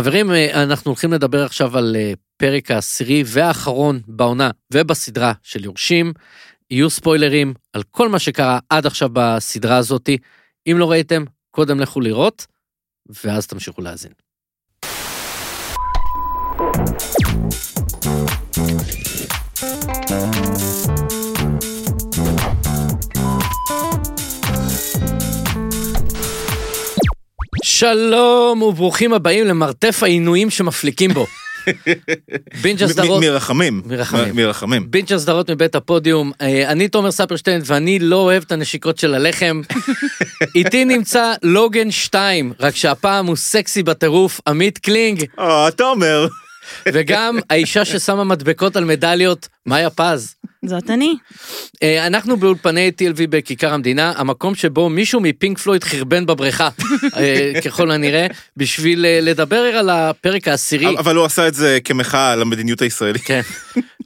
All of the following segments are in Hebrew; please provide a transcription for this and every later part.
חברים, אה, אנחנו הולכים לדבר עכשיו על אה, פרק העשירי והאחרון בעונה ובסדרה של יורשים. יהיו ספוילרים על כל מה שקרה עד עכשיו בסדרה הזאתי. אם לא ראיתם, קודם לכו לראות, ואז תמשיכו להאזין. שלום וברוכים הבאים למרתף העינויים שמפליקים בו. בינג' הסדרות, מרחמים. מרחמים. מרחמים. בינג' הסדרות מבית הפודיום, אה, אני תומר ספרשטיין ואני לא אוהב את הנשיקות של הלחם. איתי נמצא לוגן 2, רק שהפעם הוא סקסי בטירוף, עמית קלינג, אה, אתה אומר. וגם האישה ששמה מדבקות על מדליות, מאיה פז. זאת אני. אה, אנחנו באולפני TLV בכיכר המדינה, המקום שבו מישהו מפינק פלויד חרבן בבריכה, אה, ככל הנראה, בשביל אה, לדבר על הפרק העשירי. אבל הוא עשה את זה כמחאה על המדיניות הישראלית. כן.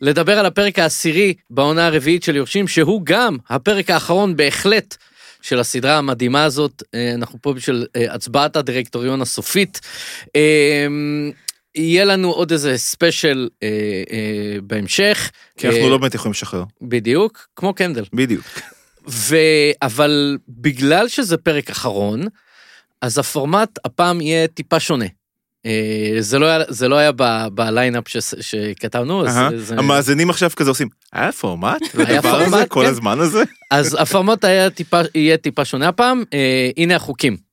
לדבר על הפרק העשירי בעונה הרביעית של יורשים, שהוא גם הפרק האחרון בהחלט של הסדרה המדהימה הזאת. אנחנו פה בשביל הצבעת הדירקטוריון הסופית. אה, יהיה לנו עוד איזה ספיישל אה, אה, בהמשך. כי אנחנו אה, לא באמת יכולים לשחרר. בדיוק, כמו קנדל. בדיוק. ו... אבל בגלל שזה פרק אחרון, אז הפורמט הפעם יהיה טיפה שונה. אה, זה לא היה, זה לא היה בליינאפ ש... שכתבנו, אז. זה... המאזינים עכשיו כזה עושים, היה פורמט? היה? פורמט, כל כן. הזמן הזה? אז הפורמט היה טיפה, יהיה טיפה שונה הפעם, אה, הנה החוקים.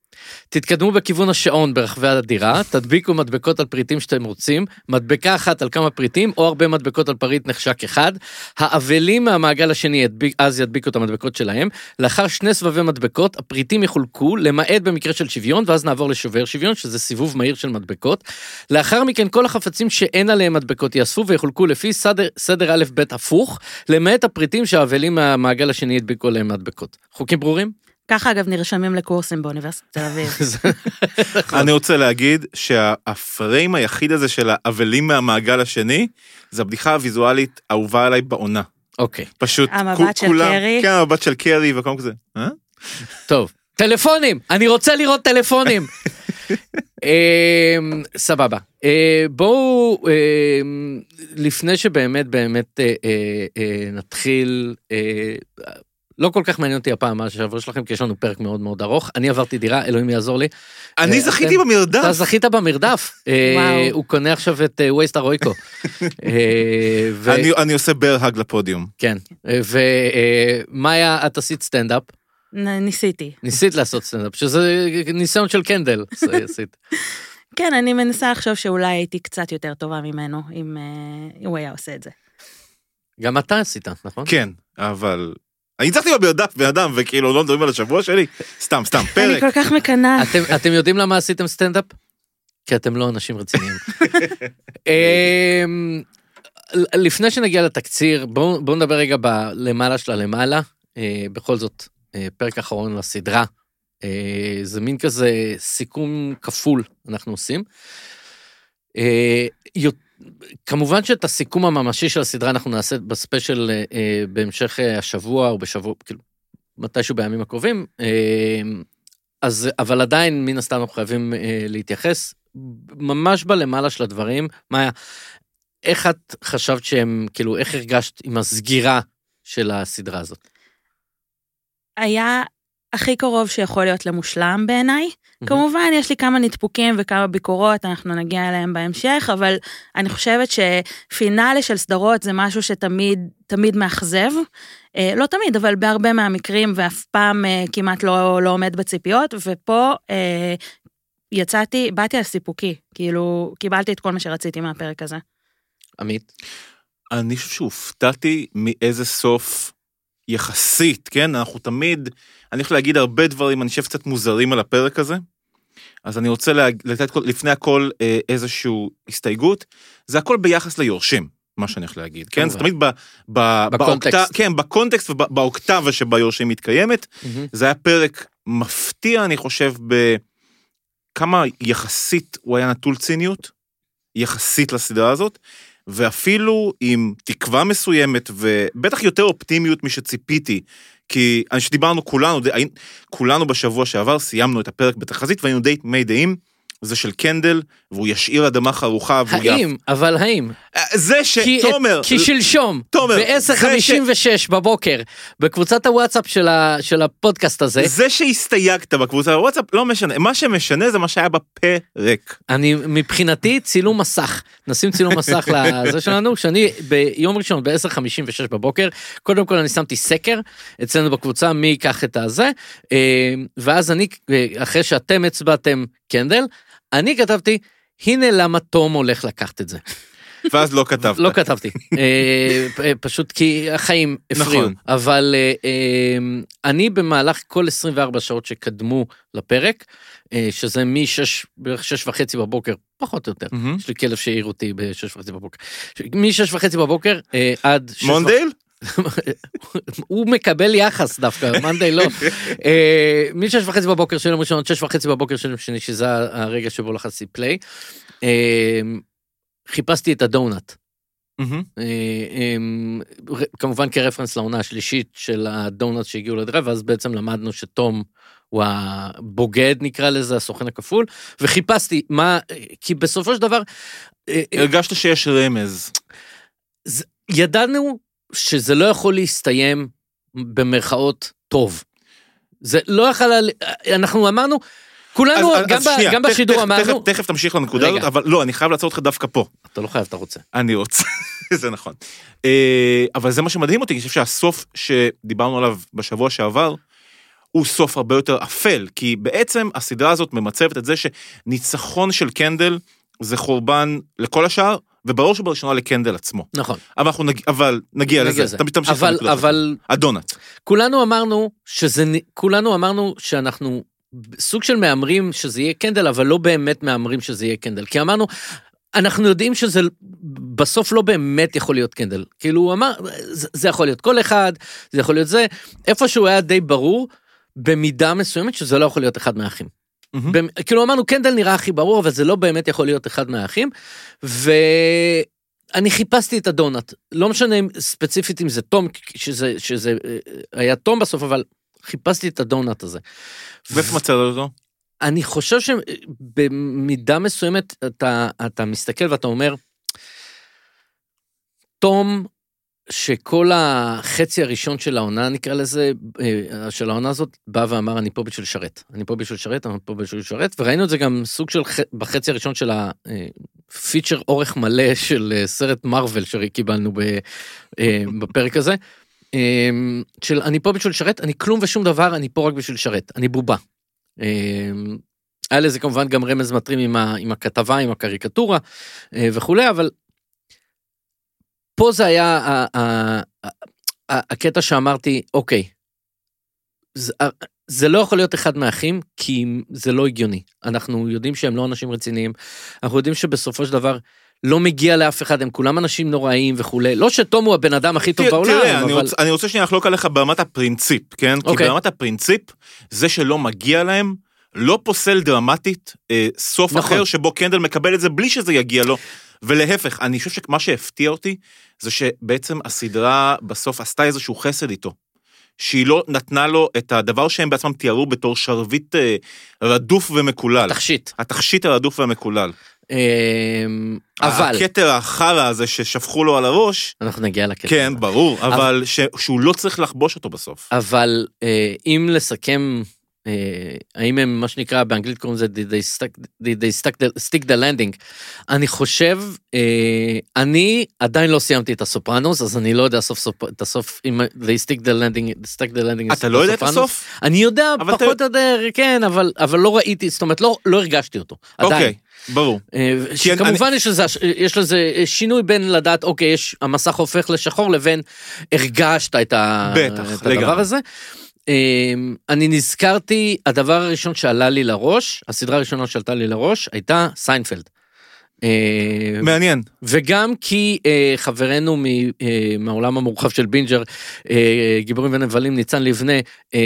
תתקדמו בכיוון השעון ברחבי הדירה, תדביקו מדבקות על פריטים שאתם רוצים, מדבקה אחת על כמה פריטים, או הרבה מדבקות על פריט נחשק אחד. האבלים מהמעגל השני ידביק, אז ידביקו את המדבקות שלהם. לאחר שני סבבי מדבקות, הפריטים יחולקו, למעט במקרה של שוויון, ואז נעבור לשובר שוויון, שזה סיבוב מהיר של מדבקות. לאחר מכן, כל החפצים שאין עליהם מדבקות יאספו ויחולקו לפי סדר, סדר א' ב' הפוך, למעט הפריטים שהאבלים מהמעגל השני ידביקו עליהם מדבקות. חוקים ברורים? ככה אגב נרשמים לקורסים באוניברסיטת תל אביב. אני רוצה להגיד שהפריים היחיד הזה של האבלים מהמעגל השני, זה הבדיחה הוויזואלית האהובה עליי בעונה. אוקיי, פשוט המבט של קרי? כן, המבט של קרי וכל כזה. אה? טוב. טלפונים! אני רוצה לראות טלפונים! אמ, סבבה. אה, בואו, אמ, לפני שבאמת באמת אה, אה, אה, נתחיל, אה, לא כל כך מעניין אותי הפעם מה שעבר שלכם, כי יש לנו פרק מאוד מאוד ארוך. אני עברתי דירה, אלוהים יעזור לי. אני אה, זכיתי במרדף. אתה זכית במרדף. אה. הוא קונה עכשיו את וייסט הרויקו. אה, ו- אני- אני עושה bear hug לפודיום. כן. ומאיה, את עשית סטנדאפ. ניסיתי. ניסית לעשות סטנדאפ, שזה ניסיון של קנדל. עשית. כן, אני מנסה לחשוב שאולי הייתי קצת יותר טובה ממנו, אם הוא היה עושה את זה. גם אתה עשית, נכון? כן, אבל... אני ניצחתי במרדף בן אדם, וכאילו לא מדברים על השבוע שלי? סתם, סתם, אני פרק. כל כך מקנאה. אתם, אתם יודעים למה עשיתם סטנדאפ? כי אתם לא אנשים רציניים. אמ, לפני שנגיע לתקציר, בואו בוא נדבר רגע בלמעלה של הלמעלה. אה, בכל זאת, אה, פרק אחרון לסדרה. אה, זה מין כזה סיכום כפול אנחנו עושים. אה, כמובן שאת הסיכום הממשי של הסדרה אנחנו נעשה בספיישל אה, אה, בהמשך אה, השבוע או בשבוע, כאילו, מתישהו בימים הקרובים. אה, אז, אבל עדיין, מן הסתם אנחנו חייבים אה, להתייחס. ממש בלמעלה של הדברים, מאיה, איך את חשבת שהם, כאילו, איך הרגשת עם הסגירה של הסדרה הזאת? היה הכי קרוב שיכול להיות למושלם בעיניי. כמובן, יש לי כמה נדפוקים וכמה ביקורות, אנחנו נגיע אליהם בהמשך, אבל אני חושבת שפינאלה של סדרות זה משהו שתמיד, תמיד מאכזב. אה, לא תמיד, אבל בהרבה מהמקרים, ואף פעם אה, כמעט לא, לא עומד בציפיות, ופה אה, יצאתי, באתי על סיפוקי, כאילו, קיבלתי את כל מה שרציתי מהפרק הזה. עמית? אני חושב שהופתעתי מאיזה סוף יחסית, כן? אנחנו תמיד, אני יכול להגיד הרבה דברים, אני חושב קצת מוזרים על הפרק הזה. אז אני רוצה לתת לפני הכל אה, איזושהי הסתייגות. זה הכל ביחס ליורשים, מה שאני הולך להגיד, כן? זה. תמיד ב, ב, בקונטקסט. באוקט- כן, בקונטקסט ובאוקטבה שבה יורשים מתקיימת. זה היה פרק מפתיע, אני חושב, בכמה יחסית הוא היה נטול ציניות, יחסית לסדרה הזאת, ואפילו עם תקווה מסוימת, ובטח יותר אופטימיות משציפיתי, כי אני שדיברנו כולנו, כולנו בשבוע שעבר סיימנו את הפרק בתחזית והיינו די תמי דעים, זה של קנדל, והוא ישאיר אדמה חרוכה, והוא האם, אבל האם? אה, זה כי, שתומר, כי שלשום, תומר, ב-10:56 בבוקר, בקבוצת הוואטסאפ של, ה, של הפודקאסט הזה, זה שהסתייגת בקבוצה בוואטסאפ לא משנה, מה שמשנה זה מה שהיה בפרק. אני מבחינתי צילום מסך, נשים צילום מסך לזה שלנו, שאני ביום ראשון ב-10:56 בבוקר, קודם כל אני שמתי סקר אצלנו בקבוצה מי ייקח את הזה, אה, ואז אני, אה, אחרי שאתם הצבעתם קנדל, אני כתבתי, הנה למה תום הולך לקחת את זה. ואז לא כתבת. לא כתבתי, אה, פ- פשוט כי החיים הפריעו, נכון. אבל אה, אה, אני במהלך כל 24 שעות שקדמו לפרק, אה, שזה מ-6, בערך 6 וחצי בבוקר, פחות או יותר. יש לי כלב שהעיר אותי ב-6 וחצי בבוקר, מ-6 וחצי בבוקר אה, עד... שש מונדייל? הוא מקבל יחס דווקא, מאנדיי לא. אה, מ-6 וחצי בבוקר של יום ראשון 6 וחצי בבוקר של יום שני, שזה הרגע שבו לחצתי פליי, אה, חיפשתי את הדונאט. אה, אמ, כמובן כרפרנס לעונה השלישית של הדונלד שהגיעו לדרייב, ואז בעצם למדנו שתום הוא הבוגד נקרא לזה, הסוכן הכפול, וחיפשתי מה, כי בסופו של דבר, הרגשת שיש רמז. ידענו שזה לא יכול להסתיים במרכאות טוב. זה לא יכול, אנחנו אמרנו, כולנו, אז- גם אז ב- שנייה, גם תכף- בשידור תכף- אמרנו, תכף- תכף תמשיך לנקודה. הזאת, אבל לא, אני חייב לעצור אותך דווקא פה. אתה לא חייב, אתה רוצה. אני רוצה, זה נכון. אה, אבל זה מה שמדהים אותי, אני חושב שהסוף שדיברנו עליו בשבוע שעבר, הוא סוף הרבה יותר אפל, כי בעצם הסדרה הזאת ממצבת את זה שניצחון של קנדל זה חורבן לכל השאר, ובראש ובראשונה לקנדל עצמו. נכון. אבל אנחנו נגיע, אבל נגיע נגיע לזה, לזה. תמיד תמשיך אבל. אבל הדונלד. כולנו אמרנו שזה, כולנו אמרנו שאנחנו סוג של מהמרים שזה יהיה קנדל, אבל לא באמת מהמרים שזה יהיה קנדל. כי אמרנו, אנחנו יודעים שזה בסוף לא באמת יכול להיות קנדל. כאילו, הוא אמר, זה, זה יכול להיות כל אחד, זה יכול להיות זה. איפשהו היה די ברור, במידה מסוימת, שזה לא יכול להיות אחד מהאחים. במ- כאילו אמרנו, קנדל נראה הכי ברור, אבל זה לא באמת יכול להיות אחד מהאחים. ואני חיפשתי את הדונלד. לא משנה אם- ספציפית אם זה תום, שזה, שזה אה, היה תום בסוף, אבל חיפשתי את הדונלד הזה. ואיפה מצאת אותו? אני חושב שבמידה מסוימת אתה, אתה מסתכל ואתה אומר, תום, שכל החצי הראשון של העונה, נקרא לזה, אה, של העונה הזאת, בא ואמר, אני פה בשביל לשרת. אני פה בשביל לשרת, אני פה בשביל לשרת, וראינו את זה גם סוג של, בחצי הראשון של הפיצ'ר אורך מלא של אה, סרט מארוול שקיבלנו אה, בפרק הזה. אה, של אני פה בשביל לשרת, אני כלום ושום דבר, אני פה רק בשביל לשרת, אני בובה. אה, היה לזה כמובן גם רמז מטרים עם, ה, עם הכתבה, עם הקריקטורה אה, וכולי, אבל פה זה היה הקטע שאמרתי, אוקיי, זה, זה לא יכול להיות אחד מהאחים, כי זה לא הגיוני. אנחנו יודעים שהם לא אנשים רציניים, אנחנו יודעים שבסופו של דבר לא מגיע לאף אחד, הם כולם אנשים נוראיים וכולי. לא שתום הוא הבן אדם הכי טוב תראה, בעולם, תראה, אני אבל... רוצה- אני רוצה שנייה לחלוק עליך ברמת הפרינציפ, כן? כי אוקיי. ברמת הפרינציפ, זה שלא מגיע להם, לא פוסל דרמטית אה, סוף נכון. אחר שבו קנדל מקבל את זה בלי שזה יגיע לו. ולהפך, אני חושב שמה שהפתיע אותי, זה שבעצם הסדרה בסוף עשתה איזשהו חסד איתו. שהיא לא נתנה לו את הדבר שהם בעצמם תיארו בתור שרביט אה, רדוף ומקולל. תכשיט. התכשיט הרדוף והמקולל. אמ, אבל, הכתר החרא הזה ששפכו לו על הראש, אנחנו נגיע לקטע. כן. ברור, אבל שהוא לא צריך לחבוש אותו בסוף. אבל אה, אם לסכם, האם הם, מה שנקרא באנגלית קוראים לזה, did they stuck, did they stuck the, stick the landing, אני חושב, אה, אני עדיין לא סיימתי את הסופרנוס, אז אני לא יודע סוף סוף, את הסוף, אם they stick the landing, stick the landing, אתה לא יודע את. הסוף? אני יודע אתה- פחות או יותר, כן, אבל, אבל לא ראיתי, זאת אומרת, לא, לא הרגשתי אותו, עדיין. אוקיי, ברור. אה, כי אני- כמובן יש לזה, יש לזה שינוי בין לדעת, אוקיי, יש, המסך הופך לשחור, לבין הרגשת את, ה, בטח, את הדבר. הזה. אה, אני נזכרתי, הדבר הראשון שעלה לי לראש, הסדרה הראשונה שעלתה לי לראש, הייתה סיינפלד. אה, מעניין. וגם כי אה, חברנו מ, אה, מהעולם המורחב של בינג'ר, גיבורים ונבלים, ניצן לבנה, אמ-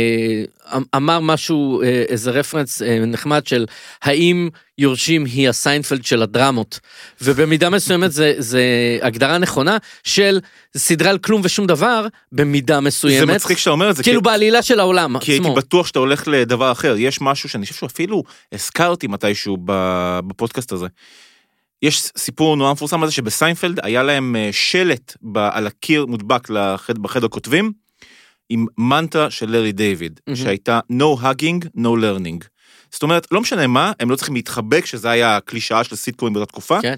אמר משהו, איזה רפרנס נחמד של האם יורשים היא הסיינפלד של הדרמות. ובמידה מסוימת זה, זה הגדרה נכונה של סדרה על כלום ושום דבר, במידה זה מסוימת. מצחיק שאתה אומר את זה, כאילו כי- בעלילה של העולם כי הייתי עצמו. בטוח שאתה הולך לדבר אחר. יש משהו שאני חושב שאפילו הזכרתי מתישהו בפודקאסט הזה. יש סיפור נורא מפורסם על זה שבסיינפלד היה להם אה, שלט על הקיר מודבק לחד- בחדר כותבים, עם מנטרה של לארי דיוויד, מהמם. שהייתה no hugging, no learning. זאת אומרת, לא משנה מה, הם לא צריכים להתחבק, שזה היה הקלישאה של סיטקואים באותה תקופה, כן.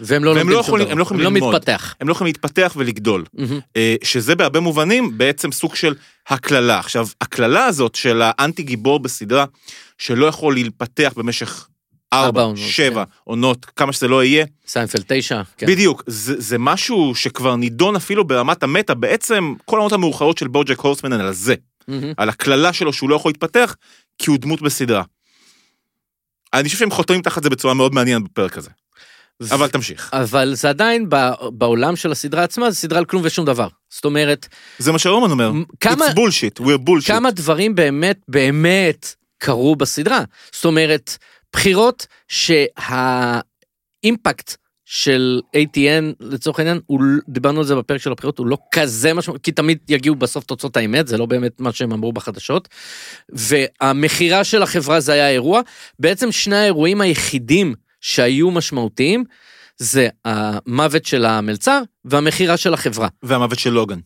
והם לא והם לומדים לא שום יכולים- דבר. הם לא יכולים הם ללמוד. מתפתח. הם לא יכולים להתפתח ולגדול. אה, שזה בהרבה מובנים בעצם סוג של הקללה. עכשיו, הקללה הזאת של האנטי גיבור בסדרה, שלא יכול להתפתח במשך ארבע שבע עונות, כמה שזה לא יהיה, סיינפלד תשע. כן. בדיוק, זה, זה משהו שכבר נידון אפילו ברמת ה meta, בעצם כל העונות המאוחרות של בוג'ק הורסמן על זה, מהמם. על הקללה שלו שהוא לא יכול להתפתח, כי הוא דמות בסדרה. אני חושב שהם חותמים תחת זה בצורה מאוד מעניינת בפרק הזה, אבל תמשיך. אבל זה עדיין ב- בעולם של הסדרה עצמה, זה סדרה על כלום ושום דבר. זאת אומרת, זה מה שרומן אומר, כמה- It's bullshit, we're bullshit. כמה דברים באמת באמת קרו בסדרה. זאת אומרת, בחירות שהאימפקט של ATN לצורך העניין, הוא, דיברנו על זה בפרק של הבחירות, הוא לא כזה משמעותי, כי תמיד יגיעו בסוף תוצאות האמת, זה לא באמת מה שהם אמרו בחדשות. והמכירה של החברה זה היה האירוע. בעצם שני האירועים היחידים שהיו משמעותיים, זה המוות של המלצר והמכירה של החברה. והמוות של לוגן.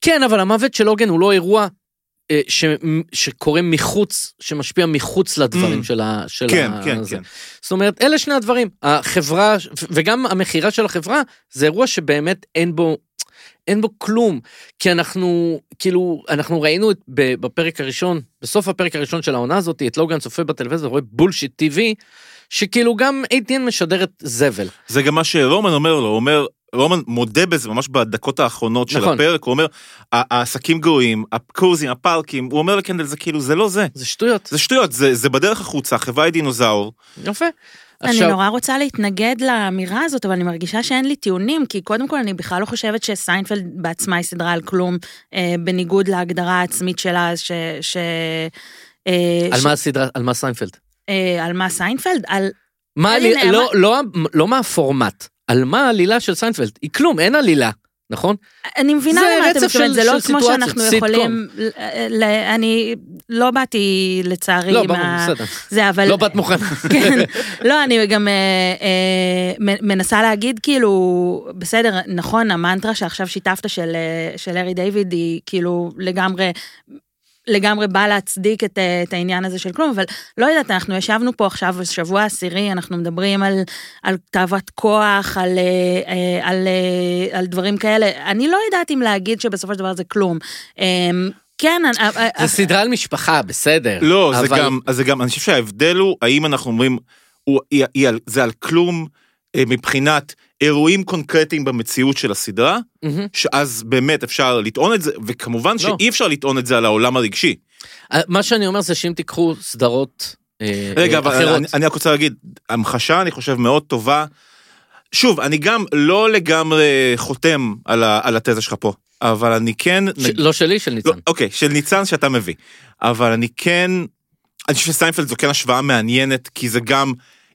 כן, אבל המוות של הוגן הוא לא אירוע ש, שקורה מחוץ, שמשפיע מחוץ לדברים Mm. של ה... של כן, ה, כן, זה. כן. זאת אומרת, אלה שני הדברים. החברה, וגם המכירה של החברה, זה אירוע שבאמת אין בו... אין בו כלום, כי אנחנו, כאילו, אנחנו ראינו את, בפרק הראשון, בסוף הפרק הראשון של העונה הזאת, את לוגן צופה בטלוויזיה ורואה בולשיט טבעי, שכאילו גם ATN משדרת זבל. זה גם מה שרומן אומר לו, הוא אומר, רומן מודה בזה ממש בדקות האחרונות של נכון. הפרק, הוא אומר, "ה- העסקים גרועים, הקורסים, הפארקים, הוא אומר לקנדל, זה כאילו, זה לא זה. זה שטויות. זה שטויות, זה, זה בדרך החוצה, החברה היא דינוזאור. יפה. אני נורא רוצה להתנגד לאמירה הזאת, אבל אני מרגישה שאין לי טיעונים, כי קודם כל אני בכלל לא חושבת שסיינפלד בעצמה היא סדרה על כלום, אה, בניגוד להגדרה העצמית שלה, ש... ש אה, על ש- מה הסדרה, על מה סיינפלד? אה, על מה סיינפלד? על... מה לי- לא, לא, לא מה הפורמט, על מה העלילה של סיינפלד, היא כלום, אין עלילה, נכון? אני מבינה למה אתה מתכוון, זה לא כמו שאנחנו. יכולים... אני לא באתי לצערי לא, עם ה... זה, אבל... לא באת מוכנה. כן, לא, אני גם אה, אה, מנסה להגיד, כאילו, בסדר, נכון, המנטרה שעכשיו שיתפת של, אה, של לארי דיוויד היא כאילו לגמרי... לגמרי באה להצדיק את, אה, את העניין הזה של כלום, אבל לא יודעת, אנחנו ישבנו פה עכשיו בשבוע העשירי, אנחנו מדברים על, על תאוות כוח, על, אה, אה, על, אה, על דברים כאלה. אני לא יודעת אם להגיד שבסופו של דבר זה כלום. אה, כן, זה סדרה על משפחה, בסדר. לא, זה אבל- גם, אז זה גם, אני חושב שההבדל הוא, האם אנחנו אומרים, הוא, היא, היא, על- זה על כלום מבחינת אירועים קונקרטיים במציאות של הסדרה, מהמם. שאז באמת אפשר לטעון את זה, וכמובן לא. שאי אפשר לטעון את זה על העולם הרגשי. אה, מה שאני אומר זה שאם תיקחו סדרות אה, רגע, אה, אבל אחרות, אני, רק רוצה להגיד, המחשה, אני חושב, מאוד טובה. שוב, אני גם לא לגמרי חותם על, ה, על התזה שלך פה, אבל אני כן... ש- לא שלי, של לא, ניצן. אוקיי, של ניצן שאתה מביא. אבל אני כן... אני חושב שסיינפלד זו כן השוואה מעניינת, כי זה גם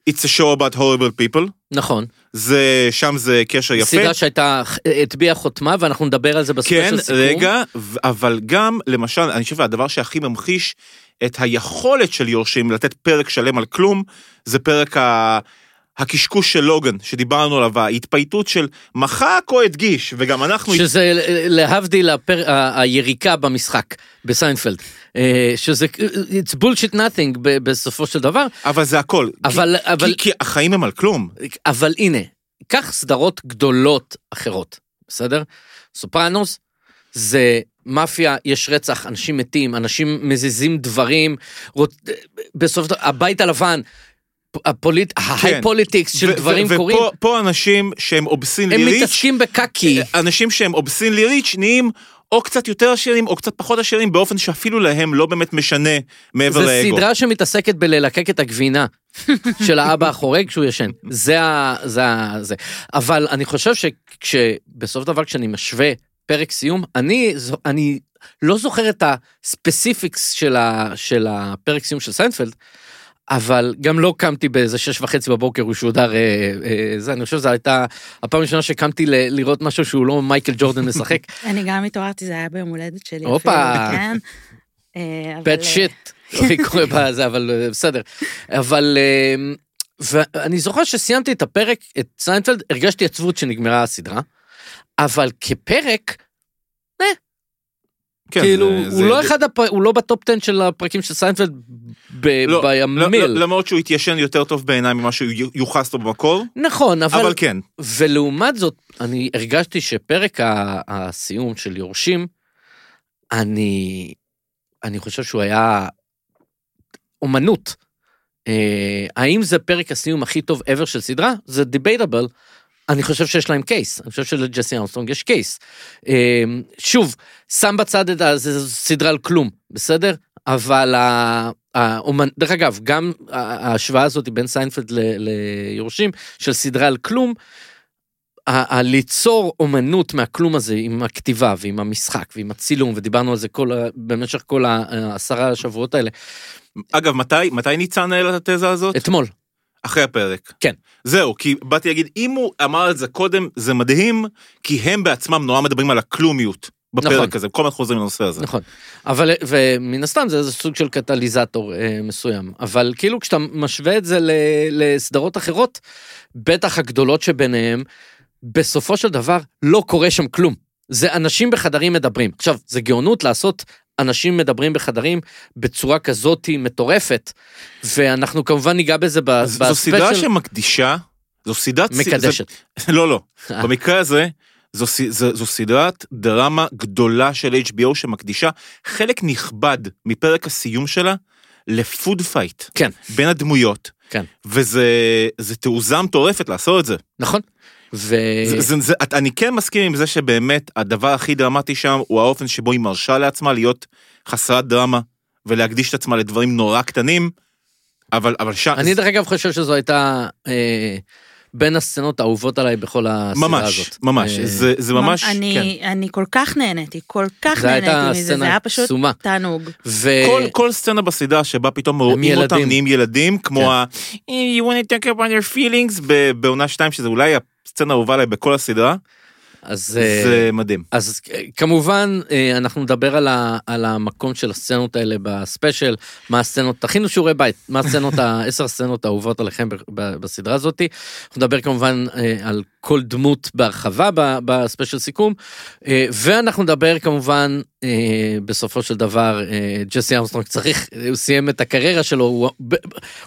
It's a show about horrible people. נכון. זה, שם זה קשר יפה. סדרה שהייתה, הטביעה חותמה, ואנחנו נדבר על זה כן, ב special סיכום. רגע, ו- אבל גם, למשל, אני חושב שהדבר שהכי ממחיש את היכולת של יורשים לתת פרק שלם על כלום, זה פרק ה... הקשקוש של לוגן, שדיברנו עליו, ההתפייטות של מחק או הדגיש, וגם אנחנו... שזה להבדיל הפר... היריקה במשחק בסיינפלד. אה, שזה it's bullshit nothing בסופו של דבר, אבל זה הכל. אבל, כי, אבל, כי, כי החיים הם על כלום. אבל הנה, קח סדרות גדולות אחרות, בסדר? סופרנוס זה מאפיה, יש רצח, אנשים מתים, אנשים מזיזים דברים, רוצ... בסוף הבית הלבן, הפוליט... ה high politics של דברים קורים, ופה פה אנשים שהם obscenely הם rich, מתעסקים בקקי. אנשים שהם obscenely rich נהיים או קצת יותר עשירים או קצת פחות עשירים, באופן שאפילו להם לא באמת משנה מעבר לאגו. סדרה שמתעסקת בללקק את הגבינה של האבא החורג כשהוא ישן. זה ה... זה ה... זה. אבל אני חושב שכשבסוף דבר כשאני משווה פרק סיום, אני, זו- אני לא זוכר את ה specifics של, ה, של הפרק סיום של סיינפלד, אבל גם לא קמתי באיזה שש וחצי בבוקר, הוא שודר, אה, אה, זה, אני חושב שזו הייתה הפעם הראשונה שקמתי ל- לראות משהו שהוא לא מייקל ג'ורדן משחק. אני גם התעוררתי, זה היה ביום הולדת שלי. הופה. אפילו, כן. אה, אבל, אה, shit, אבל אה, בסדר. אבל, אה, ואני זוכר שסיימתי את הפרק, את סיינפלד, הרגשתי עצבות שנגמרה הסדרה, אבל כפרק, כן, כאילו, זה- הוא זה- לא אחד, הפ- הוא לא ב top 10 של הפרקים של סיינפלד ב- לא, לא, לא, by a mile. למרות שהוא התיישן יותר טוב בעיניי ממה שהוא יוחס לו במקור, נכון, אבל, אבל כן. ולעומת זאת, אני הרגשתי שפרק ה- הסיום של יורשים, אני, אני חושב שהוא היה אומנות. אה, האם זה פרק הסיום הכי טוב ever של סדרה? זה debatable. אני חושב שיש להם case, אני חושב שלג'סי ארמסטרונג יש case. אה, שוב, שם בצד את ה... זה סדרה על כלום, בסדר? אבל ה- האומן, דרך אגב, גם ההשוואה הזאת בין סיינפלד ל- ליורשים של סדרה על כלום, ליצור אומנות מהכלום הזה עם הכתיבה ועם המשחק ועם הצילום, ודיברנו על זה כל, במשך כל העשרה השבועות האלה, אגב, מתי, מתי ניצן העלה את התזה הזאת? אתמול. אחרי הפרק. כן. זהו, כי באתי להגיד, אם הוא אמר את זה קודם, זה מדהים, כי הם בעצמם נורא מדברים על הכלומיות בפרק נכון. הזה, כל הזמן חוזרים לנושא הזה. נכון. אבל, ומן הסתם זה איזה סוג של קטליזטור אה, מסוים. אבל כאילו כשאתה משווה את זה ל, לסדרות אחרות, בטח הגדולות שביניהם, בסופו של דבר לא קורה שם כלום. זה אנשים בחדרים מדברים. עכשיו, זה גאונות לעשות אנשים מדברים בחדרים בצורה כזאת מטורפת, ואנחנו כמובן ניגע בזה ב- ז- זו סדרה בספיישל. שמקדישה, זו סדרת... מקדשת. זה- לא, לא. אה. במקרה הזה, זו, זו, זו סדרת דרמה גדולה של HBO שמקדישה חלק נכבד מפרק הסיום שלה ל food fight. כן. בין הדמויות. כן. וזה זה תעוזה מטורפת לעשות את זה. נכון? ו... זה, זה, זה, אני כן מסכים עם זה שבאמת הדבר הכי דרמטי שם הוא האופן שבו היא מרשה לעצמה להיות חסרת דרמה ולהקדיש את עצמה לדברים נורא קטנים, אבל, אבל שם... אני דרך אגב חושב שזו הייתה אה, בין הסצנות האהובות עליי בכל הסדרה ממש, הזאת. ממש, אה, זה, זה ממש, אני, כן. אני כל כך נהניתי, כל כך נהניתי מזה, זה היה פשוט קסומה. תענוג. ו... כל, כל סצנה בסדרה שבה פתאום רואים ילדים. אותם נהיים ילדים, כמו כן. ה... you want to talk about your feelings בעונה 2, שזה אולי הסצנה האהובה עליי בכל הסדרה, אז, אה, זה מדהים. אז אה, כמובן אה, אנחנו נדבר על, ה, על המקום של הסצנות האלה בספיישל, מה הסצנות, תכינו שיעורי בית, מה הסצנות, העשר הסצנות האהובות עליכם בסדרה הזאתי. אנחנו נדבר כמובן אה, על כל דמות בהרחבה בספיישל סיכום, אה, ואנחנו נדבר כמובן אה, בסופו של דבר, אה, ג'סי אמסטרונג צריך, הוא סיים את הקריירה שלו, הוא,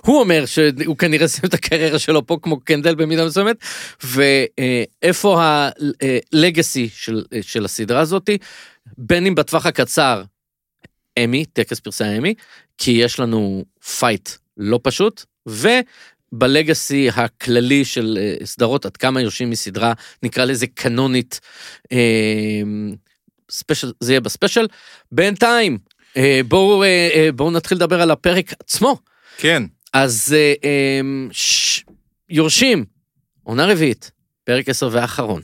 הוא אומר שהוא כנראה סיים את הקריירה שלו פה כמו קנדל במידה מסוימת, ואיפה ה legacy של, של הסדרה הזאתי, בין אם בטווח הקצר, אמי, טקס פרסי האמי, כי יש לנו fight לא פשוט, וב legacy הכללי של אה, סדרות, עד כמה יורשים סדרה, נקרא לזה קנונית, אה, ספיישל, זה יהיה בספיישל. בינתיים, אה, בואו אה, אה, בואו נתחיל לדבר על הפרק עצמו. כן, אז אה, אה, ש... יורשים, עונה רביעית, פרק עשר ואחרון.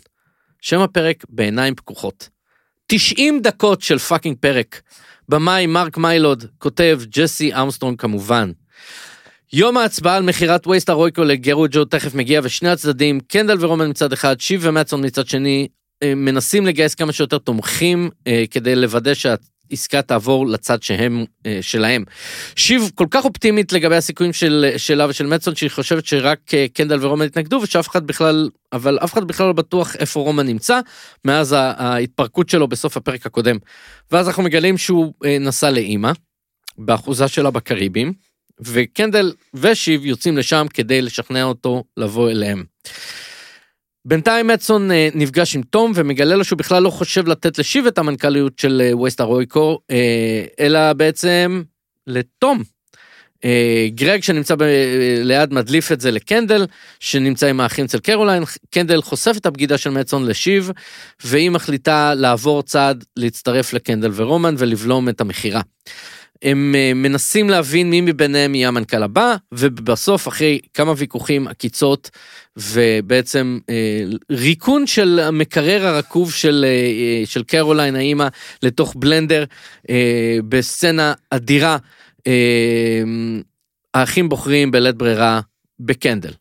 שם הפרק בעיניים פקוחות. 90 דקות של fucking פרק. במאי מרק מיילוד, כותב ג'סי ארמסטרונג כמובן. יום ההצבעה על מכירת ווייסטאר רויקו לגוג'ו תכף מגיע ושני הצדדים, קנדל ורומן מצד אחד, שיב ומטסון מצד שני, אה, מנסים לגייס כמה שיותר תומכים אה, כדי לוודא שהעסקה תעבור לצד שהם, אה, שלהם. שיב כל כך אופטימית לגבי הסיכויים של, שלה ושל מצון שהיא חושבת שרק קנדל ורומן יתנגדו ושאף אחד בכלל, אבל אף אחד בכלל לא בטוח איפה רומן נמצא מאז ההתפרקות שלו בסוף הפרק הקודם. ואז אנחנו מגלים שהוא נסע לאימא, באחוזה שלה בקריבים, וקנדל ושיב יוצאים לשם כדי לשכנע אותו לבוא אליהם. בינתיים מצון אה, נפגש עם תום ומגלה לו שהוא בכלל לא חושב לתת לשיב את המנכ"ליות של אה, ווסט הרויקו, אה, אלא בעצם לתום. אה, גרג שנמצא ב- ליד מדליף את זה לקנדל, שנמצא עם האחים אצל קרוליין, קנדל חושף את הבגידה של מצון לשיב, והיא מחליטה לעבור צעד, להצטרף לקנדל ורומן ולבלום את המכירה. הם אה, מנסים להבין מי מביניהם יהיה המנכ"ל הבא, ובסוף אחרי כמה ויכוחים, עקיצות, ובעצם אה, ריקון של המקרר הרקוב של, של קרוליין האימא לתוך בלנדר, בסצנה אדירה, האחים בוחרים בלית ברירה בקנדל.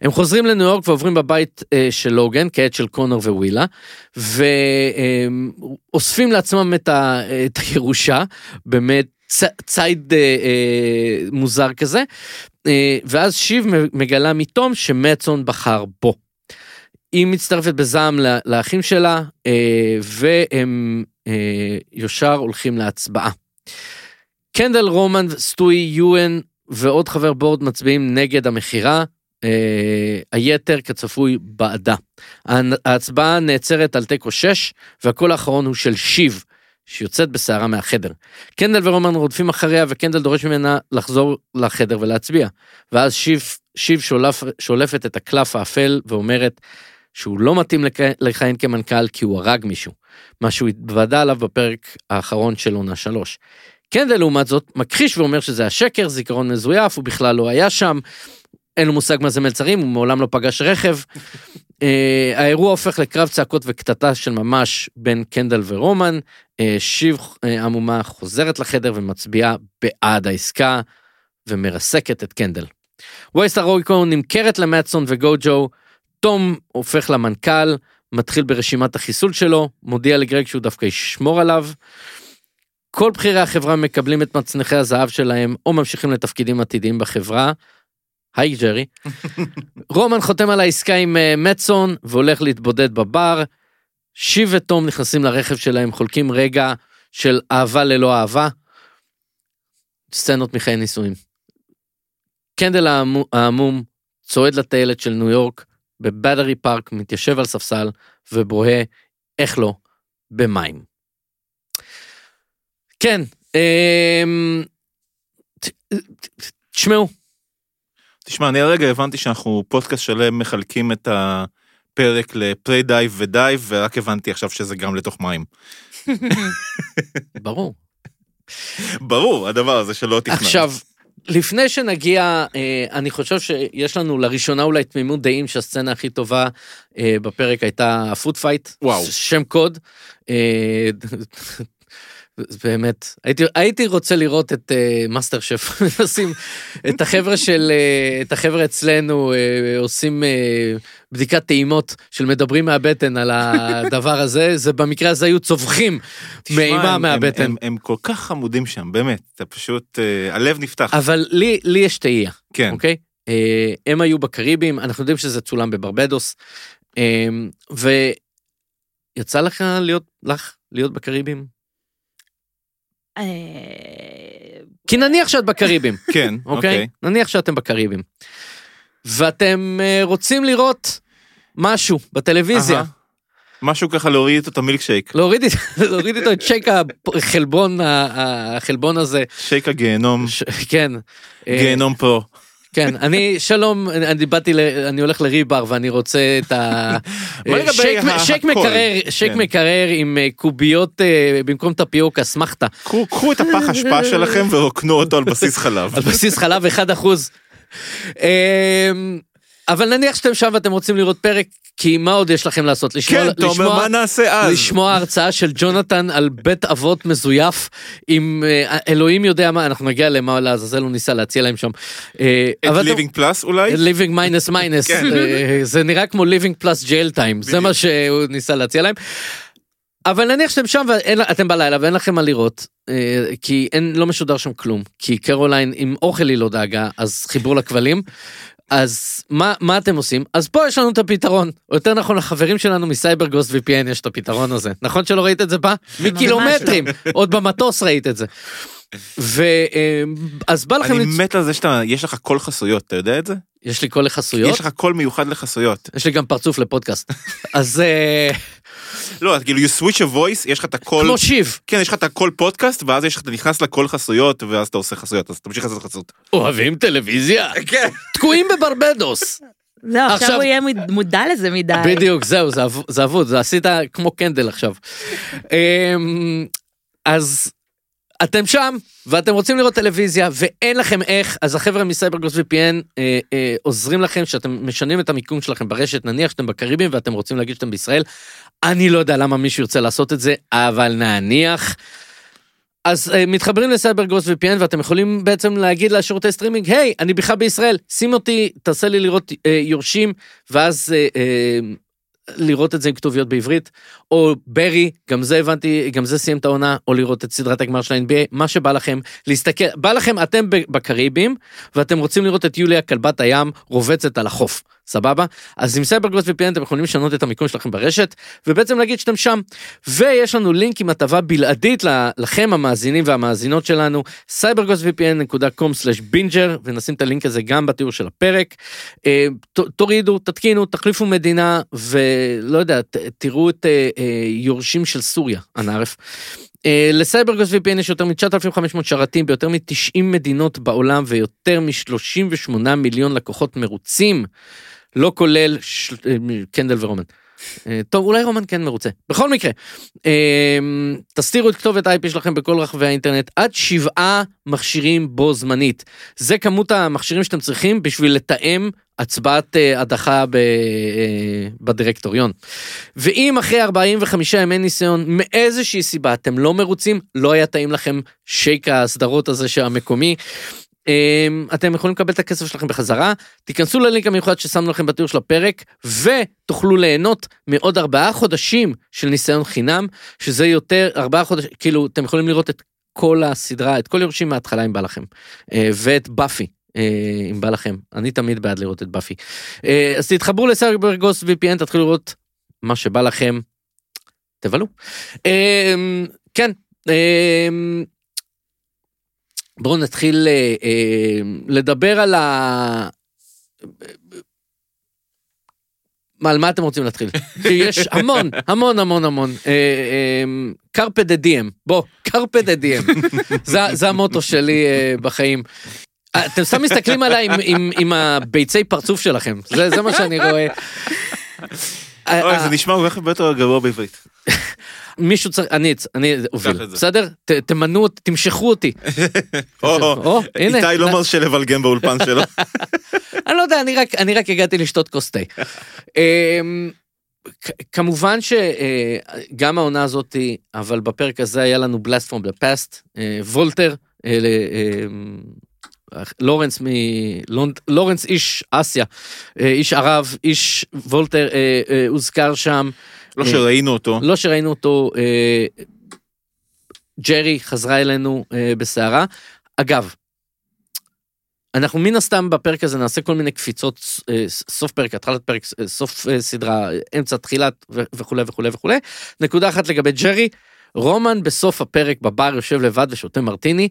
הם חוזרים לניו יורק ועוברים בבית אה, של לוגן, כעת של קונור ווילה, ואוספים לעצמם את, ה, את הירושה, באמת צ, ציד אה, אה, מוזר כזה, אה, ואז שיב מגלה מתום שמצון בחר בו. היא מצטרפת בזעם לאחים שלה, אה, והם אה, ישר הולכים להצבעה. קנדל רומן, סטוי, יואן ועוד חבר בורד מצביעים נגד המכירה, אה, היתר כצפוי בעדה. ההצבעה נעצרת על תיקו 6 והקול האחרון הוא של שיב, שיוצאת בסערה מהחדר. קנדל ורומן רודפים אחריה וקנדל דורש ממנה לחזור לחדר ולהצביע. ואז שיב, שיב שולף, שולפת את הקלף האפל ואומרת שהוא לא מתאים לכ- לכהן כמנכ"ל כי הוא הרג מישהו. מה שהוא התוודע עליו בפרק האחרון של עונה 3. קנדל לעומת זאת מכחיש ואומר שזה השקר, זיכרון מזויף, הוא בכלל לא היה שם. אין לו מושג מה זה מלצרים, הוא מעולם לא פגש רכב. uh, האירוע הופך לקרב צעקות וקטטה של ממש בין קנדל ורומן. Uh, שיב uh, עמומה חוזרת לחדר ומצביעה בעד העסקה ומרסקת את קנדל. וייסט הרואיקו נמכרת למטסון וגוג'ו, תום הופך למנכ"ל, מתחיל ברשימת החיסול שלו, מודיע לגרג שהוא דווקא ישמור עליו. כל בכירי החברה מקבלים את מצנחי הזהב שלהם או ממשיכים לתפקידים עתידיים בחברה. היי ג'רי. רומן חותם על העסקה עם uh, מצון והולך להתבודד בבר. שיב ותום נכנסים לרכב שלהם, חולקים רגע של אהבה ללא אהבה. סצנות מחיי נישואים. קנדל העמו- העמום צועד לטיילת של ניו יורק בבאטרי פארק, מתיישב על ספסל ובוהה, איך לא, במים. כן, אמ, תשמעו, תשמע, אני הרגע הבנתי שאנחנו פודקאסט שלם מחלקים את הפרק לפליי דייב ודייב, ורק הבנתי עכשיו שזה גם לתוך מים. ברור. ברור, הדבר הזה שלא תכננת. עכשיו, לפני שנגיע, אה, אני חושב שיש לנו לראשונה אולי תמימות דעים שהסצנה הכי טובה אה, בפרק הייתה ה food fight. וואו. שם קוד. אה, באמת, הייתי, הייתי רוצה לראות את אה, מאסטר שף, עושים את החבר'ה של, אה, את החבר'ה אצלנו אה, עושים uh, בדיקת טעימות של מדברים מהבטן על הדבר הזה, זה במקרה הזה היו צווחים מאימה מהבטן. הם, הם, הם כל כך חמודים שם, באמת, אתה פשוט, אה, הלב נפתח. אבל לי, לי יש תהייה. כן. אוקיי? אה, הם היו בקריבים, אנחנו יודעים שזה צולם בברבדוס, אה, ויצא לך להיות, לך, להיות בקריבים? כי נניח שאת בקריבים, כן, אוקיי? אוקיי. נניח שאתם בקריבים. ואתם אה, רוצים לראות משהו בטלוויזיה. משהו ככה להוריד איתו את המילקשייק, להוריד איתו את צ'ק החלבון, החלבון הזה, שייק הגיהנום, ש- כן. אה, גיהנום פה. כן, אני, שלום, אני באתי, ל- אני הולך לריבר ואני רוצה את ה... שייק-? מקרר, שייק כן. מקרר עם אה, קוביות אה, במקום טפיוק אסמכתה, קחו קחו את הפח אשפה שלכם ורוקנו אותו על בסיס חלב. על בסיס חלב 1 אחוז. אבל נניח שאתם שם ואתם רוצים לראות פרק, כי מה עוד יש לכם לעשות? לשמוע, כן, אתה אומר, מה נעשה אז? לשמוע הרצאה של ג'ונתן על בית אבות מזויף עם אה, אלוהים יודע מה, אנחנו נגיע למה לעזאזל הוא ניסה להציע להם שם. אה, את ליבינג פלאס אולי? living minus minus, כן. אה, זה נראה כמו living plus jail time, זה. מה שהוא ניסה להציע להם. אבל נניח שאתם שם ואתם בלילה ואין לכם מה לראות, אה, כי אין, לא משודר שם כלום, כי קרוליין עם אוכל היא לא דאגה, אז חיבור לכבלים. אז מה, מה אתם עושים? אז פה יש לנו את הפתרון, או יותר נכון לחברים שלנו מסייברגוסט VPN יש את הפתרון הזה. נכון שלא ראית את זה בא? מקילומטרים, עוד במטוס ראית את זה. ואז בא לכם, אני לצ- מת על זה שאתה, יש לך קול חסויות, אתה יודע את זה? יש לי קול לחסויות. יש לך קול מיוחד לחסויות. יש לי גם פרצוף לפודקאסט. אז, אה, לא, כאילו, you switch a voice, יש לך את הקול, כמו שיב. כן, יש לך את הקול פודקאסט, ואז יש לך, אתה נכנס לקול חסויות, ואז אתה עושה חסויות, אז תמשיך לעשות חסות. אוהבים טלוויזיה? כן. תקועים בברבדוס. זהו, עכשיו עכשיו- הוא יהיה מוד- מודע לזה מדי. בדיוק, זהו, זה אבוד, זה עשית כמו קנדל עכשיו. אמ, אז אתם שם, ואתם רוצים לראות טלוויזיה, ואין לכם איך, אז החבר'ה מסייברגוסט VPN אה, אה, עוזרים לכם שאתם משנים את המיקום שלכם ברשת, נניח שאתם בקריבים ואתם רוצים להגיד שאתם בישראל. אני לא יודע למה מישהו ירצה לעשות את זה, אבל נניח. אז אה, מתחברים לסייברגוסט VPN ואתם יכולים בעצם להגיד לשירותי סטרימינג, היי, אני בכלל בישראל, שים אותי, תעשה לי לראות אה, יורשים, ואז אה, אה, לראות את זה עם כתוביות בעברית, או בארי, גם זה הבנתי, גם זה סיים את העונה, או לראות את סדרת הגמר של ה-NBA, מה שבא לכם, להסתכל, בא לכם, אתם בקריבים, ואתם רוצים לראות את יוליה כלבת הים רובצת על החוף, סבבה? אז עם סייברגוסט VPN אתם יכולים לשנות את המיקום שלכם ברשת, ובעצם להגיד שאתם שם. ויש לנו לינק עם הטבה בלעדית לכם המאזינים והמאזינות שלנו, cyberghostvpn.com/בינג'ר, ונשים את הלינק הזה גם בתיאור של הפרק. אה, תורידו, תתקינו, תחליפו מדינה, ולא יודע, תראו את אה, אה, יורשים של סוריה, אנא ערף. אה, לסייברגוס VPN יש יותר מ-9,500 שרתים ביותר מ-90 מדינות בעולם ויותר מ-38 מיליון לקוחות מרוצים, לא כולל ש... אה, קנדל ורומן. אה, טוב, אולי רומן כן מרוצה. בכל מקרה, אה, תסתירו את כתובת ה-IP שלכם בכל רחבי האינטרנט עד שבעה מכשירים בו זמנית. זה כמות המכשירים שאתם צריכים בשביל לתאם הצבעת הדחה בדירקטוריון. ואם אחרי 45 ימי ניסיון מאיזושהי סיבה אתם לא מרוצים, לא היה טעים לכם שייק הסדרות הזה שהמקומי. אמ, אתם יכולים לקבל את הכסף שלכם בחזרה, תיכנסו ללינק המיוחד ששמנו לכם בתיאור של הפרק, ותוכלו ליהנות מעוד ארבעה חודשים של ניסיון חינם, שזה יותר, ארבעה חודשים, כאילו, אתם יכולים לראות את כל הסדרה, את כל יורשים מההתחלה אם בא לכם, אה, ואת באפי. אה, אם בא לכם, אני תמיד בעד לראות את באפי. אה, אז תתחברו לסייברגוס VPN, תתחילו לראות מה שבא לכם, תבלו. אה, כן, אה, בואו נתחיל אה, אה, לדבר על ה... מה, על מה אתם רוצים להתחיל? כי יש המון, המון, המון, המון. קרפה דה דיאם, בוא, קרפה דה דיאם. זה, זה המוטו שלי אה, בחיים. אה, אתם סתם מסתכלים עליי עם, עם, עם הביצי פרצוף שלכם, זה, זה מה שאני רואה. אה, אוי, אה, זה נשמע כל כך הרבה יותר גרוע בעברית. מישהו צריך, אני, אני אוביל. בסדר? ת- תמנו, תמשכו אותי. או, הנה. איתי לא מרשה לבלגן באולפן שלו. אני לא יודע, אני רק, אני רק הגעתי לשתות כוס תה. אמ, כמובן שגם העונה הזאת, אבל בפרק הזה היה לנו from the Past, אה, וולטר, אה, אמ, לורנס מ... לורנס איש אסיה, אה, איש ערב, איש וולטר אה, אה, הוזכר שם, לא שראינו אותו. לא שראינו אותו, אה, ג'רי חזרה אלינו אה, בסערה. אגב, אנחנו מן הסתם בפרק הזה נעשה כל מיני קפיצות, אה, סוף פרק, התחלת פרק, אה, סוף אה, סדרה, אמצע, תחילת וכולי וכולי וכולי. נקודה אחת לגבי ג'רי, רומן בסוף הפרק בבר יושב לבד ושותה מרטיני,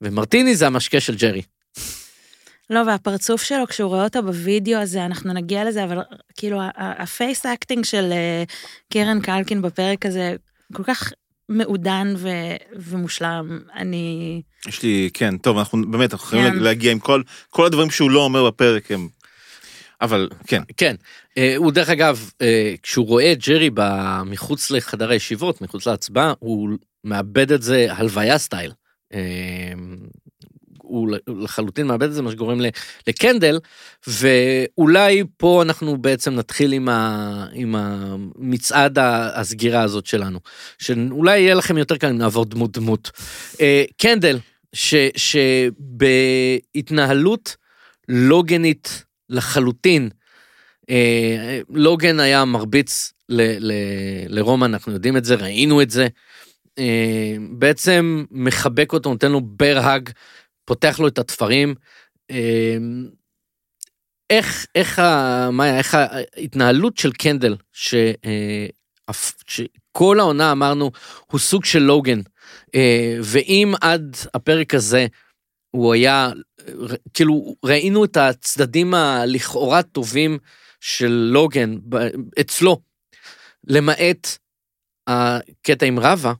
ומרטיני זה המשקה של ג'רי. לא, והפרצוף שלו, כשהוא רואה אותו בווידאו הזה, אנחנו נגיע לזה, אבל כאילו, ה face acting של אה, קירן קלקין בפרק הזה, כל כך מעודן ו- ומושלם. אני... יש לי, כן, טוב, אנחנו באמת, אנחנו יכולים כן. להגיע עם כל, כל הדברים שהוא לא אומר בפרק הם... אבל כן, כן, אה, הוא דרך אגב, אה, כשהוא רואה את ג'רי ב- מחוץ לחדר הישיבות, מחוץ להצבעה, הוא מאבד את זה הלוויה סטייל. הוא לחלוטין מאבד את זה, מה שגורם לקנדל, ואולי פה אנחנו בעצם נתחיל עם, ה, עם המצעד הסגירה הזאת שלנו, שאולי יהיה לכם יותר קל אם נעבור דמות דמות. אה, קנדל, ש, שבהתנהלות לוגנית לחלוטין, אה, לוגן היה מרביץ ל, ל, לרומן, אנחנו יודעים את זה, ראינו את זה. אה, בעצם מחבק אותו, נותן לו ברהג, פותח לו את התפרים. אה, איך, איך, ה, מאיה, איך ההתנהלות של קנדל, ש, אה, שכל העונה אמרנו, הוא סוג של לוגן, אה, ואם עד הפרק הזה הוא היה, ר- כאילו, ראינו את הצדדים הלכאורה טובים של לוגן ב- אצלו, למעט הקטע עם רבה,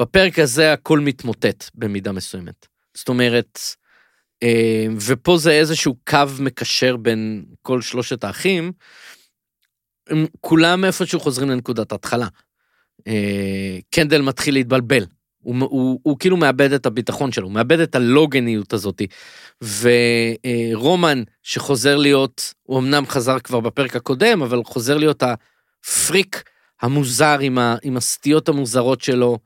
בפרק הזה הכל מתמוטט במידה מסוימת. זאת אומרת, אה, ופה זה איזשהו קו מקשר בין כל שלושת האחים, הם כולם איפשהו חוזרים לנקודת ההתחלה. אה, קנדל מתחיל להתבלבל. הוא, הוא, הוא כאילו מאבד את הביטחון שלו, הוא מאבד את הלוגניות הזאת. ורומן, שחוזר להיות, הוא אמנם חזר כבר בפרק הקודם, אבל חוזר להיות הפריק המוזר עם, ה, עם הסטיות המוזרות שלו,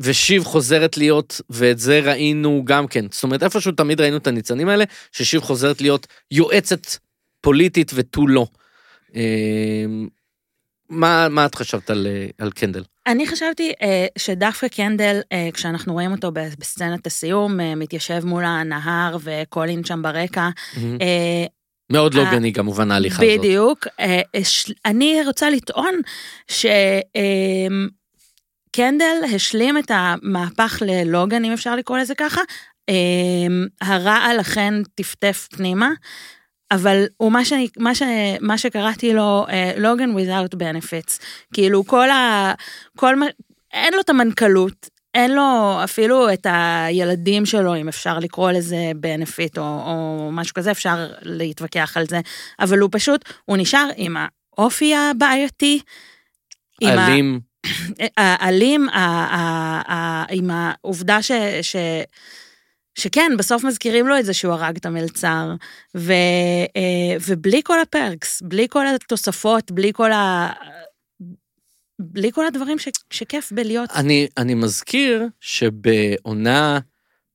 ושיב חוזרת להיות, ואת זה ראינו גם כן. זאת אומרת, איפשהו תמיד ראינו את הניצנים האלה, ששיב חוזרת להיות יועצת פוליטית ותו לא. אה, מה, מה את חשבת על, אה, על קנדל? אני חשבתי אה, שדווקא קנדל, אה, כשאנחנו רואים אותו בסצנת הסיום, אה, מתיישב מול הנהר וקולין שם ברקע, אה, מאוד אה, לוגני כמובן ההליכה הזאת. בדיוק. אני רוצה לטעון שקנדל השלים את המהפך ללוגן, אם אפשר לקרוא לזה ככה. אה, הרעל אכן טפטף פנימה, אבל הוא מה, שאני, מה, ש, מה שקראתי לו לוגן uh, without benefits. כאילו כל ה... כל מה... אין לו את המנכ"לות, אין לו אפילו את הילדים שלו, אם אפשר לקרוא לזה benefit או, או משהו כזה, אפשר להתווכח על זה, אבל הוא פשוט, הוא נשאר עם האופי הבעייתי. אלים, האלים, עם העובדה ש... ש שכן, בסוף מזכירים לו את זה שהוא הרג את המלצר, ו, אה, ובלי כל הפרקס, בלי כל התוספות, בלי כל ה... בלי כל הדברים ש, שכיף בלהיות. אני, אני מזכיר שבעונה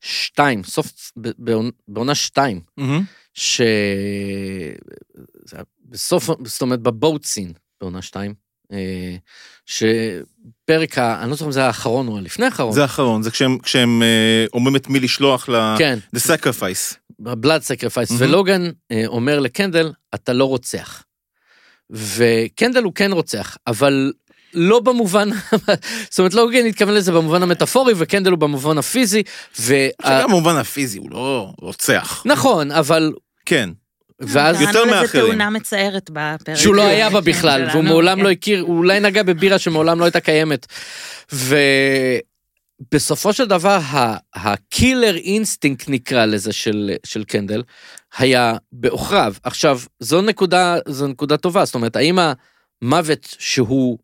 שתיים, סוף, ב- בעונ- בעונה שתיים, מהמם. ש... בסוף, זאת אומרת בבוט סין, בעונה שתיים, אה, שפרק, ה... אני לא זוכר אם זה האחרון או הלפני האחרון, זה האחרון, זה כשהם- כשהם אה, אומרים את מי לשלוח ל... כן, The sacrifice. ב blood sacrifice, מהמם. ולוגן אה, אומר לקנדל, אתה לא רוצח. וקנדל הוא כן רוצח, אבל לא במובן, זאת אומרת לוגן התכוון לזה במובן המטאפורי, וקנדל הוא במובן הפיזי, וה... עכשיו, במובן הפיזי הוא לא רוצח. נכון, אבל, כן. ואז יותר קראנו לזה מאחרים. תאונה מצערת בפרק. שהוא לא היה בה כן, בכלל, והוא שלנו, מעולם כן. לא הכיר, הוא אולי נגע בבירה שמעולם לא הייתה קיימת. ובסופו של דבר, ה killer instinct נקרא לזה של, של קנדל, היה בעוכריו. עכשיו, זו נקודה, זו נקודה טובה, זאת אומרת, האם המוות שהוא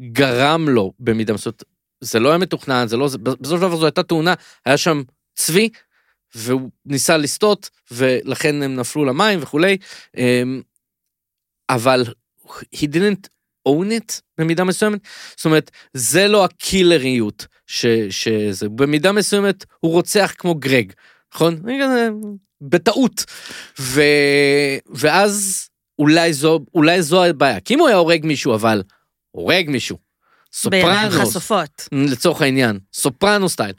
גרם לו במידה מסוימת, זה לא היה מתוכנן, זה לא, בסופו של דבר זו הייתה תאונה, היה שם צבי, והוא ניסה לסטות, ולכן הם נפלו למים וכולי. אמ, אבל he didn't own it במידה מסוימת. זאת אומרת, זה לא הקילריות ש, שזה, במידה מסוימת הוא רוצח כמו גרג, נכון? בטעות. ו, ואז אולי זו, אולי זו הבעיה. כי אם הוא היה הורג מישהו, אבל הורג מישהו, סופרנוס, חשופות. לצורך העניין, סופרנו style.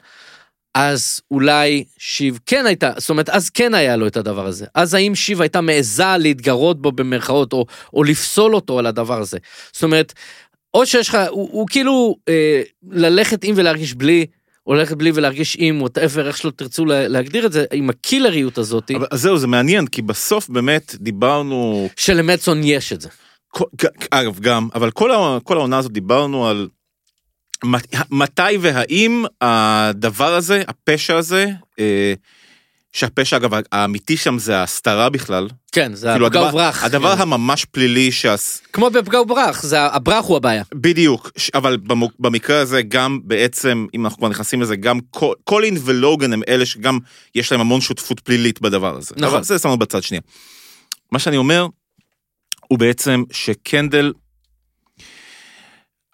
אז אולי שיב כן הייתה, זאת אומרת, אז כן היה לו את הדבר הזה. אז האם שיב הייתה מעיזה להתגרות בו במרכאות, או, או לפסול אותו על הדבר הזה. זאת אומרת, או שיש לך, הוא, הוא כאילו אה, ללכת עם ולהרגיש בלי, או ללכת בלי ולהרגיש עם, whatever, איך שלא תרצו לה- להגדיר את זה, עם הקילריות הזאת, אבל זהו, זה מעניין, כי בסוף באמת דיברנו, שלמטסון יש את זה. כל- אגב, גם, אבל כל כל העונה הזאת דיברנו על מתי והאם הדבר הזה, הפשע הזה, אה, שהפשע אגב האמיתי שם זה ההסתרה בכלל, כן, זה כאילו הפגע הדבר, וברח. הדבר כן. הממש פלילי שהס... כמו בפגע וברח, זה הברח הוא הבעיה. בדיוק, אבל במקרה הזה גם בעצם, אם אנחנו כבר נכנסים לזה, גם קול- קולין ולוגן הם אלה שגם יש להם המון שותפות פלילית בדבר הזה. נכון. אבל זה שמנו בצד שנייה. מה שאני אומר, הוא בעצם שקנדל,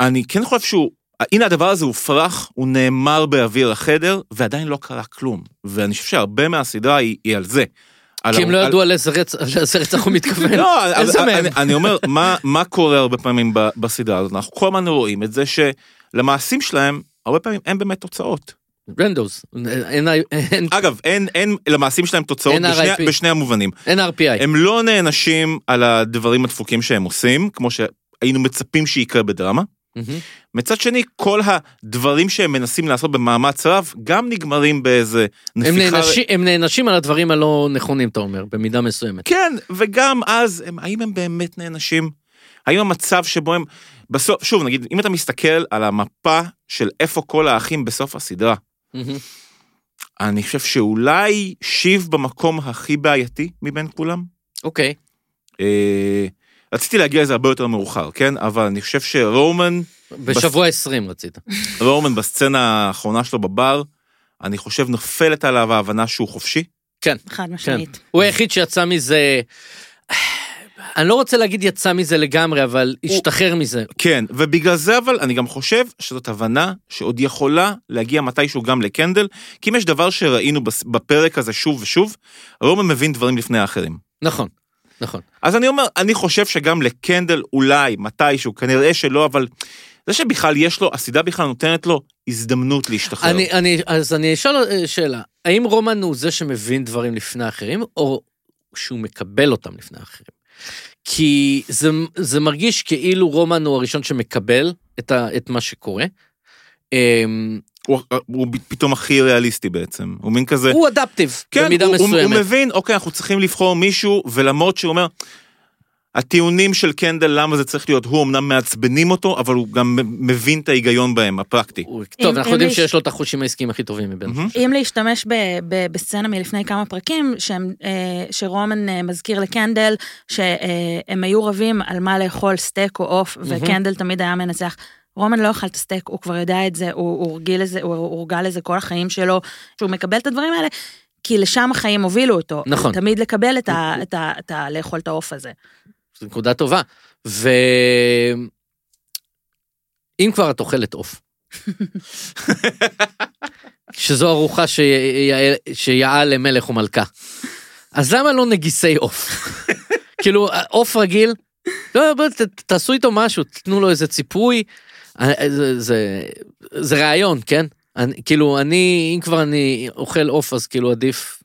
אני כן חושב שהוא, הנה הדבר הזה הופרך, הוא נאמר באוויר החדר, ועדיין לא קרה כלום. ואני חושב שהרבה מהסדרה היא, היא על זה. כי הם לא ידעו על איזה רצח, הוא מתכוון. לא, איזה מהם? אני, אומר, מה, קורה הרבה פעמים בסדרה הזאת? אנחנו כל הזמן רואים את זה שלמעשים שלהם, הרבה פעמים אין באמת תוצאות. רנדוס, אגב, אין, אין למעשים שלהם תוצאות. בשני המובנים. אין RPI. הם לא נענשים על הדברים הדפוקים שהם עושים, כמו שהיינו מצפים שיקרה בדרמה. מצד שני, כל הדברים שהם מנסים לעשות במאמץ רב, גם נגמרים באיזה הם נפיחה... נענשים- הם נענשים על הדברים הלא נכונים, אתה אומר, במידה מסוימת. כן, וגם אז, הם, האם הם באמת נענשים? האם המצב שבו הם, בסוף, שוב, נגיד, אם אתה מסתכל על המפה של איפה כל האחים בסוף הסדרה. אני חושב שאולי שיב במקום הכי בעייתי מבין כולם. אוקיי. אה, רציתי להגיע לזה הרבה יותר מאוחר, כן? אבל אני חושב שרומן, בשבוע 20 רצית. רומן בסצנה האחרונה שלו בבר, אני חושב נופלת עליו ההבנה שהוא חופשי. כן, חד כן. משמעית. הוא היחיד שיצא מזה... אני לא רוצה להגיד יצא מזה לגמרי, אבל השתחרר מזה. כן, ובגלל זה אבל אני גם חושב שזאת הבנה שעוד יכולה להגיע מתישהו גם לקנדל, כי אם יש דבר שראינו בס- בפרק הזה שוב ושוב, רומן מבין דברים לפני האחרים. נכון, נכון. אז אני אומר, אני חושב שגם לקנדל אולי, מתישהו, כנראה שלא, אבל זה שבכלל יש לו, הסדרה בכלל נותנת לו הזדמנות להשתחרר. אני, אני, אז אני אשאל אה, שאלה, האם רומן הוא זה שמבין דברים לפני האחרים, או שהוא מקבל אותם לפני האחרים? כי זה, זה מרגיש כאילו רומן הוא הראשון שמקבל את, ה, את מה שקורה. הוא, הוא פתאום הכי ריאליסטי בעצם, הוא מין כזה... הוא אדפטיב, כן, במידה הוא, הוא, מסוימת. הוא מבין, אוקיי, אנחנו צריכים לבחור מישהו, ולמרות שהוא אומר, הטיעונים של קנדל, למה זה צריך להיות, הוא אמנם מעצבנים אותו, אבל הוא גם מבין את ההיגיון בהם, הפרקטי. הוא- טוב, אם- אנחנו אם יודעים יש- שיש לו את החושים העסקיים הכי טובים מבין. אם להשתמש ב, ב, בסצנה מלפני כמה פרקים, שהם, אה, שרומן אה, מזכיר לקנדל, שהם היו רבים על מה לאכול סטייק או עוף, וקנדל תמיד היה מנצח. רומן לא אכל את הסטייק, הוא כבר יודע את זה, הוא הורגיל לזה, הוא הורגל לזה כל החיים שלו, שהוא מקבל את הדברים האלה, כי לשם החיים הובילו אותו. נכון. תמיד לקבל את ה... את ה, את ה לאכול את העוף הזה. זו נקודה טובה. ו... אם כבר את אוכלת עוף. שזו ארוחה שיעל- למלך ומלכה. אז למה לא נגיסי עוף? כאילו, עוף רגיל, לא, בוא, ת, תעשו איתו משהו, תתנו לו איזה ציפוי. אה, זה, זה, זה רעיון, כן? אני, כאילו, אני, אם כבר אני אוכל עוף, אז כאילו עדיף,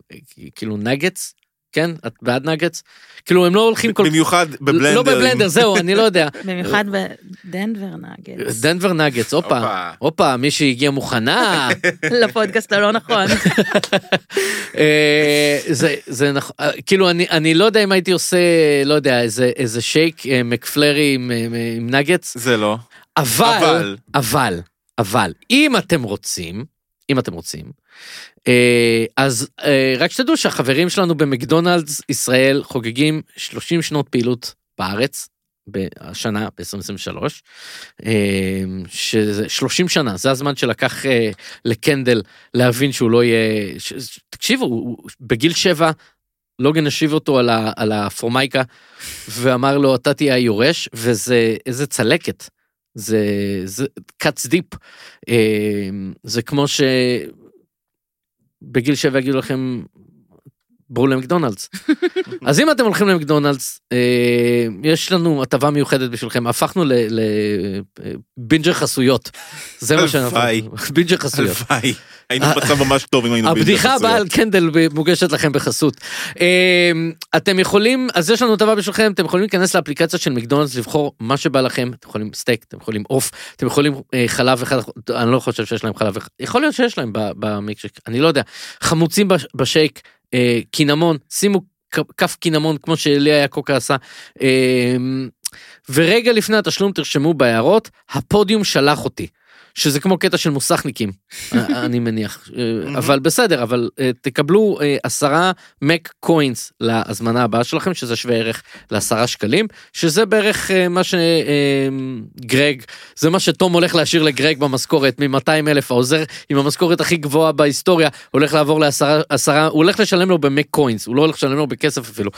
כאילו נגץ, כן? את בעד נגץ? כאילו, הם לא הולכים כל במיוחד בבלנדר. לא בבלנדר, זהו, אני לא יודע. במיוחד בדנבר נאגץ. דנבר נגץ, הופה, הופה. מישהי הגיעה מוכנה. לפודקאסט הלא נכון. אה, זה, זה נכון, אה, כאילו, אני, אני לא יודע אם הייתי עושה, לא יודע, איזה, איזה שייק אה, מקפלרי עם, אה, עם נגץ, זה לא. אבל, אבל. אבל, אבל, אם אתם רוצים, אם אתם רוצים, אה, אז אה, רק שתדעו שהחברים שלנו במקדונלדס ישראל חוגגים 30 שנות פעילות בארץ. השנה ב-2023, שזה 30 שנה, זה הזמן שלקח אה, לקנדל להבין שהוא לא יהיה, ש- תקשיבו, הוא- בגיל שבע לוגן השיב אותו על, ה, על הפורמייקה ואמר לו אתה תהיה היורש וזה איזה צלקת. זה, זה cuts deep. אה, זה כמו שבגיל שבע יגידו לכם, בואו למקדונלדס. אז אם אתם הולכים למקדונלדס, אה, יש לנו הטבה מיוחדת בשבילכם, הפכנו לבינג'ר חסויות. זה מה שאנחנו... הלוואי. בינג'ר חסויות. הלוואי. היינו במצב ממש טוב אם היינו בלתי הבדיחה הבאה על חסויות. קנדל מוגשת לכם בחסות. אה, אתם יכולים, אז יש לנו הטבה בשבילכם, אתם יכולים להיכנס לאפליקציה של מקדונלדס, לבחור מה שבא לכם, אתם יכולים סטייק, אתם יכולים עוף, אתם יכולים אה, חלב אחד, אני לא חושב שיש להם חלב אחד, יכול להיות שיש להם ב- במילקשייק, אני לא יודע. חמוצים בש- בשייק, אה, קינמון, שימו כף קינמון כמו שלי היה קוקה עשה. אה, ורגע לפני התשלום תרשמו בהערות, הפודיום שלח אותי. שזה כמו קטע של מוסכניקים, אה, אני מניח, אה, אבל בסדר, אבל אה, תקבלו עשרה מק קוינס להזמנה הבאה שלכם, שזה שווה ערך לעשרה שקלים, שזה בערך מה שגרג, זה מה שתום הולך להשאיר לגרג במשכורת מ-200 אלף, העוזר עם המשכורת הכי גבוהה בהיסטוריה, הולך לעבור לעשרה, עשרה, הוא הולך לשלם לו במק קוינס, הוא לא הולך לשלם לו בכסף אפילו.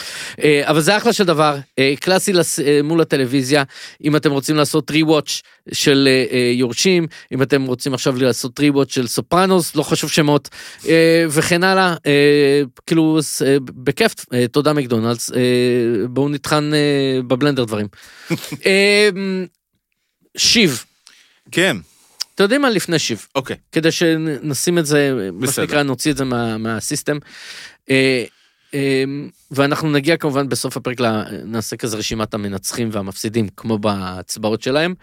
אבל זה אחלה של דבר, קלאסי מול הטלוויזיה, אם אתם רוצים לעשות רי-וואץ' של יורשים, אם אתם רוצים עכשיו לעשות רי-וואץ' של סופרנוס, לא חשוב שמות, אה, וכן הלאה, אה, כאילו, אה, בכיף, תודה מקדונלדס, אה, בואו נטחן בבלנדר דברים. אה, שיב, כן, אתם יודעים מה לפני שיב? אוקיי. כדי שנשים את זה, מה בסדר. שנקרא, נוציא את זה מה, מהסיסטם. אה, ואנחנו נגיע כמובן בסוף הפרק, נעשה כזה רשימת המנצחים והמפסידים, כמו בהצבעות שלהם.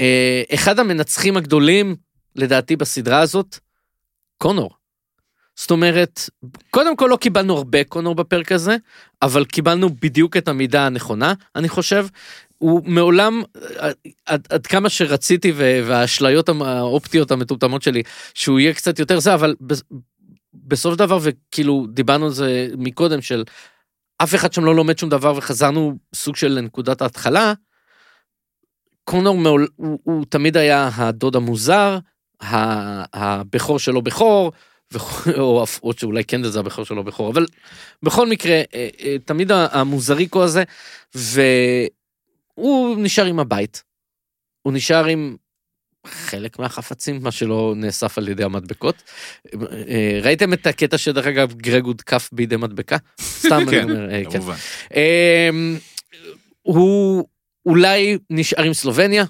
אה, אחד המנצחים הגדולים, לדעתי, בסדרה הזאת, קונור. זאת אומרת, קודם כל לא קיבלנו הרבה קונור בפרק הזה, אבל קיבלנו בדיוק את המידה הנכונה, אני חושב. הוא מעולם, עד, עד כמה שרציתי והאשליות האופטיות המטומטמות שלי, שהוא יהיה קצת יותר זה, אבל בסופו של דבר, וכאילו דיברנו על זה מקודם, של אף אחד שם לא לומד שום דבר וחזרנו סוג של נקודת ההתחלה, קונור מעול, הוא, הוא תמיד היה הדוד המוזר, הבכור שלו בכור, או, או שאולי קנדל זה הבכור שלו בכור, אבל בכל מקרה, אה, אה, תמיד המוזריקו הזה, והוא נשאר עם הבית. הוא נשאר עם חלק מהחפצים, מה שלא נאסף על ידי המדבקות. אה, ראיתם את הקטע שדרך אגב גרג הותקף בידי מדבקה? סתם אני כן, אומר, כן. אמ, הוא אולי נשאר עם סלובניה,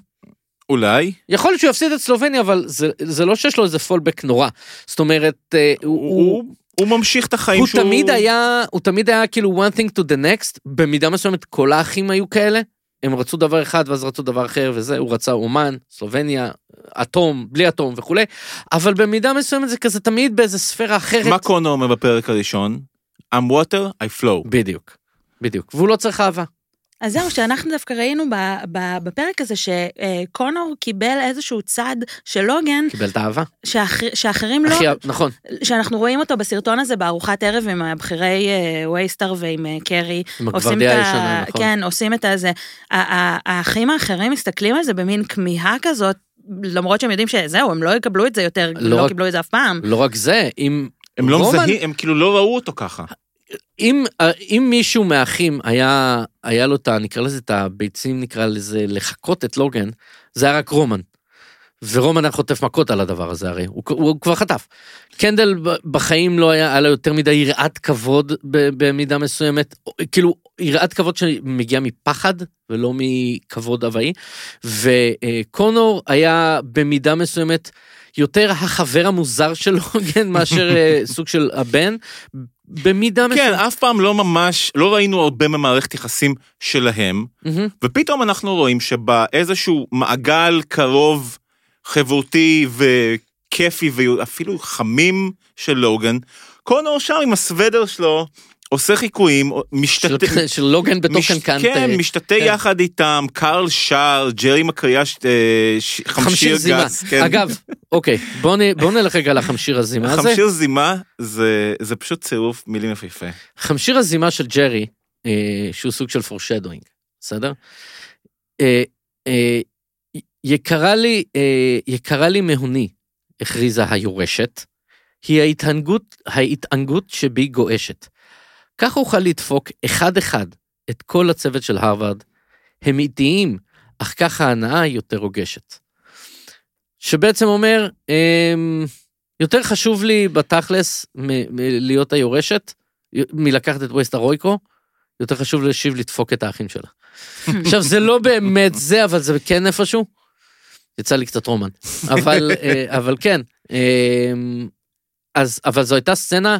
אולי. יכול להיות שהוא יפסיד את סלובניה, אבל זה, זה לא שיש לו איזה פולבק נורא. זאת אומרת, אה, הוא... הוא, הוא ממשיך את החיים הוא שהוא... תמיד היה, הוא תמיד היה כאילו one thing to the next, במידה מסוימת כל האחים היו כאלה. הם רצו דבר אחד ואז רצו דבר אחר וזה, הוא רצה אומן, סלובניה, אטום, בלי אטום וכולי, אבל במידה מסוימת זה כזה תמיד באיזה ספירה אחרת. מה קונו אומר בפרק הראשון? I'm water, I flow. בדיוק, בדיוק, והוא לא צריך אהבה. אז זהו, שאנחנו דווקא ראינו ב, ב, בפרק הזה שקונור קיבל איזשהו צד של לוגן. קיבל את האהבה. שאח, שאחרים לא... אחי, נכון. שאנחנו רואים אותו בסרטון הזה בארוחת ערב עם הבכירי וייסטר ועם קרי. עם הגוורדיה הישנה, נכון. כן, עושים את הזה. האחים האחרים מסתכלים על זה במין כמיהה כזאת, למרות שהם יודעים שזהו, הם לא יקבלו את זה יותר, לא, לא רק, קיבלו את זה אף פעם. לא רק זה, אם... הם לא מזהים, הם כאילו לא ראו אותו ככה. אם, אם מישהו מהאחים היה, היה לו את ה... נקרא לזה את הביצים, נקרא לזה, לחקות את לוגן, זה היה רק רומן. ורומן היה חוטף מכות על הדבר הזה הרי, הוא, הוא, הוא כבר חטף. קנדל בחיים לא היה, היה לו יותר מדי יראת כבוד במידה מסוימת, כאילו יראת כבוד שמגיעה מפחד ולא מכבוד הוואי, וקונור היה במידה מסוימת יותר החבר המוזר של לוגן מאשר אה, סוג של הבן, במידה מסוימת. כן, אף פעם לא ממש, לא ראינו הרבה ממערכת יחסים שלהם, mm-hmm. ופתאום אנחנו רואים שבאיזשהו מעגל קרוב, חברותי וכיפי ואפילו חמים של לוגן, קונור שם עם הסוודר שלו, עושה חיקויים, משתתה... של, של לוגן בתוך מש... קנקנט. כן, משתתה כן. יחד איתם, קרל שר, ג'רי מקריאה ש... חמשיר גס. כן. אגב, אוקיי, בוא, נ... בוא נלך רגע לחמשיר הזימה הזה. חמשיר זימה זה, זה פשוט צירוף מילים יפהפה. חמשיר הזימה של ג'רי, אה, שהוא סוג של פורשדוינג, בסדר? אה, אה, יקרה לי, אה, יקרה לי מהוני, הכריזה היורשת, היא ההתענגות, ההתענגות שבי גועשת. כך אוכל לדפוק אחד-אחד את כל הצוות של הרווארד. הם איטיים, אך ככה ההנאה יותר רוגשת. שבעצם אומר, אמ, יותר חשוב לי בתכלס מלהיות היורשת, מלקחת את ווסט הרויקו, יותר חשוב להשיב לדפוק את האחים שלה. עכשיו, זה לא באמת זה, אבל זה כן איפשהו. יצא לי קצת רומן. אבל, אה, אבל כן. אמ, אז, אבל זו הייתה סצנה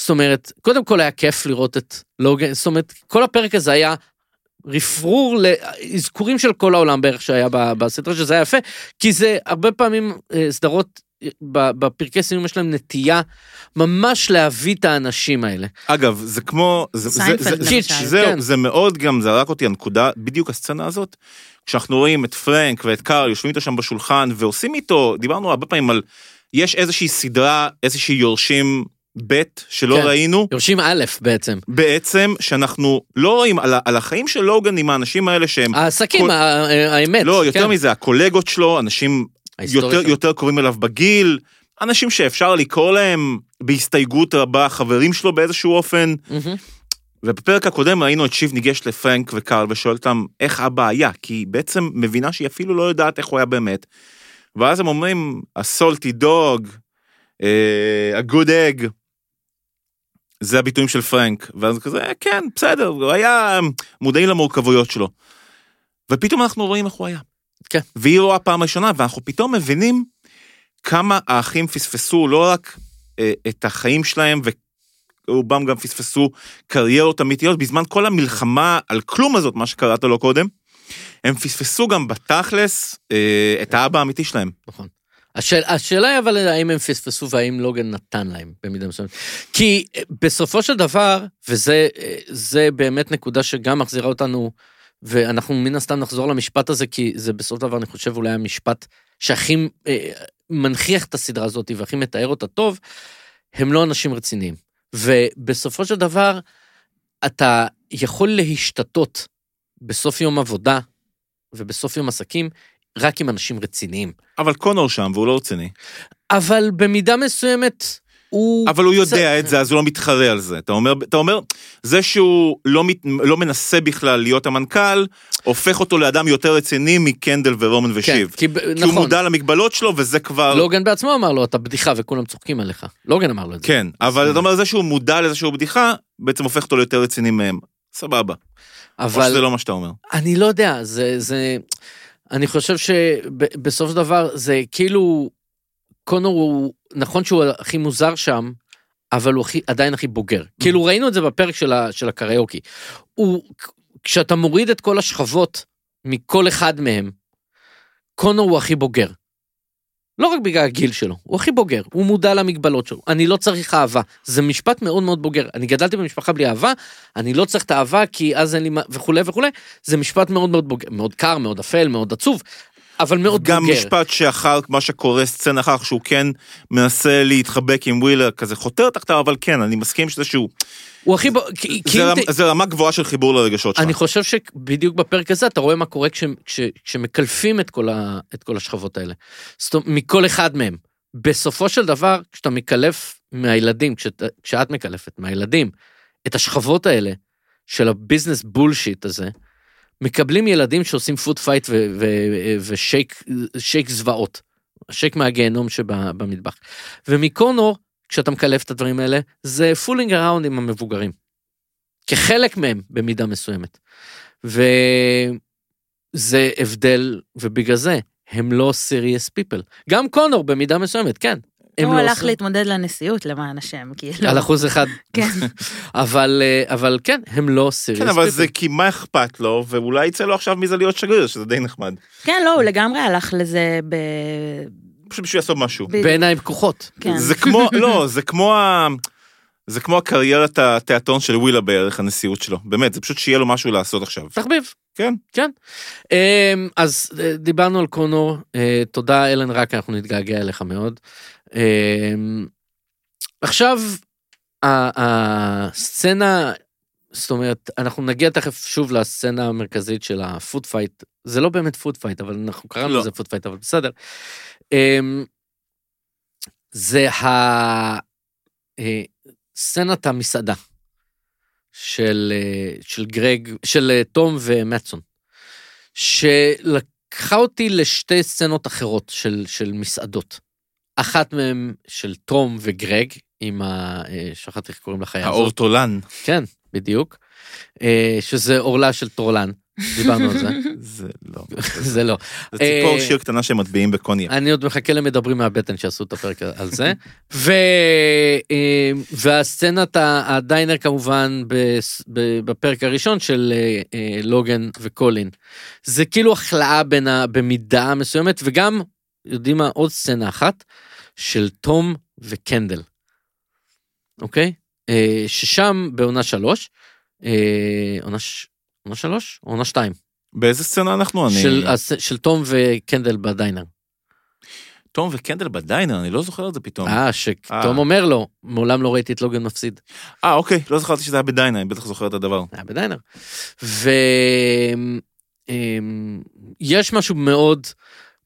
זאת אומרת, קודם כל היה כיף לראות את לוגן, זאת אומרת, כל הפרק הזה היה רפרור לאזכורים של כל העולם בערך שהיה בסדרה, שזה היה יפה, כי זה הרבה פעמים אה, סדרות בפרקי סיום יש להם נטייה ממש להביא את האנשים האלה. אגב, זה כמו, זה, זה, זה, זה, זה, כן. זה מאוד גם זרק אותי הנקודה, בדיוק הסצנה הזאת, כשאנחנו רואים את פרנק ואת קארל יושבים איתו שם בשולחן ועושים איתו, דיברנו הרבה פעמים על, יש איזושהי סדרה, איזושהי יורשים ב' שלא כן. ראינו. יורשים א' בעצם. בעצם, שאנחנו לא רואים על, על החיים של לוגן עם האנשים האלה שהם... העסקים, כל... האמת. לא, יותר כן. מזה, הקולגות שלו, אנשים יותר, יותר קרובים אליו בגיל, אנשים שאפשר לקרוא להם בהסתייגות רבה, חברים שלו באיזשהו אופן. ובפרק הקודם ראינו את שיב ניגש לפרנק וקארל ושואל אותם איך אבא היה, כי היא בעצם מבינה שהיא אפילו לא יודעת איך הוא היה באמת. ואז הם אומרים, הסולטי דוג, הגוד אג, זה הביטויים של פרנק, ואז כזה, כן, בסדר, הוא היה מודעים למורכבויות שלו. ופתאום אנחנו רואים איך הוא היה. כן. והיא רואה פעם ראשונה, ואנחנו פתאום מבינים כמה האחים פספסו לא רק אה, את החיים שלהם, ורובם גם פספסו קריירות אמיתיות, בזמן כל המלחמה על כלום הזאת, מה שקראת לו קודם, הם פספסו גם בתכלס אה, את האבא האמיתי שלהם. נכון. השאל, השאלה היא אבל האם הם פספסו והאם לוגן נתן להם במידה מסוימת. כי אה, בסופו של דבר, וזה אה, באמת נקודה שגם מחזירה אותנו ואנחנו מן הסתם נחזור למשפט הזה, כי זה בסופו של דבר, אני חושב, אולי המשפט שהכי אה, מנכיח את הסדרה הזאת והכי מתאר אותה טוב, הם לא אנשים רציניים. ובסופו של דבר, אתה יכול להשתתות בסוף יום עבודה ובסוף יום עסקים רק עם אנשים רציניים. אבל קונור שם והוא לא רציני. אבל במידה מסוימת, הוא... אבל הוא יודע את זה, אז הוא לא מתחרה על זה. אתה אומר, אתה אומר, זה שהוא לא, מת, לא מנסה בכלל להיות המנכ"ל, הופך אותו לאדם יותר רציני מקנדל ורומן כן, ושיב. כי, ב- כי הוא נכון, מודע למגבלות שלו, וזה כבר... לוגן בעצמו אמר לו, אתה בדיחה וכולם צוחקים עליך. לוגן אמר לו את זה. כן, אבל אתה אומר, זה שהוא מודע לזה שהוא בדיחה, בעצם הופך אותו ליותר רציני מהם. סבבה. או אבל שזה לא מה שאתה אומר. אני לא יודע, זה, זה, אני חושב שבסופו של דבר זה כאילו, קונור הוא, נכון שהוא הכי מוזר שם, אבל הוא הכי, עדיין הכי בוגר. כאילו ראינו את זה בפרק של, ה, של הקריוקי. הוא, כשאתה מוריד את כל השכבות מכל אחד מהם, קונור הוא הכי בוגר. לא רק בגלל הגיל שלו, הוא הכי בוגר, הוא מודע למגבלות שלו. אני לא צריך אהבה. זה משפט מאוד מאוד בוגר. אני גדלתי במשפחה בלי אהבה, אני לא צריך את האהבה כי אז אין לי מה, וכולי וכולי. זה משפט מאוד מאוד בוגר, מאוד קר, מאוד אפל, מאוד עצוב, אבל מאוד גם בוגר. משפט שאחר מה שקורה סצנה אחר שהוא כן מנסה להתחבק עם ווילר כזה חותר תחתיו אבל כן אני מסכים שזה שהוא הוא הכי זה, אם רמ, ת- זה רמה גבוהה של חיבור לרגשות שלך. אני חושב שבדיוק בפרק הזה אתה רואה מה קורה כש, כש, כשמקלפים את כל, ה, את כל השכבות האלה. זאת אומרת, מכל אחד מהם. בסופו של דבר, כשאתה מקלף מהילדים, כשאת, כשאת מקלפת מהילדים, את השכבות האלה של ה business bullshit הזה, מקבלים ילדים שעושים food fight ושייק שייק זוועות. שייק מהגיהנום שבמטבח. ומקונור, כשאתה מקלף את הדברים האלה, זה fooling around עם המבוגרים. כחלק מהם במידה מסוימת. וזה הבדל, ובגלל זה הם לא serious people. גם קונור במידה מסוימת, כן. הם הוא לא הלך להתמודד לנשיאות למען השם, כאילו. על אחוז אחד. כן. אבל, אה, אבל כן, הם לא סיריוס כן. אבל זה כי מה אכפת לו ואולי יצא לו עכשיו מזה להיות שגריר שזה די נחמד. כן, לא, הוא לגמרי הלך לזה ב... פשוט בשביל לעשות משהו. בעיניים פקוחות. כן. זה כמו לא זה כמו ה... זה כמו הקריירת התיאטרון של ווילה בערך הנשיאות שלו באמת זה פשוט שיהיה לו משהו לעשות עכשיו. תחביב. כן. כן. אמ, אז אה, דיברנו על קונור, אה, תודה אלן רק, אנחנו נתגעגע אליך מאוד. אמ, עכשיו, הסצנה, זאת אומרת, אנחנו נגיע תכף שוב לסצנה המרכזית של ה food fight, זה לא באמת food fight, אבל אנחנו קראנו לא. לזה food fight, אבל בסדר. אמ, זה ה... אה, סצנת המסעדה של, אה, של גרג, של אה, תום ומטסון, שלקחה אותי לשתי סצנות אחרות של, של מסעדות. אחת מהן של תום וגרג, עם ה... אה, שכחתי איך קוראים לחיה הזאת. האורטולן. כן, בדיוק. אה, שזה עורלה של טורלן, דיברנו על זה. זה לא. זה לא. זה ציפור אה, שיר קטנה שהם מטביעים בקוניאק. אני עוד מחכה למדברים מהבטן שעשו את הפרק על זה. והסצנת הדיינר כמובן בפרק הראשון של לוגן וקולין. זה כאילו החלאה. במידה מסוימת וגם יודעים מה עוד סצנה אחת של תום וקנדל. אוקיי? אה, ששם בעונה שלוש, אה, עונה ש- עונה שלוש? עונה שתיים. באיזה סצנה אנחנו? אני... של, הס- של תום וקנדל בדיינר. תום וקנדל בדיינר, אני לא זוכר את זה פתאום. אה, שתום אה. אומר לו, מעולם לא ראיתי את לוגן מפסיד. אה, אוקיי, לא זכרתי שזה היה בדיינר, אני בטח זוכר את הדבר. היה בדיינר. ויש משהו מאוד,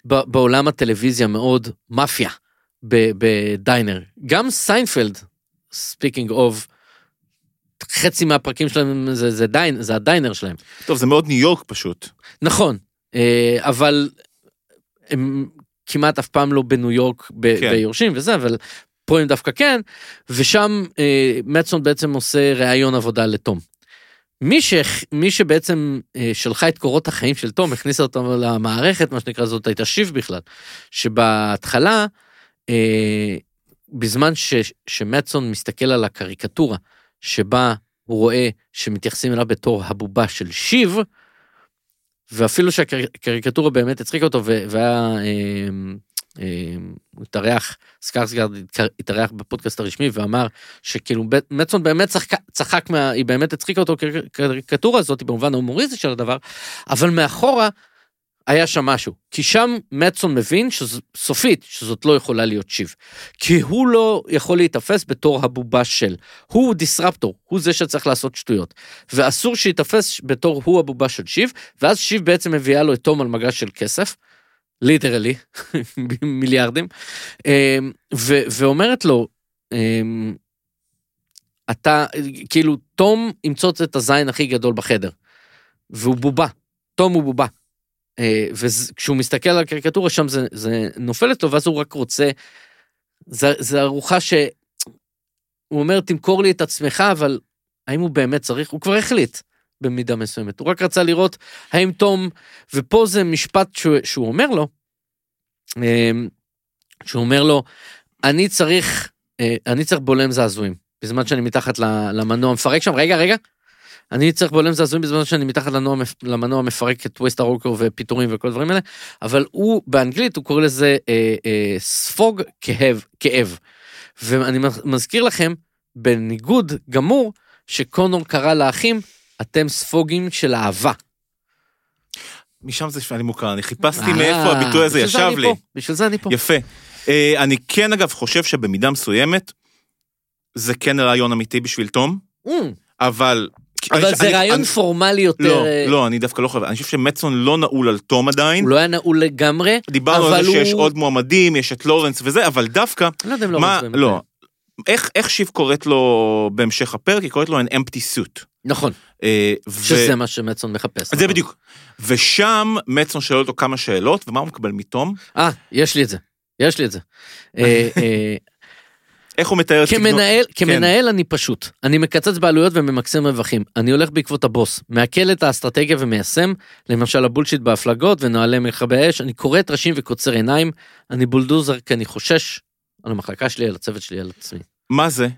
בעולם הטלוויזיה מאוד מאפיה ב diner. גם סיינפלד, speaking of, חצי מהפרקים שלהם זה, זה, diner, זה ה diner שלהם. טוב, זה מאוד ניו יורק פשוט. נכון, אה, אבל הם כמעט אף פעם לא בניו יורק ב- כן. ביורשים וזה, אבל פה הם דווקא כן, ושם אה, מטסון בעצם עושה ראיון עבודה לתום. מי, ש... מי שבעצם אה, שלחה את קורות החיים של תום, הכניסה אותו למערכת, מה שנקרא, זאת הייתה שיב בכלל, שבהתחלה, אה, בזמן ש... שמצון מסתכל על הקריקטורה, שבה הוא רואה שמתייחסים אליו בתור הבובה של שיב, ואפילו שהקריקטורה באמת הצחיקה אותו והיה אה, אה, התארח, סקרסגרד התארח בפודקאסט הרשמי ואמר שכאילו מצון באמת צחק, צחק, מה, היא באמת הצחיקה אותו קריקטורה הזאת במובן ההומוריסטי של הדבר, אבל מאחורה היה שם משהו. כי שם מצון מבין שז, סופית שזאת לא יכולה להיות שיב. כי הוא לא יכול להיתפס בתור הבובה של. הוא דיסרפטור, הוא זה שצריך לעשות שטויות. ואסור שייתפס בתור הוא הבובה של שיב, ואז שיב בעצם מביאה לו את תום על מגש של כסף. ליטרלי, מיליארדים, אמ, ו- ואומרת לו, אמ, אתה, כאילו, תום ימצוץ את הזין הכי גדול בחדר, והוא בובה, תום הוא בובה. אה, וכשהוא מסתכל על הקריקטורה שם זה, זה נופלת לו, ואז הוא רק רוצה, זה, ארוחה ש... הוא אומר, תמכור לי את עצמך, אבל האם הוא באמת צריך? הוא כבר החליט. במידה מסוימת. הוא רק רצה לראות האם תום, ופה זה משפט שהוא, שהוא אומר לו, אמ, שהוא אומר לו, אני צריך, אה, אני צריך בולם זעזועים, בזמן שאני מתחת למנוע מפרק שם, רגע, רגע, אני צריך בולם זעזועים בזמן שאני מתחת לנוע, למנוע מפרק את ווסט הרוקר ופיטורים וכל הדברים האלה, אבל הוא, באנגלית הוא קורא לזה אה, אה, ספוג כאב, כאב. ואני מזכיר לכם, בניגוד גמור, שקונור קרא לאחים אתם ספוגים של אהבה. משם זה נשמע לי מוכר, אני חיפשתי אה, מאיפה הביטוי הזה ישב לי. בשביל זה אני פה. יפה. אה, אני כן אגב חושב שבמידה מסוימת, זה כן רעיון אמיתי בשביל תום, mm. אבל... אבל זה רעיון פורמלי יותר... לא, אה, לא, אני דווקא לא חושב, אני חושב שמצון לא נעול על תום עדיין. הוא לא היה נעול לגמרי, דיברנו על זה שיש עוד מועמדים, יש את לורנס וזה, אבל דווקא... אני לא יודע אם לורנס באמת. לא, איך שיב קוראת לו בהמשך הפרק? היא קוראת לו an empty suit. נכון. אה, שזה מה שמצון מחפש. זה נכון. בדיוק. ושם מצון שואל אותו כמה שאלות, ומה הוא מקבל מתום? אה, יש לי את זה. יש לי את זה. איך הוא מתאר את סגנון? כמנהל, כן. כמנהל אני פשוט. אני מקצץ בעלויות וממקסם רווחים. אני הולך בעקבות הבוס. מעכל את האסטרטגיה ומיישם, למשל הבולשיט בהפלגות ונוהלי מכבי אש. אני קורא ראשים וקוצר עיניים. אני בולדוזר כי אני חושש על המחלקה שלי, על הצוות שלי, על עצמי. מה זה?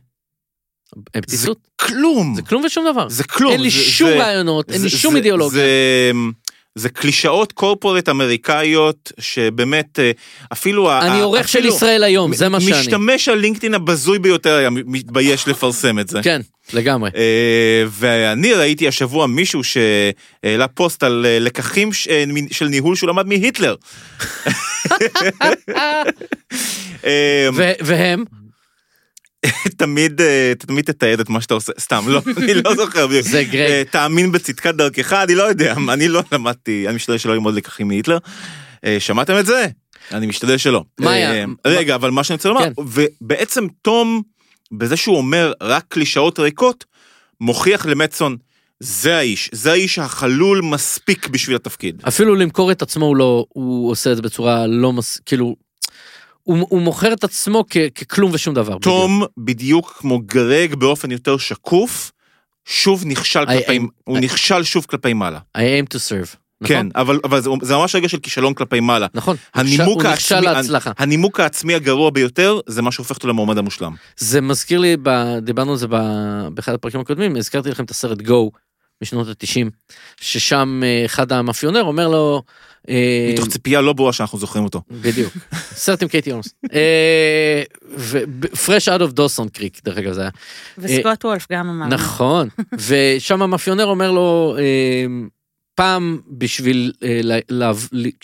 זה כלום. זה כלום ושום דבר. זה כלום. אין לי זה, שום זה, רעיונות, אין לי שום אידיאולוגיה. זה, זה קלישאות קורפורט אמריקאיות שבאמת אה, אפילו... אני עורך של ישראל היום, זה מה שאני. משתמש הלינקדאין הבזוי ביותר היה מתבייש לפרסם את זה. כן, לגמרי. אה, ואני ראיתי השבוע מישהו שהעלה פוסט על אה, לקחים של ניהול שהוא למד מהיטלר. והם? תמיד אה, תמיד תתעד את מה שאתה עושה סתם לא אני לא זוכר זה גרייט אה, תאמין בצדקת דרכך אני לא יודע אני לא למדתי אני משתדל שלא ללמוד לקחים מהיטלר. אה, שמעתם את זה אני משתדל שלא. מה היה? רגע אבל מה שאני רוצה לומר כן. ובעצם תום בזה שהוא אומר רק קלישאות ריקות מוכיח למצון זה האיש, זה האיש החלול מספיק בשביל התפקיד. אפילו למכור את עצמו הוא לא, הוא עושה את זה בצורה לא מס... כאילו, הוא, הוא מוכר את עצמו כ, ככלום ושום דבר. תום, בדיוק. בדיוק כמו גרג באופן יותר שקוף, שוב נכשל I כלפי, aim, הוא I... נכשל שוב כלפי מעלה. I aim to serve. נכון? כן, אבל, אבל זה, זה ממש רגע של כישלון כלפי מעלה. נכון, הנימוק הוא נכשל להצלחה. הנימוק העצמי הגרוע ביותר, זה מה שהופך אותו למועמד המושלם. זה מזכיר לי, ב, דיברנו על זה באחד הפרקים הקודמים, הזכרתי לכם את הסרט גו משנות ה-90, ששם אה, אחד המאפיונר אומר לו, מתוך ציפייה לא ברורה שאנחנו זוכרים אותו. בדיוק. סרט עם קייטי הולמס. fresh out of דוסון קריק דרך אגב זה היה. וסקוט וולף גם אמר. נכון. ושם המאפיונר אומר לו אה, פעם בשביל,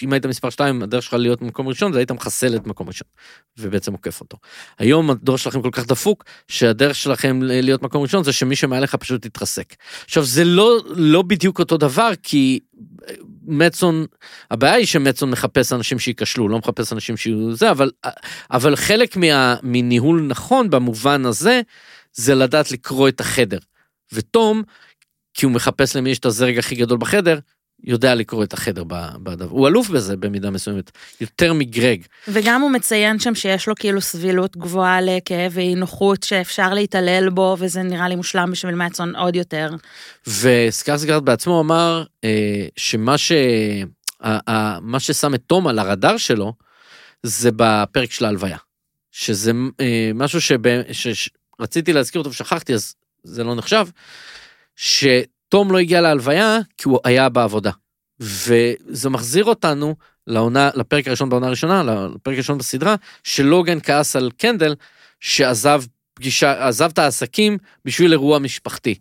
אם היית מספר 2 הדרך שלך להיות במקום ראשון זה היית מחסל את מקום ראשון. ובעצם עוקף אותו. היום הדור שלכם כל כך דפוק שהדרך שלכם להיות מקום ראשון זה שמי שמעליך פשוט יתרסק. עכשיו זה לא לא בדיוק אותו דבר כי מצון, הבעיה היא שמצון מחפש אנשים שייכשלו, לא מחפש אנשים שיהיו זה, אבל, אבל חלק מה, מניהול נכון במובן הזה, זה לדעת לקרוא את החדר. ותום, כי הוא מחפש למי יש את הזרג הכי גדול בחדר, יודע לקרוא את החדר בדבר. הוא אלוף בזה במידה מסוימת, יותר מגרג. וגם הוא מציין שם שיש לו כאילו סבילות גבוהה לכאב ואי נוחות שאפשר להתעלל בו, וזה נראה לי מושלם בשביל מעצון עוד יותר. וסקרסגרד בעצמו אמר אה, שמה ש... אה, מה ששם את תום על הרדאר שלו, זה בפרק של ההלוויה. שזה אה, משהו שרציתי להזכיר אותו ושכחתי, אז זה לא נחשב. שתום לא הגיע להלוויה כי הוא היה בעבודה. וזה מחזיר אותנו לעונה, לפרק הראשון בעונה הראשונה, לפרק הראשון בסדרה, שלוגן כעס על קנדל, שעזב פגישה, עזב את העסקים בשביל אירוע משפחתי.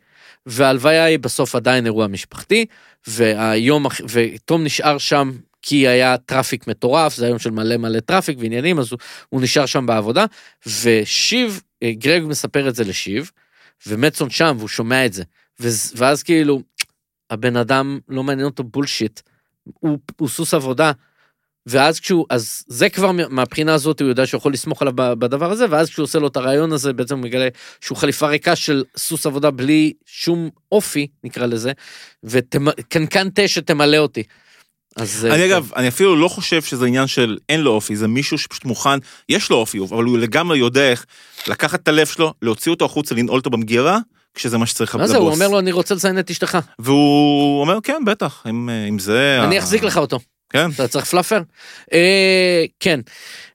וההלוויה היא בסוף עדיין אירוע משפחתי, והיום, ותום נשאר שם כי היה traffic מטורף, זה היום של מלא מלא traffic ועניינים, אז הוא, הוא נשאר שם בעבודה, ושיב, אה, גרג מספר את זה לשיב, ומצון שם והוא שומע את זה, ואז כאילו, הבן אדם לא מעניין אותו בולשיט, הוא, הוא סוס עבודה, ואז כשהוא, אז זה כבר מהבחינה הזאת הוא יודע שהוא יכול לסמוך עליו בדבר הזה, ואז כשהוא עושה לו את הרעיון הזה, בעצם הוא מגלה שהוא חליפה ריקה של סוס עבודה בלי שום אופי, נקרא לזה, וקנקן תה שתמלא אותי. אז אני כן. אגב, אני אפילו לא חושב שזה עניין של אין לו אופי, זה מישהו שפשוט מוכן, יש לו אופי, אבל הוא לגמרי יודע איך לקחת את הלב שלו, להוציא אותו החוצה, לנעול אותו במגירה, כשזה מה שצריך לבוס. מה זה, הוא אומר לו, אני רוצה לציין את אשתך. והוא אומר, כן, בטח, אם, אם זה... אני אחזיק לך אותו. כן. אתה צריך פלאפר? אה, כן.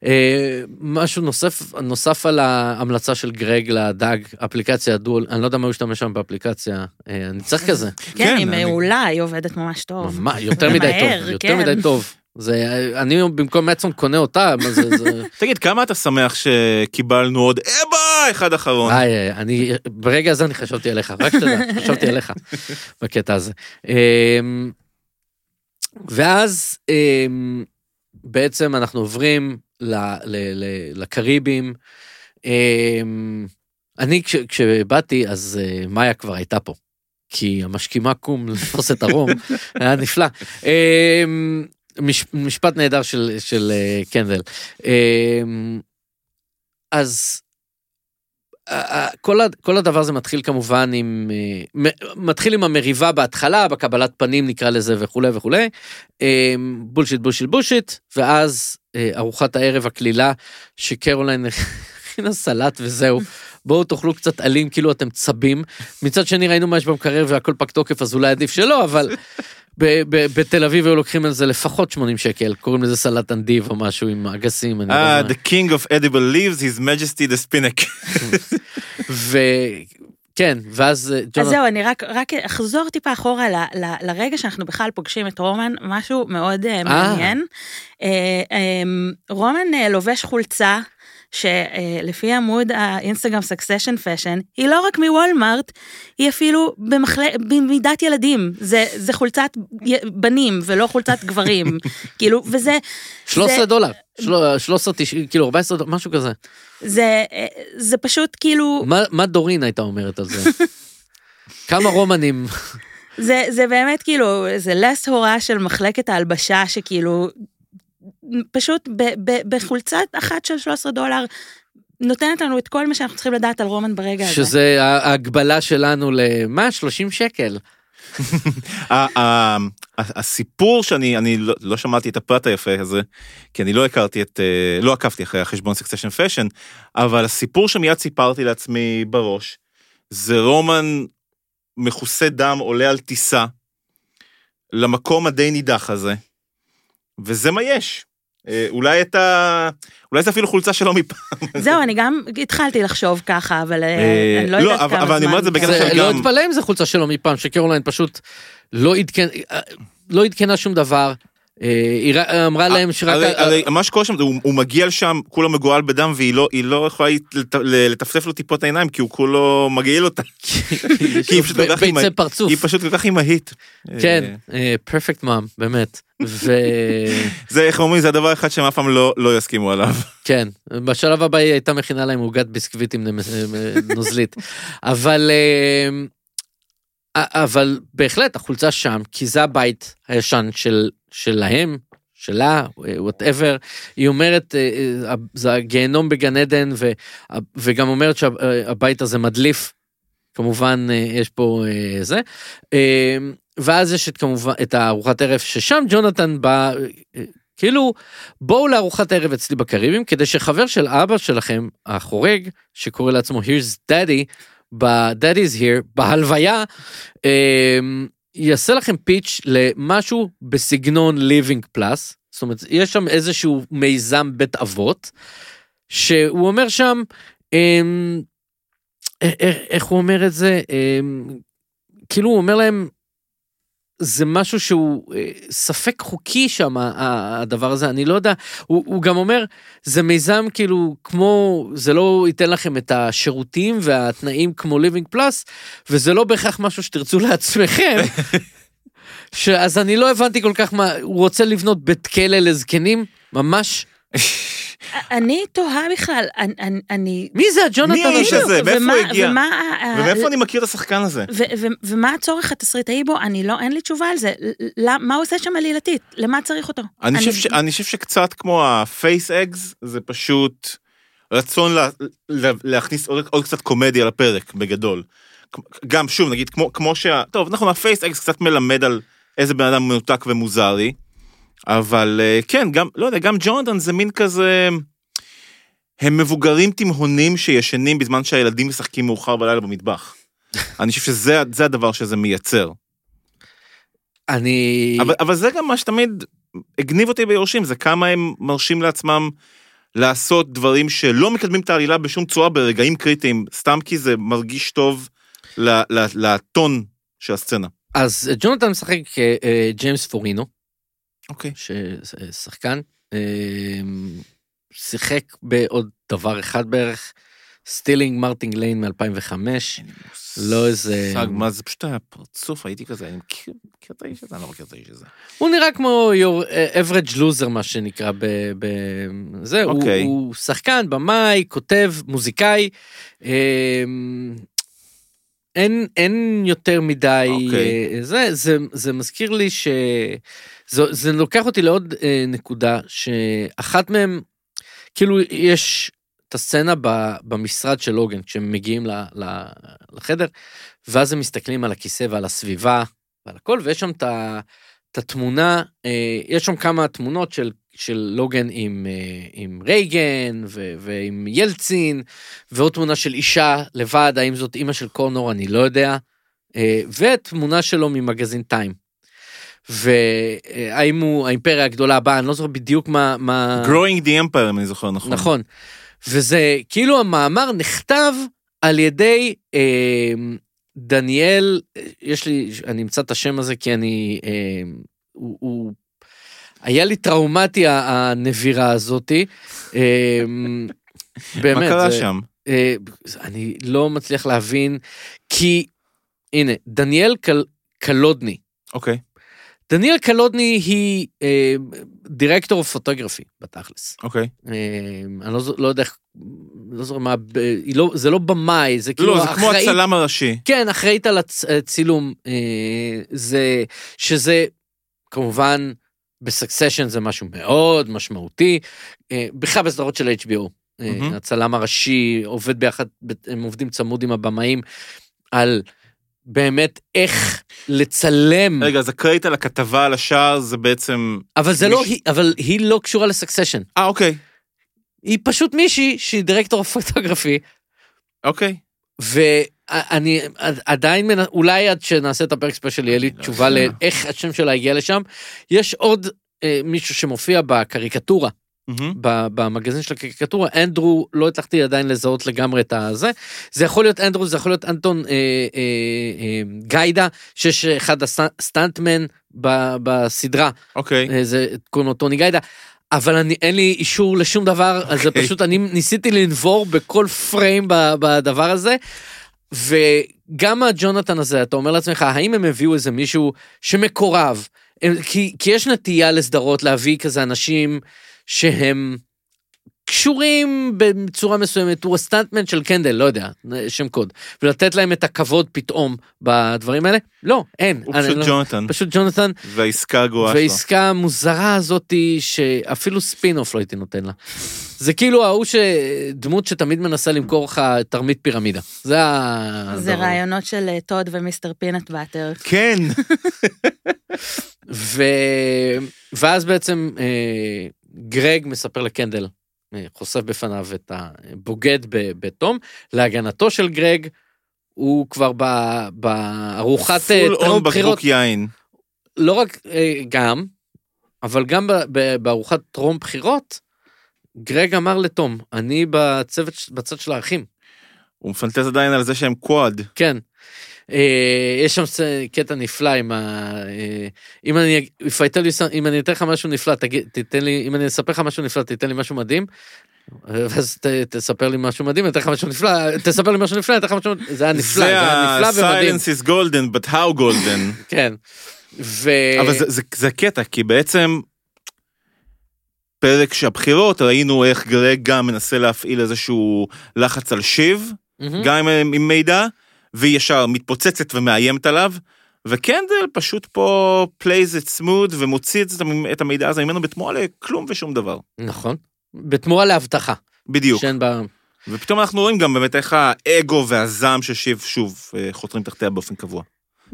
אה, משהו נוסף, נוסף על ההמלצה של גרג לדג, אפליקציה דול, אני לא יודע מה הוא השתמש שם באפליקציה, אה, אני צריך כזה. כן, היא מעולה, היא עובדת ממש טוב. ממש, יותר מדי טוב, יותר כן. מדי טוב. זה, אני במקום מצון קונה אותה, מה זה, זה... תגיד, כמה אתה שמח שקיבלנו עוד אבא אחד אחרון? איי, אני, ברגע הזה אני חשבתי עליך, רק שתדע, חשבתי עליך בקטע הזה. אמ, ואז אמ, בעצם אנחנו עוברים ל, ל, ל, לקריבים. אמ, אני כש, כשבאתי אז uh, מאיה כבר הייתה פה. כי המשכימה קום לתפוס את הרום, היה נפלא. מש, משפט נהדר של, של uh, קנדל. אמ, אז כל, כל הדבר הזה מתחיל כמובן עם, אה, מתחיל עם המריבה בהתחלה, בקבלת פנים נקרא לזה וכולי וכולי, bullshit bullshit bullshit, ואז אה, ארוחת הערב הקלילה שקרוליין הכינה סלט וזהו. בואו תאכלו קצת עלים כאילו אתם צבים. מצד שני ראינו מה יש במקרר והכל פג תוקף אז אולי עדיף שלא, אבל בתל אביב היו לוקחים על זה לפחות 80 שקל, קוראים לזה סלט אנדיב או משהו עם אגסים. אה, the king of edible leaves, his majesty the spinach. וכן, ואז אה, אז זהו, אני רק, רק אחזור טיפה אחורה ל, ל, לרגע שאנחנו בכלל פוגשים את רומן, משהו מאוד uh, מעניין. Uh, um, רומן uh, לובש חולצה שלפי עמוד האינסטגרם Succession Fashion, היא לא רק מוולמארט, היא אפילו במחל... במידת ילדים. זה, זה חולצת בנים ולא חולצת גברים. כאילו, וזה... 13 זה... דולר. 13, 90, כאילו 14 דולר, משהו כזה. זה, זה פשוט כאילו... מה, מה דורין הייתה אומרת על זה? כמה רומנים. זה, זה באמת כאילו, זה לס הוראה של מחלקת ההלבשה שכאילו פשוט ב, ב, בחולצת אחת של 13 דולר, נותנת לנו את כל מה שאנחנו צריכים לדעת על רומן ברגע הזה. שזה ההגבלה שלנו למה? 30 שקל. הסיפור שאני אני לא, לא שמעתי את הפרט היפה הזה כי אני לא הכרתי את אה, לא עקבתי אחרי החשבון סקסשן פשן אבל הסיפור שמיד סיפרתי לעצמי בראש זה רומן מכוסה דם עולה על טיסה למקום הדי נידח הזה וזה מה יש. אה, אולי את ה... אולי זה אפילו חולצה שלו מפעם. זהו, אני גם התחלתי לחשוב ככה, אבל אה, אה, אני לא יודעת לא, כמה זמן. אבל אני אומר את זה בקטע של גם... לא אתפלא אם זה חולצה שלו מפעם, שקרוליין פשוט לא, לא עדכנה שום דבר. היא אמרה להם שרק... הרי מה שקורה שם, הוא מגיע לשם, כולו מגואל בדם, והיא לא, לא יכולה לטפטף לו טיפות העיניים, כי הוא כולו מגעיל אותה. כי היא פשוט כל כך אימהית. כן, perfect mom, באמת. ו... זה איך אומרים זה הדבר אחד שהם אף פעם לא, לא יסכימו עליו. כן, בשלב הבא היא הייתה מכינה להם עוגת ביסקוויט עם נוזלית. אבל אבל בהחלט החולצה שם כי זה הבית הישן של שלהם שלה whatever היא אומרת זה הגיהנום בגן עדן ו, וגם אומרת שהבית הזה מדליף. כמובן יש פה זה. ואז יש את כמובן את הארוחת ערב ששם ג'ונתן בא כאילו בואו לארוחת ערב אצלי בקריבים כדי שחבר של אבא שלכם החורג שקורא לעצמו here's daddy ב-daddy's here בהלוויה יעשה לכם פיץ' למשהו בסגנון living plus זאת אומרת יש שם איזשהו מיזם בית אבות שהוא אומר שם איך הוא אומר את זה? כאילו הוא אומר להם זה משהו שהוא אה, ספק חוקי שם, הדבר הזה, אני לא יודע, הוא, הוא גם אומר, זה מיזם כאילו כמו, זה לא ייתן לכם את השירותים והתנאים כמו ליבינג פלאס, וזה לא בהכרח משהו שתרצו לעצמכם. שאז אני לא הבנתי כל כך מה, הוא רוצה לבנות בית כלא לזקנים? ממש? אני תוהה בכלל, אני-. מי זה הג'ונתן מי האיש הזה? מאיפה הוא הגיע? ומאיפה אני מכיר את השחקן הזה? ו- ו- ומה הצורך התסריטאי בו? אני לא, אין לי תשובה על זה. מה הוא עושה שם עלילתית? למה צריך אותו? אני חושב, ש... אני חושב שקצת כמו ה face eggs, זה פשוט רצון לה... לה... להכניס עוד, קצת קומדיה לפרק, בגדול. גם, שוב, נגיד, כמו, שה... טוב, נכון, ה face eggs קצת מלמד על איזה בן אדם מנותק ומוזרי, אבל אה, כן, גם, לא יודע, גם ג'ונתן זה מין כזה... הם מבוגרים תימהונים שישנים בזמן שהילדים משחקים מאוחר בלילה במטבח. אני חושב שזה זה הדבר שזה מייצר. אני... אבל, אבל זה גם מה שתמיד הגניב אותי ביורשים, זה כמה הם מרשים לעצמם לעשות דברים שלא מקדמים את העלילה בשום צורה ברגעים קריטיים, סתם כי זה מרגיש טוב לטון של הסצנה. אז ג'ונתן משחק אה, ג'יימס פורינו, אוקיי. ששחקן, אה, שיחק בעוד דבר אחד בערך, Stealing Martin Lane מ-2005, לא איזה... מושג, מה זה פשוט היה פרצוף, הייתי כזה, אני מכיר את האיש הזה, אני לא מכיר את האיש הזה. הוא נראה כמו your uh, average loser מה שנקרא ב... ב זה, הוא, אוקיי. הוא שחקן, במאי, כותב, מוזיקאי. אה, אין, אין יותר מדי, אוקיי. אה, זה, זה, זה מזכיר לי ש... זה, זה לוקח אותי לעוד אה, נקודה, שאחת מהם, כאילו יש את הסצנה ב, במשרד של לוגן, כשהם מגיעים ל, ל, לחדר, ואז הם מסתכלים על הכיסא ועל הסביבה ועל הכל, ויש שם את התמונה, אה, יש שם כמה תמונות של, של לוגן עם, אה, עם רייגן ו, ועם ילצין, ועוד תמונה של אישה לבד, האם זאת אימא של קונור, אני לא יודע, אה, ותמונה שלו ממגזין טיים. והאם הוא האימפריה הגדולה הבאה, אני לא זוכר בדיוק מה... מה... Growing the Empire, אם אני זוכר נכון. נכון. וזה כאילו המאמר נכתב על ידי אה, דניאל, יש לי, אני אמצא את השם הזה כי אני, אה, הוא, הוא, היה לי טראומטי הנבירה הזאתי. אה, באמת. מה קרה זה- שם? אה, אני לא מצליח להבין, כי, הנה, דניאל קל, קלודני. אוקיי. דניאל קלודני היא דירקטור אוף פוטוגרפי בתכלס. אוקיי. אה, אני לא, לא יודע איך, לא זוכר מה, לא, זה לא במאי, זה כאילו לא, זה כמו אחראית- הצלם הראשי. כן, אחראית על הצ- הצילום, אה, זה, שזה כמובן בסקסשן זה משהו מאוד משמעותי, אה, בכלל בסדרות של HBO. אה, מהמם. הצלם הראשי עובד ביחד, הם עובדים צמוד עם הבמאים על באמת איך לצלם, רגע, אז הקרדיט על הכתבה על השער זה בעצם... אבל זה לא מישהו- היא, אבל היא לא קשורה לסקסשן. אה, אוקיי. היא פשוט מישהי שהיא דירקטור פוטוגרפי, אוקיי. ואני עדיין, מנ- אולי עד שנעשה את הפרק special יהיה לי לא תשובה. לאיך השם שלה הגיע לשם. יש עוד אה, מישהו שמופיע בקריקטורה, ב- במגזין של הקריקטורה, אנדרו, לא הצלחתי עדיין לזהות לגמרי את הזה. זה יכול להיות אנדרו, זה יכול להיות אנטון אה, אה, אה, גיידה, שיש אחד ה stuntmen ב- בסדרה, אוקיי. אה, זה קוראים לו טוני גיידה. אבל אני, אין לי אישור לשום דבר, אז זה אוקיי. פשוט, אני ניסיתי לנבור בכל פריים ב- בדבר הזה, וגם הג'ונתן הזה, אתה אומר לעצמך, האם הם הביאו איזה מישהו שמקורב? הם- כי, כי יש נטייה לסדרות להביא כזה אנשים שהם קשורים בצורה מסוימת, הוא הסטנטמן של קנדל, לא יודע, שם קוד, ולתת להם את הכבוד פתאום בדברים האלה? לא, אין. הוא פשוט לא- ג'ונתן, פשוט ג'ונתן, והעסקה הגרועה שלו. והעסקה המוזרה הזאתי שאפילו ספין אוף לא הייתי נותן לה. זה כאילו ההוא שדמות שתמיד מנסה למכור לך תרמית פירמידה. זה ה... זה הדבר. רעיונות של אה, טוד ו Mr. Peanutbutter. כן. ו... ואז בעצם אה, גרג מספר לקנדל, אה, חושף בפניו את הבוגד בתום, להגנתו של גרג, הוא כבר בארוחת אה, full on טרום בחירות, בקבוק יין. לא רק אה, גם, אבל גם בארוחת טרום בחירות, גרג אמר לתום, אני בצוות, בצד של האחים. הוא מפנטז עדיין על זה שהם קוואד. כן. אה, יש שם קטע נפלא עם ה... אה, אם אני, אם אני אתן לך משהו נפלא, תגיד, תיתן לי, אם אני אספר לך משהו נפלא, תיתן לי משהו מדהים. ואז ת, תספר לי משהו מדהים, אני אתן לך משהו נפלא, תספר לי משהו נפלא, אני אתן לך משהו, זה היה נפלא, זה היה נפלא ומדהים, ה-silence is golden, but how golden. כן. ו... אבל זה, זה, זה קטע, כי בעצם פרק שהבחירות ראינו איך גרג גם מנסה להפעיל איזשהו לחץ על שיב, מהמם. גם עם, עם מידע, והיא ישר מתפוצצת ומאיימת עליו, וקנדל פשוט פה plays it smooth ומוציא את, זה- את המידע הזה ממנו בתמורה לכלום ושום דבר. נכון. בתמורה להבטחה. בדיוק. שאין בה... ופתאום אנחנו רואים גם באמת איך האגו והזעם של שיב שוב אה, חותרים תחתיה באופן קבוע.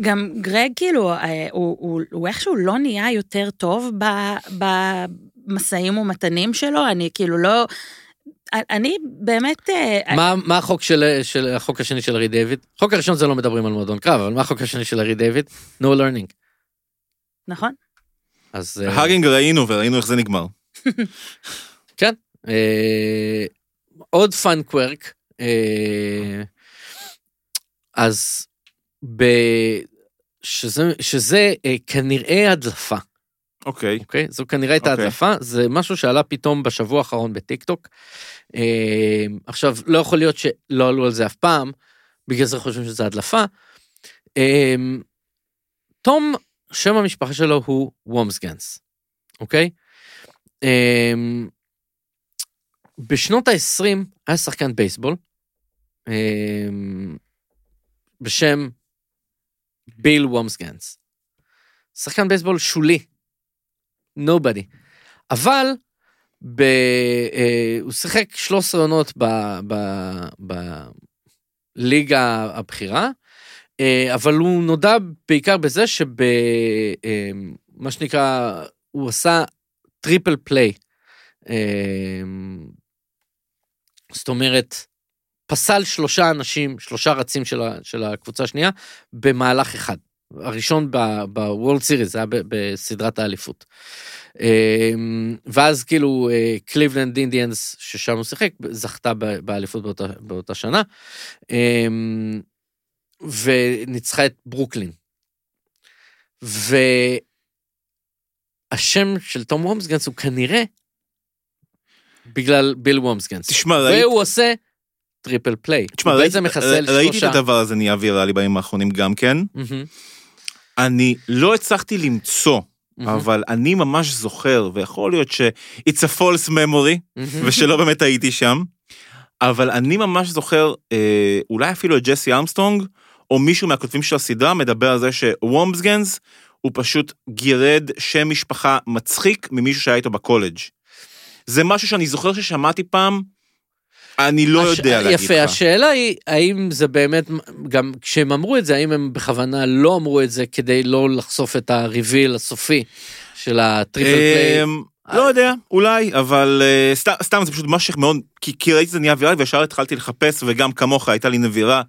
גם גרג כאילו, אה, הוא, הוא, הוא איכשהו לא נהיה יותר טוב ב- במשאים ומתנים שלו, אני כאילו לא... אני באמת... אה, מה, מה החוק של, של החוק השני של לארי דיוויד? החוק הראשון זה לא מדברים על מועדון קרב, אבל מה החוק השני של לארי דיוויד? No learning. נכון? אז... אה, hugging ראינו וראינו איך זה נגמר. כן. אה, עוד fun quirk. אה, אז ב... שזה, שזה אה, כנראה הדלפה, אוקיי. אוקיי? זו כנראה הייתה אוקיי. הדלפה, זה משהו שעלה פתאום בשבוע האחרון בטיק טוק. אה, עכשיו, לא יכול להיות שלא עלו על זה אף פעם, בגלל זה חושבים שזה הדלפה. אה, תום, שם המשפחה שלו הוא וומסגנס, אוקיי? אה, בשנות ה-20 היה שחקן בייסבול אה, בשם ביל וומסגנס. שחקן בייסבול שולי, נובדי. אבל ב, אה, הוא שיחק 13 עונות בליגה הבכירה, אה, אבל הוא נודע בעיקר בזה שבמה אה, שנקרא, הוא עשה triple play. זאת אומרת, פסל שלושה אנשים, שלושה רצים של, של הקבוצה השנייה, במהלך אחד. הראשון ב World Series, זה היה בסדרת האליפות. אמ, ואז כאילו קליבלנד אינדיאנס, ששם הוא שיחק, זכתה באליפות באותה, באותה שנה, אמ, וניצחה את ברוקלין. והשם של תום וומסגנס הוא כנראה בגלל ביל וומסגנס. תשמע, והוא עושה triple play. תשמע, הוא ראיתי. את הדבר הזה נהיה ויראלי בימים האחרונים גם כן. מהמם, אני לא הצלחתי למצוא, אבל אני ממש זוכר, ויכול להיות ש- it's a false memory. ושלא באמת הייתי שם, אבל אני ממש זוכר, אה, אולי אפילו את ג'סי ארמסטרונג, או מישהו מהכותבים של הסדרה מדבר על זה שוומסגנס הוא פשוט גירד שם משפחה מצחיק ממישהו שהיה איתו בקולג'. זה משהו שאני זוכר ששמעתי פעם, אני לא הש- יודע להגיד לך. יפה, השאלה היא, האם זה באמת, גם כשהם אמרו את זה, האם הם בכוונה לא אמרו את זה כדי לא לחשוף את ה reveal הסופי של ה triple play? אמ, לא יודע, אולי, אבל אה, סתם- סתם זה פשוט משהו מאוד, כי כי ראיתי את זה נהיה ויראלי וישר התחלתי לחפש, וגם כמוך הייתה לי נבירה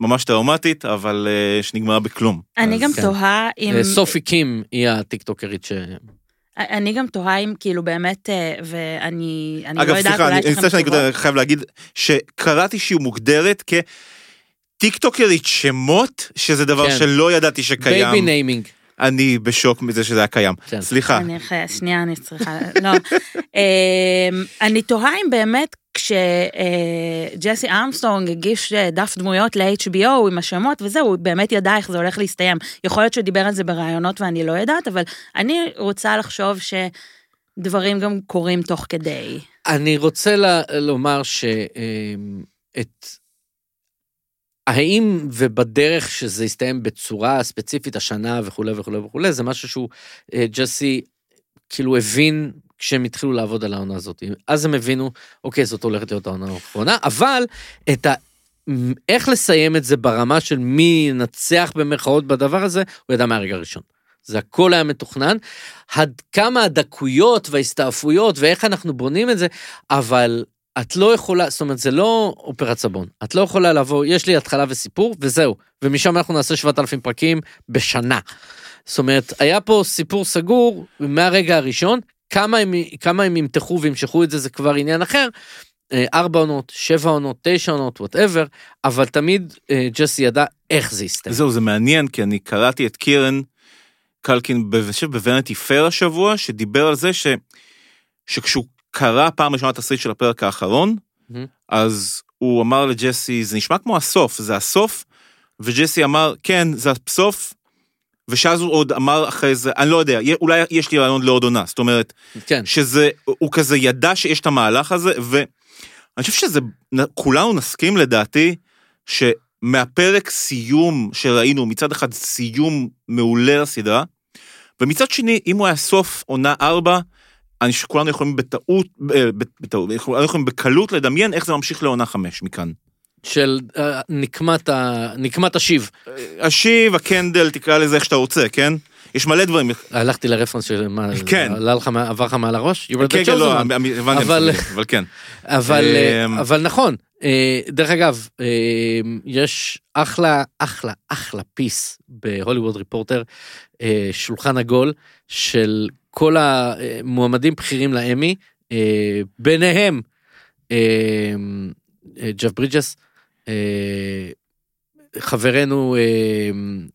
ממש טראומטית, אבל אה, שנגמרה בכלום. אני אז- גם כן. תוהה אם... אה, סופי קים היא הטיקטוקרית ש... אני גם תוהה אם כאילו באמת, אה, ואני אני אגב, לא יודעת, סליחה, אולי אני יש אני לכם מצטער שאני תשובות. כותב, חייב להגיד שקראתי שהיא מוגדרת כטיקטוקרית שמות, שזה דבר כן. שלא ידעתי baby שקיים. naming. אני בשוק מזה שזה היה קיים. כן. סליחה. אני אחרי, שנייה, אני צריכה, לא. אמ, אני תוהה אם באמת כשג'סי ארמסטרונג הגיש אה, דף דמויות ל-HBO עם השמות וזהו, הוא באמת ידע איך זה הולך להסתיים. יכול להיות שהוא דיבר על זה בראיונות ואני לא יודעת, אבל אני רוצה לחשוב שדברים גם קורים תוך כדי. אני רוצה לומר שאת... האם ובדרך שזה יסתיים בצורה ספציפית השנה וכולי וכולי וכולי, זה משהו שהוא, אה, ג'סי כאילו הבין כשהם התחילו לעבוד על העונה הזאת. אז הם הבינו, אוקיי, זאת הולכת להיות העונה האחרונה, אבל את ה... איך לסיים את זה ברמה של מי ינצח במרכאות בדבר הזה, הוא ידע מהרגע הראשון. זה הכל היה מתוכנן. עד כמה הדקויות וההסתעפויות ואיך אנחנו בונים את זה, אבל את לא יכולה, זאת אומרת, זה לא אופרת סבון. את לא יכולה לבוא, יש לי התחלה וסיפור, וזהו. ומשם אנחנו נעשה 7,000 פרקים בשנה. זאת אומרת, היה פה סיפור סגור מהרגע הראשון, כמה הם, כמה הם ימתחו וימשכו את זה, זה כבר עניין אחר, אה, ארבע עונות, שבע עונות, תשע עונות, whatever, אבל תמיד אה, ג'סי ידע איך זה יסתיים. זהו, זה מעניין, כי אני קראתי את קירן קלקין, אני חושב ב Vanity Fair השבוע, שדיבר על זה ש... שכשהוא קרא פעם ראשונה את התסריט של הפרק האחרון, מהמם. אז הוא אמר לג'סי, זה נשמע כמו הסוף, זה הסוף, וג'סי אמר, כן, זה הסוף, ושאז הוא עוד אמר אחרי זה, אני לא יודע, אולי יש לי רעיון לעוד עונה, זאת אומרת, כן, שזה, הוא כזה ידע שיש את המהלך הזה, ואני חושב שזה, כולנו נסכים לדעתי, שמהפרק סיום שראינו, מצד אחד סיום מעולה לסדרה, ומצד שני, אם הוא היה סוף עונה ארבע, אני שכולנו יכולים בטעות, אה, בטעות, כולנו יכולים בקלות לדמיין איך זה ממשיך לעונה חמש מכאן. של אה, נקמת ה- נקמת השיב. השיב, הקנדל, תקרא לזה איך שאתה רוצה, כן? יש מלא דברים. הלכתי לרפרנס של מה, כן. עלה לך, עבר לך מעל הראש? You were the כן, כן, chosen לא, one. הבנתי, אבל- אבל כן. אבל, אה, אמ, אבל נכון, אה, דרך אגב, אה, יש אחלה, אחלה, אחלה פיס בהוליווד ריפורטר, אה, שולחן עגול של כל המועמדים בכירים לאמי, אה, ביניהם אה, אה, ג'ף ברידג'ס, אה, חברנו אה,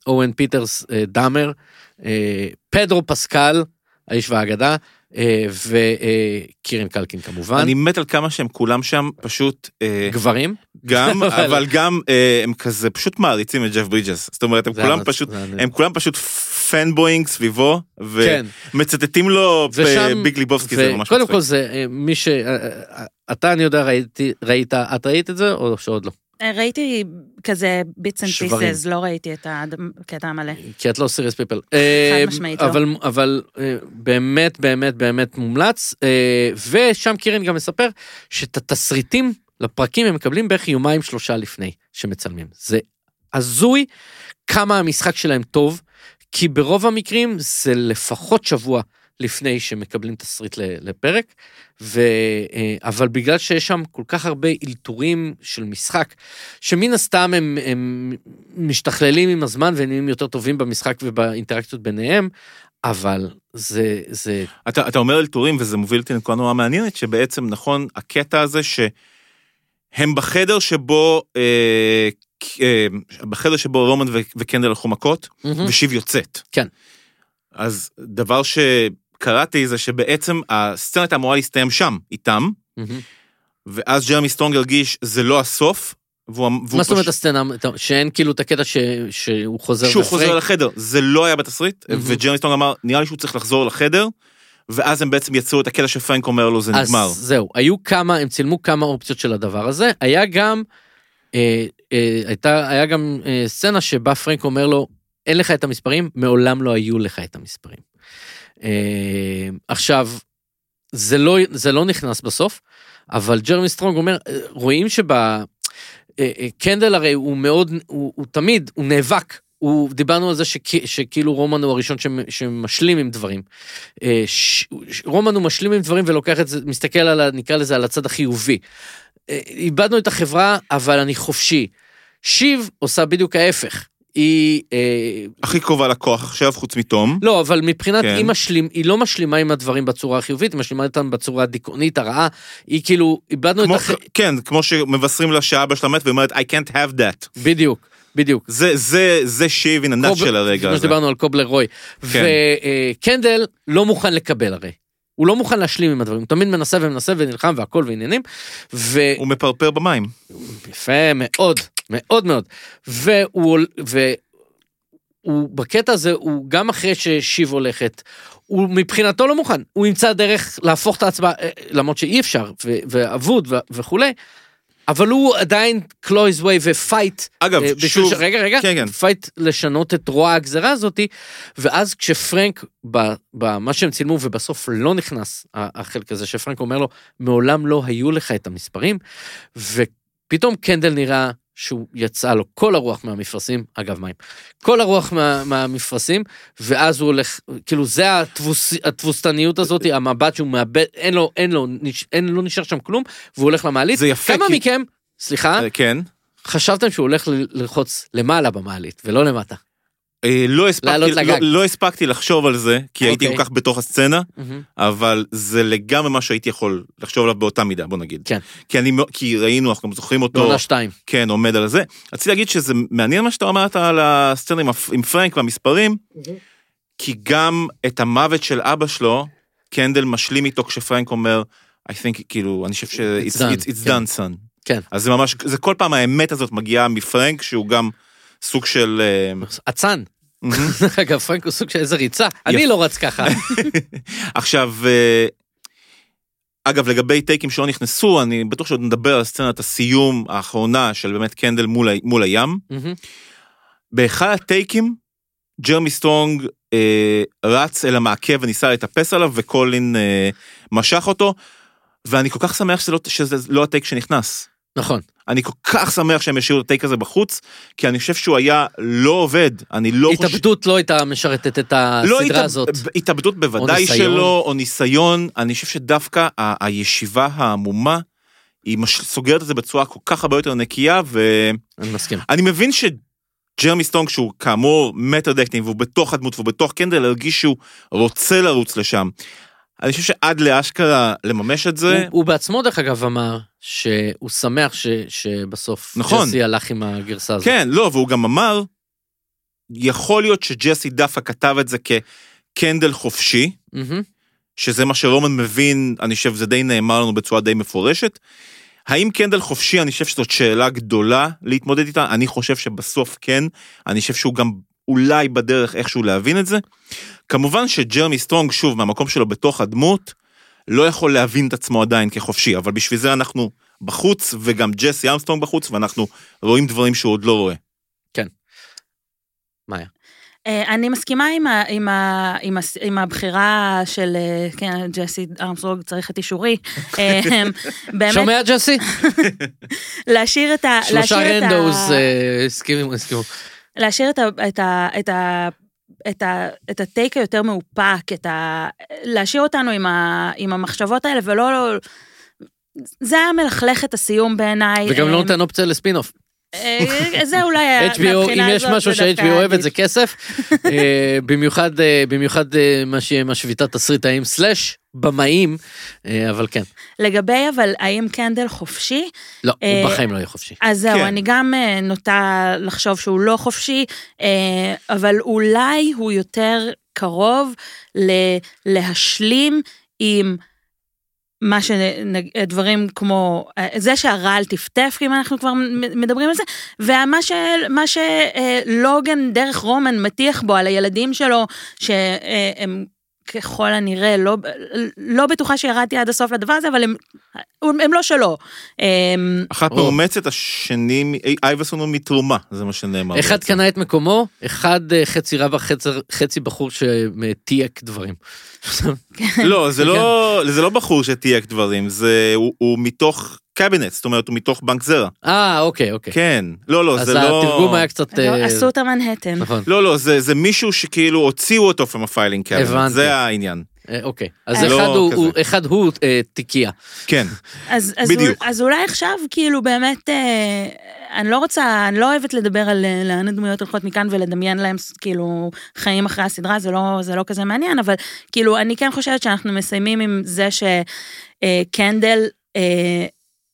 אוון פיטרס אה, דאמר, אה, פדרו פסקל, האיש והאגדה, אה, וקירן קלקין כמובן. אני מת על כמה שהם כולם שם פשוט אה, גברים. גם אבל- אבל גם אה, הם כזה פשוט מעריצים את ג'ף ברידג'ס זאת אומרת הם כולם פשוט הם כולם פשוט fanboying סביבו כן, ומצטטים לו Big Lebowski זה ממש מצחיק. כל זה אה, מי ש... אה, אתה אני יודע ראיתי, ראית, את ראית את זה או שעוד לא? ראיתי כזה bits and. pieces, לא ראיתי את הקטע המלא. כי את לא serious people. משמעית לא. אבל, אבל אה, באמת באמת באמת מומלץ. ושם קירן גם מספר שאת התסריטים לפרקים הם מקבלים בערך יומיים שלושה לפני שמצלמים. זה הזוי כמה המשחק שלהם טוב, כי ברוב המקרים זה לפחות שבוע לפני שמקבלים תסריט לפרק, ו, אה, אבל בגלל שיש שם כל כך הרבה אלתורים של משחק, שמן הסתם הם, הם משתכללים עם הזמן ונהיים יותר טובים במשחק ובאינטראקציות ביניהם, אבל זה, זה, אתה, אתה אומר אלתורים וזה מוביל אותי לנקודה נורא מעניינת שבעצם נכון הקטע הזה שהם בחדר שבו אה, אה, בחדר שבו רומן וקנדל הלכו מכות ושיב יוצאת. כן. אז דבר שקראתי זה שבעצם הסצנה הייתה אמורה להסתיים שם איתם מהמם. ואז ג'רמי סטרונג הרגיש זה לא הסוף. והוא, והוא מה זאת אומרת הסצנה, שאין כאילו את הקטע ש, שהוא חוזר שהוא ופרנק? חוזר לחדר, זה לא היה בתסריט, מהמם. וג'רמי סטרונג אמר, נראה לי שהוא צריך לחזור לחדר, ואז הם בעצם יצרו את הקטע שפרנק אומר לו, זה נגמר. אז זהו, היו כמה, הם צילמו כמה אופציות של הדבר הזה, היה גם, אה, אה, הייתה, היה גם אה, סצנה שבה פרנק אומר לו, אין לך את המספרים, מעולם לא היו לך את המספרים. אה, עכשיו, זה לא, זה לא נכנס בסוף, אבל ג'רמי סטרונג אומר, אה, רואים שב... אה, אה, קנדל הרי הוא מאוד, הוא, הוא תמיד, הוא נאבק. הוא, דיברנו על זה שכ, שכאילו רומן הוא הראשון שמ- שמשלים עם דברים. אה, ש, רומן הוא משלים עם דברים ולוקח את זה, מסתכל על, ה- נקרא לזה, על הצד החיובי. אה, איבדנו את החברה, אבל אני חופשי. שיב עושה בדיוק ההפך. היא, אה, הכי קרובה לכוח עכשיו, חוץ מתום. לא, אבל מבחינת, כן. היא, משלים, היא לא משלימה עם הדברים בצורה החיובית, היא משלימה איתם בצורה הדיכאונית, הרעה. היא כאילו, איבדנו כמו, את הח... כן, כמו שמבשרים לה שאבא שלה מת, והיא אומרת, I can't have that. בדיוק, בדיוק. זה, זה, זה שיב a קוב- nutshell הרגע כמו הזה. שדיברנו על קובלר רוי. כן. וקנדל לא מוכן לקבל הרי. הוא לא מוכן להשלים עם הדברים, הוא תמיד מנסה ומנסה ונלחם והכל ועניינים. ו... הוא מפרפר במים. יפה מאוד, מאוד מאוד. והוא, והוא בקטע הזה, הוא גם אחרי ששיב הולכת, הוא מבחינתו לא מוכן, הוא ימצא דרך להפוך את ההצבעה, אה, למרות שאי אפשר, ואבוד וכולי, אבל הוא עדיין קלויז ווי ופייט. אגב, בשביל שוב, ש... רגע, רגע, כן, כן. פייט לשנות את רוע הגזרה הזאתי, ואז כשפרנק, במה שהם צילמו, ובסוף לא נכנס החלק הזה, שפרנק אומר לו, מעולם לא היו לך את המספרים, ופתאום קנדל נראה שהוא יצא לו כל הרוח מהמפרשים, אגב מים, כל הרוח מה, מהמפרשים, ואז הוא הולך, כאילו זה התבוס, התבוסתניות הזאת, המבט שהוא מאבד, אין לו, אין לו, אין, לא נשאר שם כלום, והוא הולך למעלית. זה יפה, כמה כי- מכם, סליחה, אה, כן. חשבתם שהוא הולך ללחוץ למעלה במעלית ולא למטה. אה, לא הספקתי, לא. לא הספקתי לחשוב על זה, כי הייתי אוקיי. כל כך בתוך הסצנה, מהמם. אבל זה לגמרי מה שהייתי יכול לחשוב עליו באותה מידה, בוא נגיד. כן. כי, אני, כי ראינו, אנחנו גם זוכרים אותו, בעונה שתיים. כן, עומד על זה. רציתי להגיד שזה מעניין מה שאתה אמרת על הסצנה עם, עם פרנק והמספרים, כי גם את המוות של אבא שלו, קנדל משלים איתו כשפרנק אומר, I think, כאילו, אני חושב ש... It's It's, done, it's, it's כן. done, son. כן. אז זה ממש, זה כל פעם האמת הזאת מגיעה מפרנק, שהוא גם סוג של... אה, אצן. אגב, פרנק הוא סוג של איזה ריצה. אני לא רץ ככה. עכשיו, אה, אגב, לגבי טייקים שלא נכנסו, אני בטוח שעוד נדבר על סצנת הסיום האחרונה של באמת קנדל מול, מול הים. באחד הטייקים, ג'רמי סטרונג אה, רץ אל המעקה וניסה לטפס עליו, וקולין אה, משך אותו, ואני כל כך שמח שזה לא, שזה לא הטייק שנכנס. נכון. אני כל כך שמח שהם השאירו את הטייק הזה בחוץ, כי אני חושב שהוא היה לא עובד. אני לא חושב... התאבדות לא הייתה משרתת את לא הסדרה התאב- הזאת. התאבדות בוודאי. שלא, או ניסיון. אני חושב שדווקא ה- הישיבה העמומה, היא מש... סוגרת את זה בצורה כל כך הרבה יותר נקייה, ואני אני מסכים. מבין שג'רמי סטרונג, שהוא כאמור method acting, והוא בתוך הדמות והוא בתוך קנדל, הרגיש שהוא רוצה לרוץ לשם. אני חושב שעד לאשכרה לממש את זה, הוא- הוא בעצמו דרך אגב אמר שהוא שמח ש- שבסוף נכון. ג'סי הלך עם הגרסה הזאת. כן, לא, והוא גם אמר, יכול להיות שג'סי דווקא כתב את זה כקנדל חופשי, מהמם. שזה מה שרומן מבין, אני חושב זה די נאמר לנו בצורה די מפורשת. האם קנדל חופשי, אני חושב שזאת שאלה גדולה להתמודד איתה, אני חושב שבסוף כן, אני חושב שהוא גם אולי בדרך איכשהו להבין את זה. כמובן שג'רמי סטרונג, שוב, מהמקום שלו בתוך הדמות, לא יכול להבין את עצמו עדיין כחופשי, אבל בשביל זה אנחנו בחוץ, וגם ג'סי ארמסטרונג בחוץ, ואנחנו רואים דברים שהוא עוד לא רואה. מאיה. אה, אני מסכימה עם, ה, עם, ה, עם, הס- עם הבחירה של אה, כן, ג'סי ארמסטרונג, צריך את אישורי. אה, באמת, שומע ג'סי? להשאיר את ה... שלושה להשאיר את ה- רנדוז הסכימו, הסכימו. להשאיר את, ה, את, ה, את, ה, את, ה, את הטייק היותר מאופק, את ה, להשאיר אותנו עם, ה, עם המחשבות האלה, ולא... לא, זה היה מלכלך את הסיום בעיניי. וגם אה, לא נותן אופציה לספינוף. אה, זה אולי היה, HBO, אם מהבחינה יש הזאת, משהו ש-HBO אוהב את עדיף. זה כסף, אה, במיוחד אה, במיוחד מה שיהיה עם השביתת תסריטאים סלאש במאים, אבל כן, לגבי אבל האם קנדל חופשי, לא, הוא בחיים לא יהיה חופשי. אז זהו, כן. אני גם נוטה לחשוב שהוא לא חופשי, אבל אולי הוא יותר קרוב להשלים עם מה שדברים כמו, אה, זה שהרעל טפטף, אם אנחנו כבר מדברים על זה, ומה ש- שלוגן דרך רומן מטיח בו על הילדים שלו, שהם ככל הנראה לא, לא בטוחה שירדתי עד הסוף לדבר הזה, אבל הם, הם לא שלו. אמ, אחת או. מאומצת, השני, אייברסון הוא מתרומה, זה מה שנאמר. אחד בעצם. קנה את מקומו, אחד אה, חצי רווח, חצי- חצי בחור שתייק דברים. לא, זה לא, זה לא בחור שתייק דברים, זה, הוא, הוא מתוך קבינט, זאת אומרת, הוא מתוך בנק זרע. אה, אוקיי, אוקיי. כן, לא, לא, אז זה לא... התרגום היה קצת... לא, אה, עשו את המנהטן. נכון, לא, לא, זה, זה מישהו שכאילו הוציאו אותו from a filing cabinet, הבנתי. זה העניין. אה, אוקיי. אז לא אחד הוא- אחד אה, תיקייה. כן, אז, אז, בדיוק. אז אולי עכשיו כאילו באמת, אה, אני לא רוצה, אני לא אוהבת לדבר על אה, לאן הדמויות הולכות מכאן ולדמיין להם כאילו חיים אחרי הסדרה, זה לא, זה לא כזה מעניין, אבל כאילו אני כן חושבת שאנחנו מסיימים עם זה שקנדל אה,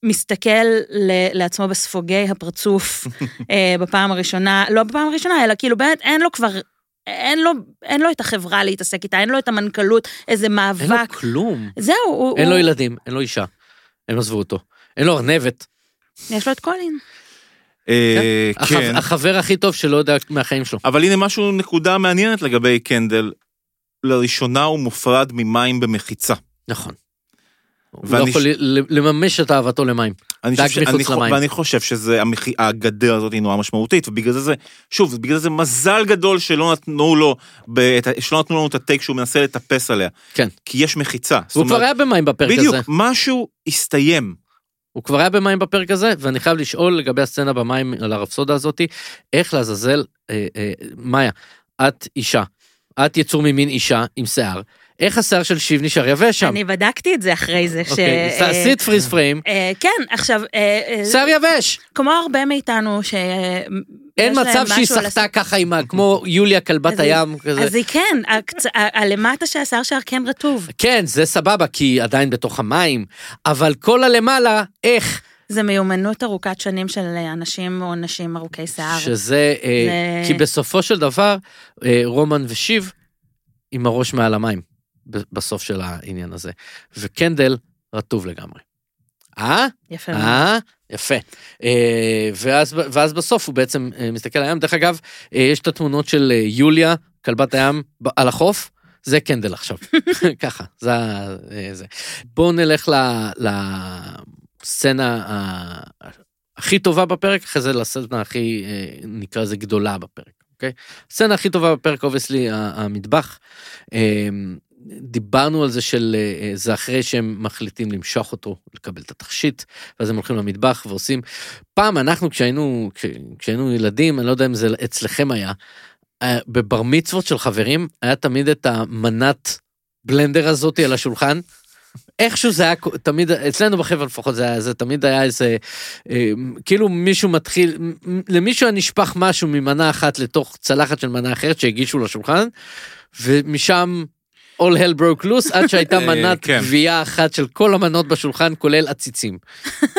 מסתכל ל- לעצמו בספוגי הפרצוף אה, בפעם הראשונה, לא בפעם הראשונה, אלא כאילו באמת אין לו כבר... אין לו, אין לו את החברה להתעסק איתה, אין לו את המנכ"לות, איזה אין לו מאבק. כלום. זהו, הוא... אין לו הוא- ילדים, אין לו אישה. הם עזבו אותו. אין לו ארנבת. יש לו את קולין. אה, הח- כן. החבר הכי טוב שלא יודע מהחיים שלו. אבל הנה משהו, נקודה מעניינת לגבי קנדל. לראשונה הוא מופרד ממים במחיצה. נכון. הוא לא יכול לממש את אהבתו למים. אני דג חושב, ש... מחוץ אני, חו- למים. ואני חושב שזה. הגדר הזאת היא נורא משמעותית, ובגלל זה זה, שוב, בגלל זה מזל גדול שלא נתנו לו, ב... שלא נתנו לנו את הטייק שהוא מנסה לטפס עליה. כן. כי יש מחיצה. הוא כבר היה במים בפרק בדיוק, הזה. משהו הסתיים. הוא כבר היה במים בפרק הזה, ואני חייב לשאול לגבי הסצנה במים על הרפסודה הזאתי, איך לעזאזל, אה, אה, מאיה, את אישה, את יצור ממין אישה עם שיער, איך השיער של שיב נשאר יבש שם? אני בדקתי את זה אחרי זה. ש- אוקיי, אה, תעשי את פריז פריים, אה, כן, עכשיו, אה, אה, שיער יבש. כמו הרבה מאיתנו ש... אין מצב שהיא סחטה ככה עם ה... כמו יוליה כלבת הים כזה. אז היא כן, הלמטה של השיער שלה כן רטוב. כן, זה סבבה, כי היא עדיין בתוך המים, אבל כל הלמעלה, איך? זה מיומנות ארוכת שנים של אנשים או נשים ארוכי שיער. שזה... אה, זה- כי בסופו של דבר, אה, רומן ושיב עם הראש מעל המים, בסוף של העניין הזה. וקנדל רטוב לגמרי. אה? יפה מאוד. אה? יפה. אה, ואז, ואז בסוף הוא בעצם אה, מסתכל על הים. דרך אגב, אה, יש את התמונות של אה, יוליה, כלבת הים, על החוף. זה קנדל עכשיו, ככה, זה, אה, זה. בואו נלך ל- לסצנה הכי טובה בפרק, אחרי זה לסצנה הכי, אה, נקרא לזה גדולה בפרק, אוקיי? הסצנה הכי טובה בפרק, obviously, המטבח. אה, דיברנו על זה של, אה, זה אחרי שהם מחליטים למשוך אותו, לקבל את התכשיט, ואז הם הולכים למטבח ועושים. פעם אנחנו כשהיינו, כש- כשהיינו ילדים, אני לא יודע אם זה אצלכם היה, אה, בבר מצוות של חברים, היה תמיד את המנת בלנדר הזאתי על השולחן. איכשהו זה היה תמיד אצלנו בחברה לפחות זה היה זה תמיד היה איזה אה, כאילו מישהו מתחיל למישהו היה נשפך משהו ממנה אחת לתוך צלחת של מנה אחרת שהגישו לשולחן ומשם all hell broke loose עד שהייתה אה, מנת כן. גבייה אחת של כל המנות בשולחן כולל עציצים.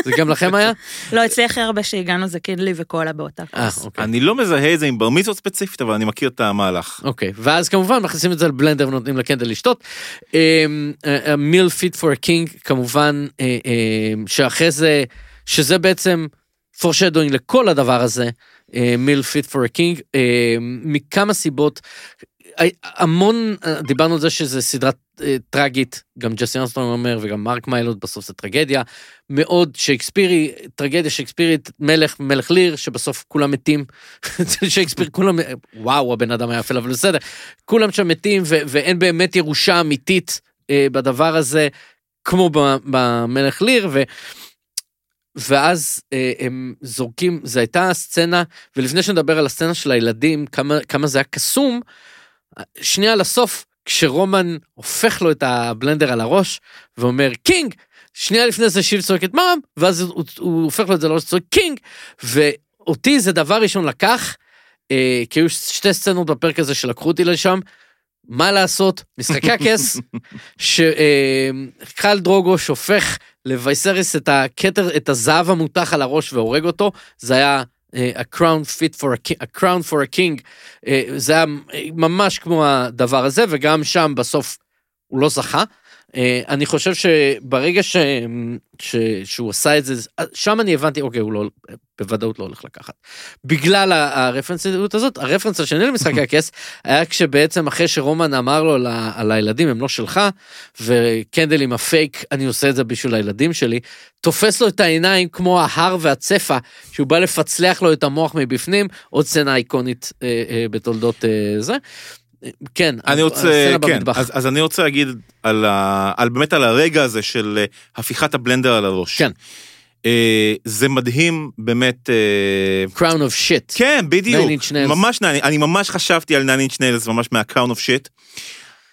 זה גם לכם היה? לא, אצלי הכי הרבה שהגענו זה קינלי וקולה באותה אה, כוס. אוקיי. אני לא מזהה את זה עם בר מצוות ספציפית, אבל אני מכיר את המהלך. אוקיי, ואז כמובן מכניסים את זה לבלנדר ונותנים לקנדל לשתות. meal fit for a king כמובן אה, שאחרי זה שזה בעצם foreshadowing לכל הדבר הזה meal fit for a king מכמה סיבות. המון אה, דיברנו על זה שזה סדרה אה, טרגית גם ג'סי ארמסטרונג אומר וגם מרק מיילוד בסוף זה טרגדיה. מאוד שייקספירי טרגדיה שייקספירית מלך מלך ליר שבסוף כולם מתים. שייקספיר כולם וואו הבן אדם היה אפל אבל בסדר. כולם שם מתים ו- ואין באמת ירושה אמיתית אה, בדבר הזה כמו במלך ליר ו... ואז אה, הם זורקים זה הייתה סצנה ולפני שנדבר על הסצנה של הילדים כמה כמה זה היה קסום שנייה לסוף כשרומן הופך לו את הבלנדר על הראש ואומר king! שנייה לפני זה שיב צועקת Mom! ואז הוא, הוא הופך לו את זה לראש צועק king! ואותי זה דבר ראשון לקח אה, כי היו שתי סצנות בפרק הזה שלקחו אותי לשם. מה לעשות? משחקי הכס שחל דרוגו שופך לווייסריס את הכתר את הזהב המותח על הראש והורג אותו. זה היה אה, a crown fit for a king, a crown for a king, אה, זה היה ממש כמו הדבר הזה, וגם שם בסוף הוא לא זכה. אה, אני חושב שברגע ש... ש... שהוא עשה את זה, שם אני הבנתי, אוקיי, הוא לא, בוודאות לא הולך לקחת. בגלל הרפרנסיות הזאת, הרפרנס השני למשחקי הכס, היה כשבעצם אחרי שרומן אמר לו על הילדים הם לא שלך, וקנדל עם הפייק, אני עושה את זה בשביל הילדים שלי, תופס לו את העיניים כמו ההר והצפה, שהוא בא לפצלח לו את המוח מבפנים, עוד סצנה איקונית אה, אה, בתולדות אה, זה. כן, אני רוצה, כן. אז, אז אני רוצה להגיד על, ה, על באמת על הרגע הזה של אה, הפיכת הבלנדר על הראש. כן. אה, זה מדהים באמת. אה, crown of shit. כן, בדיוק. ממש, אני, אני ממש חשבתי על Inch Nails, ממש מה-crown of shit.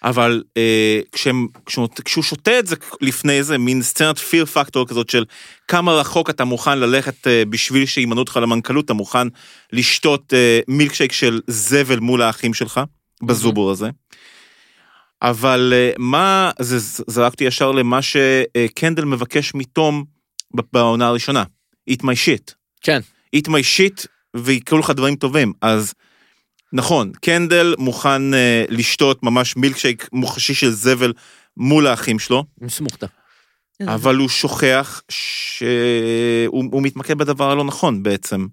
אבל אה, כשהם, כשהוא, כשהוא שותה את זה לפני זה, מין סצנת פיר פקטור כזאת של כמה רחוק אתה מוכן ללכת אה, בשביל שימנו אותך למנכ"לות, אתה מוכן לשתות אה, מילקשייק של זבל מול האחים שלך, בזובור הזה. אבל אה, מה, זה זרק אותי ישר למה שקנדל מבקש מתום בעונה הראשונה, eat my shit. כן. eat my shit ויקרו לך דברים טובים. אז נכון, קנדל מוכן אה, לשתות ממש מילקשייק מוחשי של זבל מול האחים שלו, עם סמוכתה. אבל הוא שוכח שהוא הוא מתמקד בדבר הלא נכון בעצם.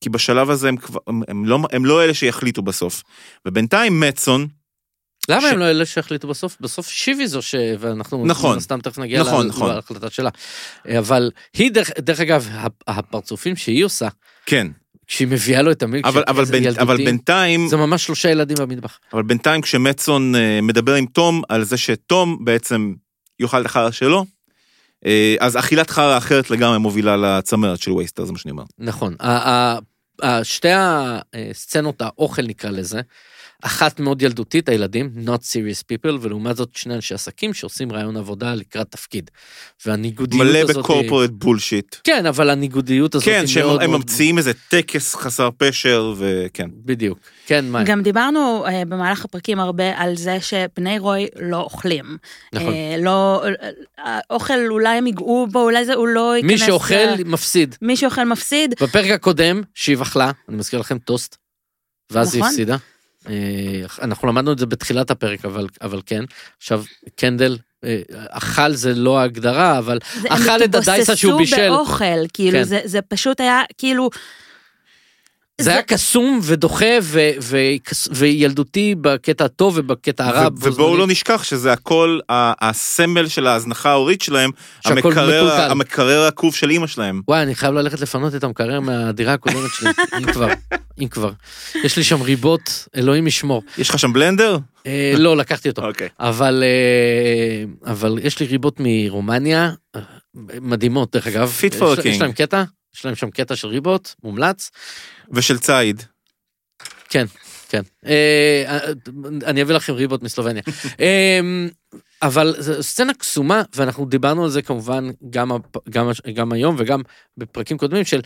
כי בשלב הזה הם, כבר, הם, הם, לא, הם לא אלה שיחליטו בסוף. ובינתיים מצון, למה ש- הם לא אלה שהחליטו בסוף? בסוף שיבי זו ש... ואנחנו נכון. מן הסתם תכף נגיע נכון, לה- נכון. להחלטה שלה. אבל היא, דרך, דרך אגב, הפ- הפרצופים שהיא עושה, כן, כשהיא מביאה לו את המילק אבל, אבל, בין, אבל בינתיים, זה ממש שלושה ילדים במטבח. אבל בינתיים כשמצון אה, מדבר עם תום על זה שתום בעצם יאכל את החרא שלו, אז אכילת חרא אחרת לגמרי מובילה לצמרת של וייסטר, זה מה שאני אומר. נכון. שתי הסצנות האוכל נקרא לזה, אחת מאוד ילדותית, הילדים, not serious people, ולעומת זאת שני אנשי עסקים שעושים רעיון עבודה לקראת תפקיד. והניגודיות מלא הזאת... ב corporate bullshit. כן, אבל הניגודיות הזאת כן, היא שהם מאוד. ממציאים איזה טקס חסר פשר, וכן. בדיוק. כן, מה? גם דיברנו אה, במהלך הפרקים הרבה על זה שבני רוי לא אוכלים. נכון. אה, לא, אה, אוכל אולי הם ייגעו בו, אולי זה, הוא לא ייכנס... מי שאוכל, ל- מפסיד. מי שאוכל מפסיד. בפרק הקודם, שיב אכלה, אני מזכיר לכם טוסט, ואז היא נכון. הפסידה. אה, אנחנו למדנו את זה בתחילת הפרק, אבל, אבל כן. עכשיו, קנדל, אה, אכל זה לא ההגדרה, אבל הם אכל את הדייסה שהוא בישל. התבוססו באוכל, כאילו, כן. זה, זה פשוט היה, כאילו... זה היה קסום ודוחה וילדותי בקטע הטוב ובקטע הרע. ובואו לא נשכח שזה הכל הסמל של ההזנחה ההורית שלהם, המקרר ה- מקולקל. המקרר העקוב של אימא שלהם. וואי, אני חייב ללכת לפנות את המקרר מהדירה הקודמת שלי, אם כבר, אם כבר. יש לי שם ריבות, אלוהים ישמור. יש לך שם בלנדר? אה, לא, לקחתי אותו. אוקיי. אבל, אה, אבל יש לי ריבות מרומניה, אה, מדהימות דרך אגב. For a יש-. להם קטע, יש להם שם קטע של ריבות, מומלץ. ושל ציד. כן, כן. אה, אני אביא לכם ריבות מסלובניה. אה, אבל זו סצנה קסומה, ואנחנו דיברנו על זה כמובן גם, גם, גם היום וגם בפרקים קודמים של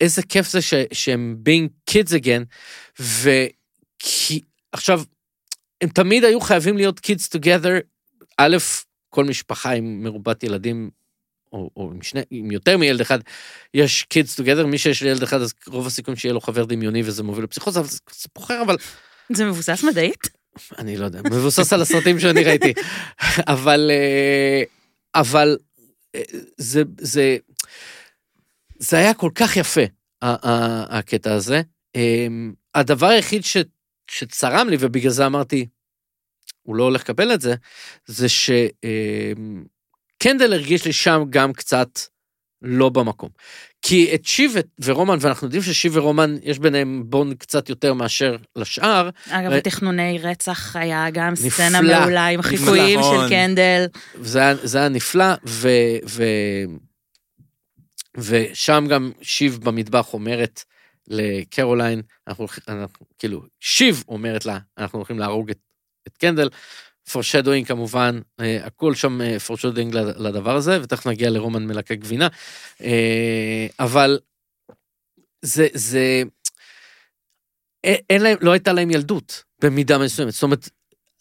איזה כיף זה ש, שהם being kids again, וכי עכשיו, הם תמיד היו חייבים להיות kids together, א', כל משפחה עם מרובת ילדים, או, או עם, שני, עם יותר מילד אחד, יש kids together, מי שיש לי ילד אחד, אז רוב הסיכויים שיהיה לו חבר דמיוני וזה מוביל לפסיכוזה, אבל זה סיפור אחר, אבל זה מבוסס מדעית? אני לא יודע, מבוסס על הסרטים שאני ראיתי. אבל, אה, אבל אה, זה, זה, זה היה כל כך יפה, הקטע הזה. אה, הדבר היחיד ש, שצרם לי, ובגלל זה אמרתי, הוא לא הולך לקבל את זה, זה שקנדל הרגיש לי שם גם קצת לא במקום. כי את שיב ו- ורומן, ואנחנו יודעים ששיב ורומן, יש ביניהם בונד קצת יותר מאשר לשאר, אגב, ו- התכנוני רצח היה גם נפלא, סצנה מעולה עם החיקויים נכון. של קנדל. זה היה, זה היה נפלא, ו, ו, ושם גם שיב במטבח אומרת לקרוליין, אנחנו, הולכים- אנחנו כאילו, שיב אומרת לה, אנחנו הולכים להרוג את, את קנדל, foreshadowing כמובן, אה, הכל שם foreshadowing לדבר הזה, ותכף נגיע לרומן מלקק גבינה, אה, אבל זה, זה, אין, להם, לא הייתה להם ילדות במידה מסוימת, זאת אומרת,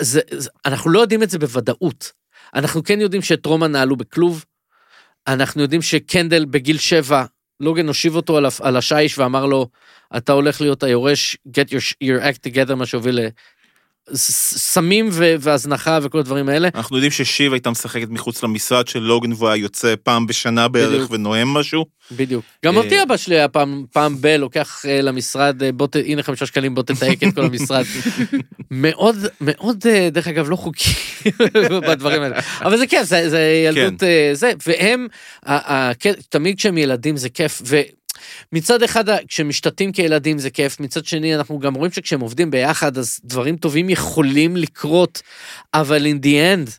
זה, זה, אנחנו לא יודעים את זה בוודאות. אנחנו כן יודעים שאת רומן נעלו בכלוב, אנחנו יודעים שקנדל בגיל שבע, לוגן הושיב אותו על, על השיש ואמר לו, אתה הולך להיות היורש, get your, your act together, מה שהוביל לסמים ו- והזנחה וכל הדברים האלה. אנחנו יודעים ששיב הייתה משחקת מחוץ למשרד של לוגן והוא היה יוצא פעם בשנה בערך בדיוק. ונואם משהו. בדיוק. גם אה, אותי אבא שלי היה פעם, פעם ב, לוקח אה, למשרד, אה, בוא ת... הנה חמישה שקלים, בוא תתייק את כל המשרד. מאוד, מאוד, דרך אגב, לא חוקי בדברים האלה. אבל זה כיף, זה, זה ילדות, אה, זה, והם, כן, תמיד כשהם ילדים זה כיף, ומצד אחד, כשמשתתים כילדים זה כיף, מצד שני, אנחנו גם רואים שכשהם עובדים ביחד, אז דברים טובים יכולים לקרות, אבל in the end,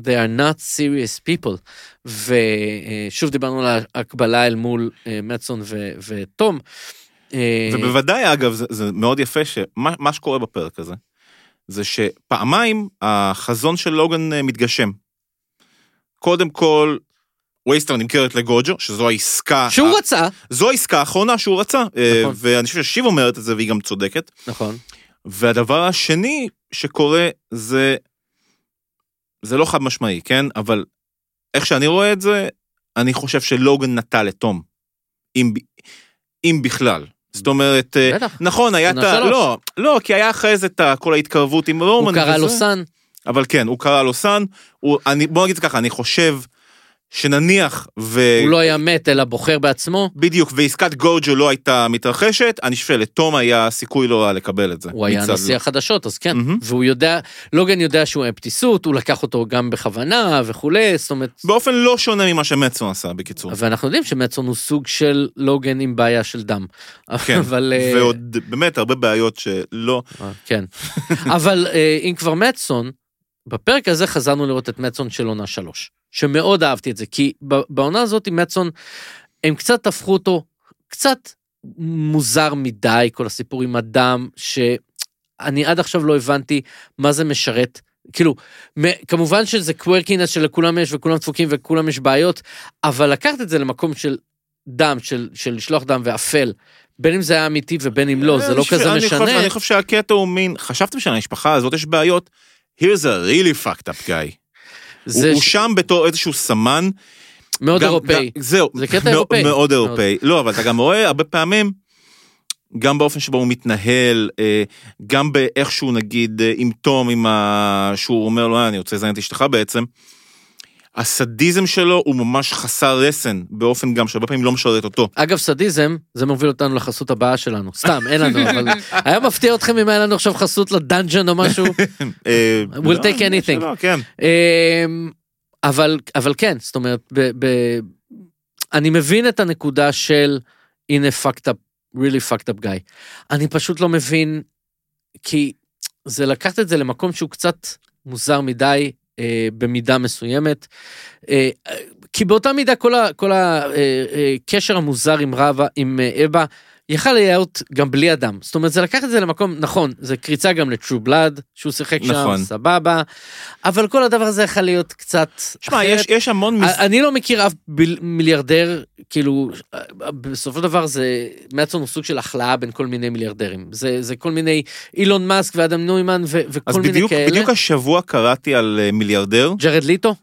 they are not serious people. ושוב דיברנו על ההקבלה אל מול אה, מצון ו- ותום. אה, ובוודאי, אגב, זה, זה מאוד יפה שמה מה שקורה בפרק הזה, זה שפעמיים החזון של לוגן אה, מתגשם. קודם כל, וייסטר נמכרת לגוג'ו, שזו העסקה... שהוא ה- רצה. זו העסקה האחרונה שהוא רצה, אה, נכון. ואני חושב ששיב אומרת את זה והיא גם צודקת. נכון. והדבר השני שקורה זה, זה לא חד משמעי, כן? אבל איך שאני רואה את זה, אני חושב שלוגן נטה לתום. אם, אם בכלל. זאת אומרת, אה, בטח. נכון, היה את ה... לא, לא, כי היה אחרי זה את כל ההתקרבות עם רומן. הוא קרא לו. סאן. אבל כן, הוא קרא לו סאן. הוא, אני, בוא נגיד ככה, אני חושב שנניח ו... הוא לא היה מת, אלא בוחר בעצמו. בדיוק, ועסקת גוג'ו לא הייתה מתרחשת, אני חושב שלתום היה סיכוי לא רע לקבל את זה. הוא היה נשיא לא. החדשות, אז כן. מהמם. והוא יודע, לוגן יודע שהוא אפטיסות, הוא לקח אותו גם בכוונה וכולי, זאת אומרת... באופן לא שונה ממה שמצון עשה, בקיצור. ואנחנו יודעים שמצון הוא סוג של לוגן עם בעיה של דם. כן, אבל... אה, ועוד באמת הרבה בעיות שלא... אה, כן. אבל אה, אם כבר מצון, בפרק הזה חזרנו לראות את מצון של עונה שלוש, שמאוד אהבתי את זה, כי בעונה הזאת עם מצון, הם קצת הפכו אותו קצת מוזר מדי, כל הסיפור עם הדם, ש... אני עד עכשיו לא הבנתי מה זה משרת. כאילו, כמובן שזה קוורקינס שלכולם יש וכולם דפוקים וכולם יש בעיות, אבל לקחת את זה למקום של דם, של, של לשלוח דם ואפל, בין אם זה היה אמיתי ובין אם לא, זה לא כזה משנה. אני חושב שהקטע הוא מין, חשבתם שלמשפחה הזאת יש בעיות? Here's a really fucked up guy. זה הוא ש- שם בתור איזשהו סמן. מאוד גם- אירופאי. גם- זהו. זה קטע מאוד- אירופאי. מאוד אירופאי. לא, אבל אתה גם רואה הרבה פעמים, גם באופן שבו הוא מתנהל, אה, גם באיך שהוא נגיד אה, עם תום, עם ה... שהוא אומר לו, "אה, אני רוצה לזיין את אשתך בעצם. הסדיזם שלו הוא ממש חסר רסן, באופן גם שהרבה פעמים לא משרת אותו. אגב, סדיזם, זה מוביל אותנו לחסות הבאה שלנו. סתם, אין לנו, אבל היה מפתיע אתכם אם היה לנו עכשיו חסות לדאנג'ן או משהו. אה, We'll לא, take anything. כן. אמ, אבל, אבל כן, זאת אומרת, ב, ב, אני מבין את הנקודה של הנה fucked up, really fucked up guy. אני פשוט לא מבין, כי זה לקחת את זה למקום שהוא קצת מוזר מדי, אה, במידה מסוימת. אה, אה, כי באותה מידה כל, כל הקשר המוזר עם רבה, עם אבא, יכל להיות גם בלי אדם. זאת אומרת, זה לקח את זה למקום, נכון, זה קריצה גם לטרו בלאד, שהוא שיחק נכון. שם, סבבה, אבל כל הדבר הזה יכול להיות קצת שמע, אחרת. יש, יש המון... מס... אני לא מכיר אף ביל- מיליארדר, כאילו, בסופו של דבר זה, הוא סוג של הכלאה בין כל מיני מיליארדרים. זה, זה כל מיני אילון מאסק ואדם נוימן ו- אז וכל מיני בדיוק, כאלה. בדיוק השבוע קראתי על אה, מיליארדר. ג'רד ליטו?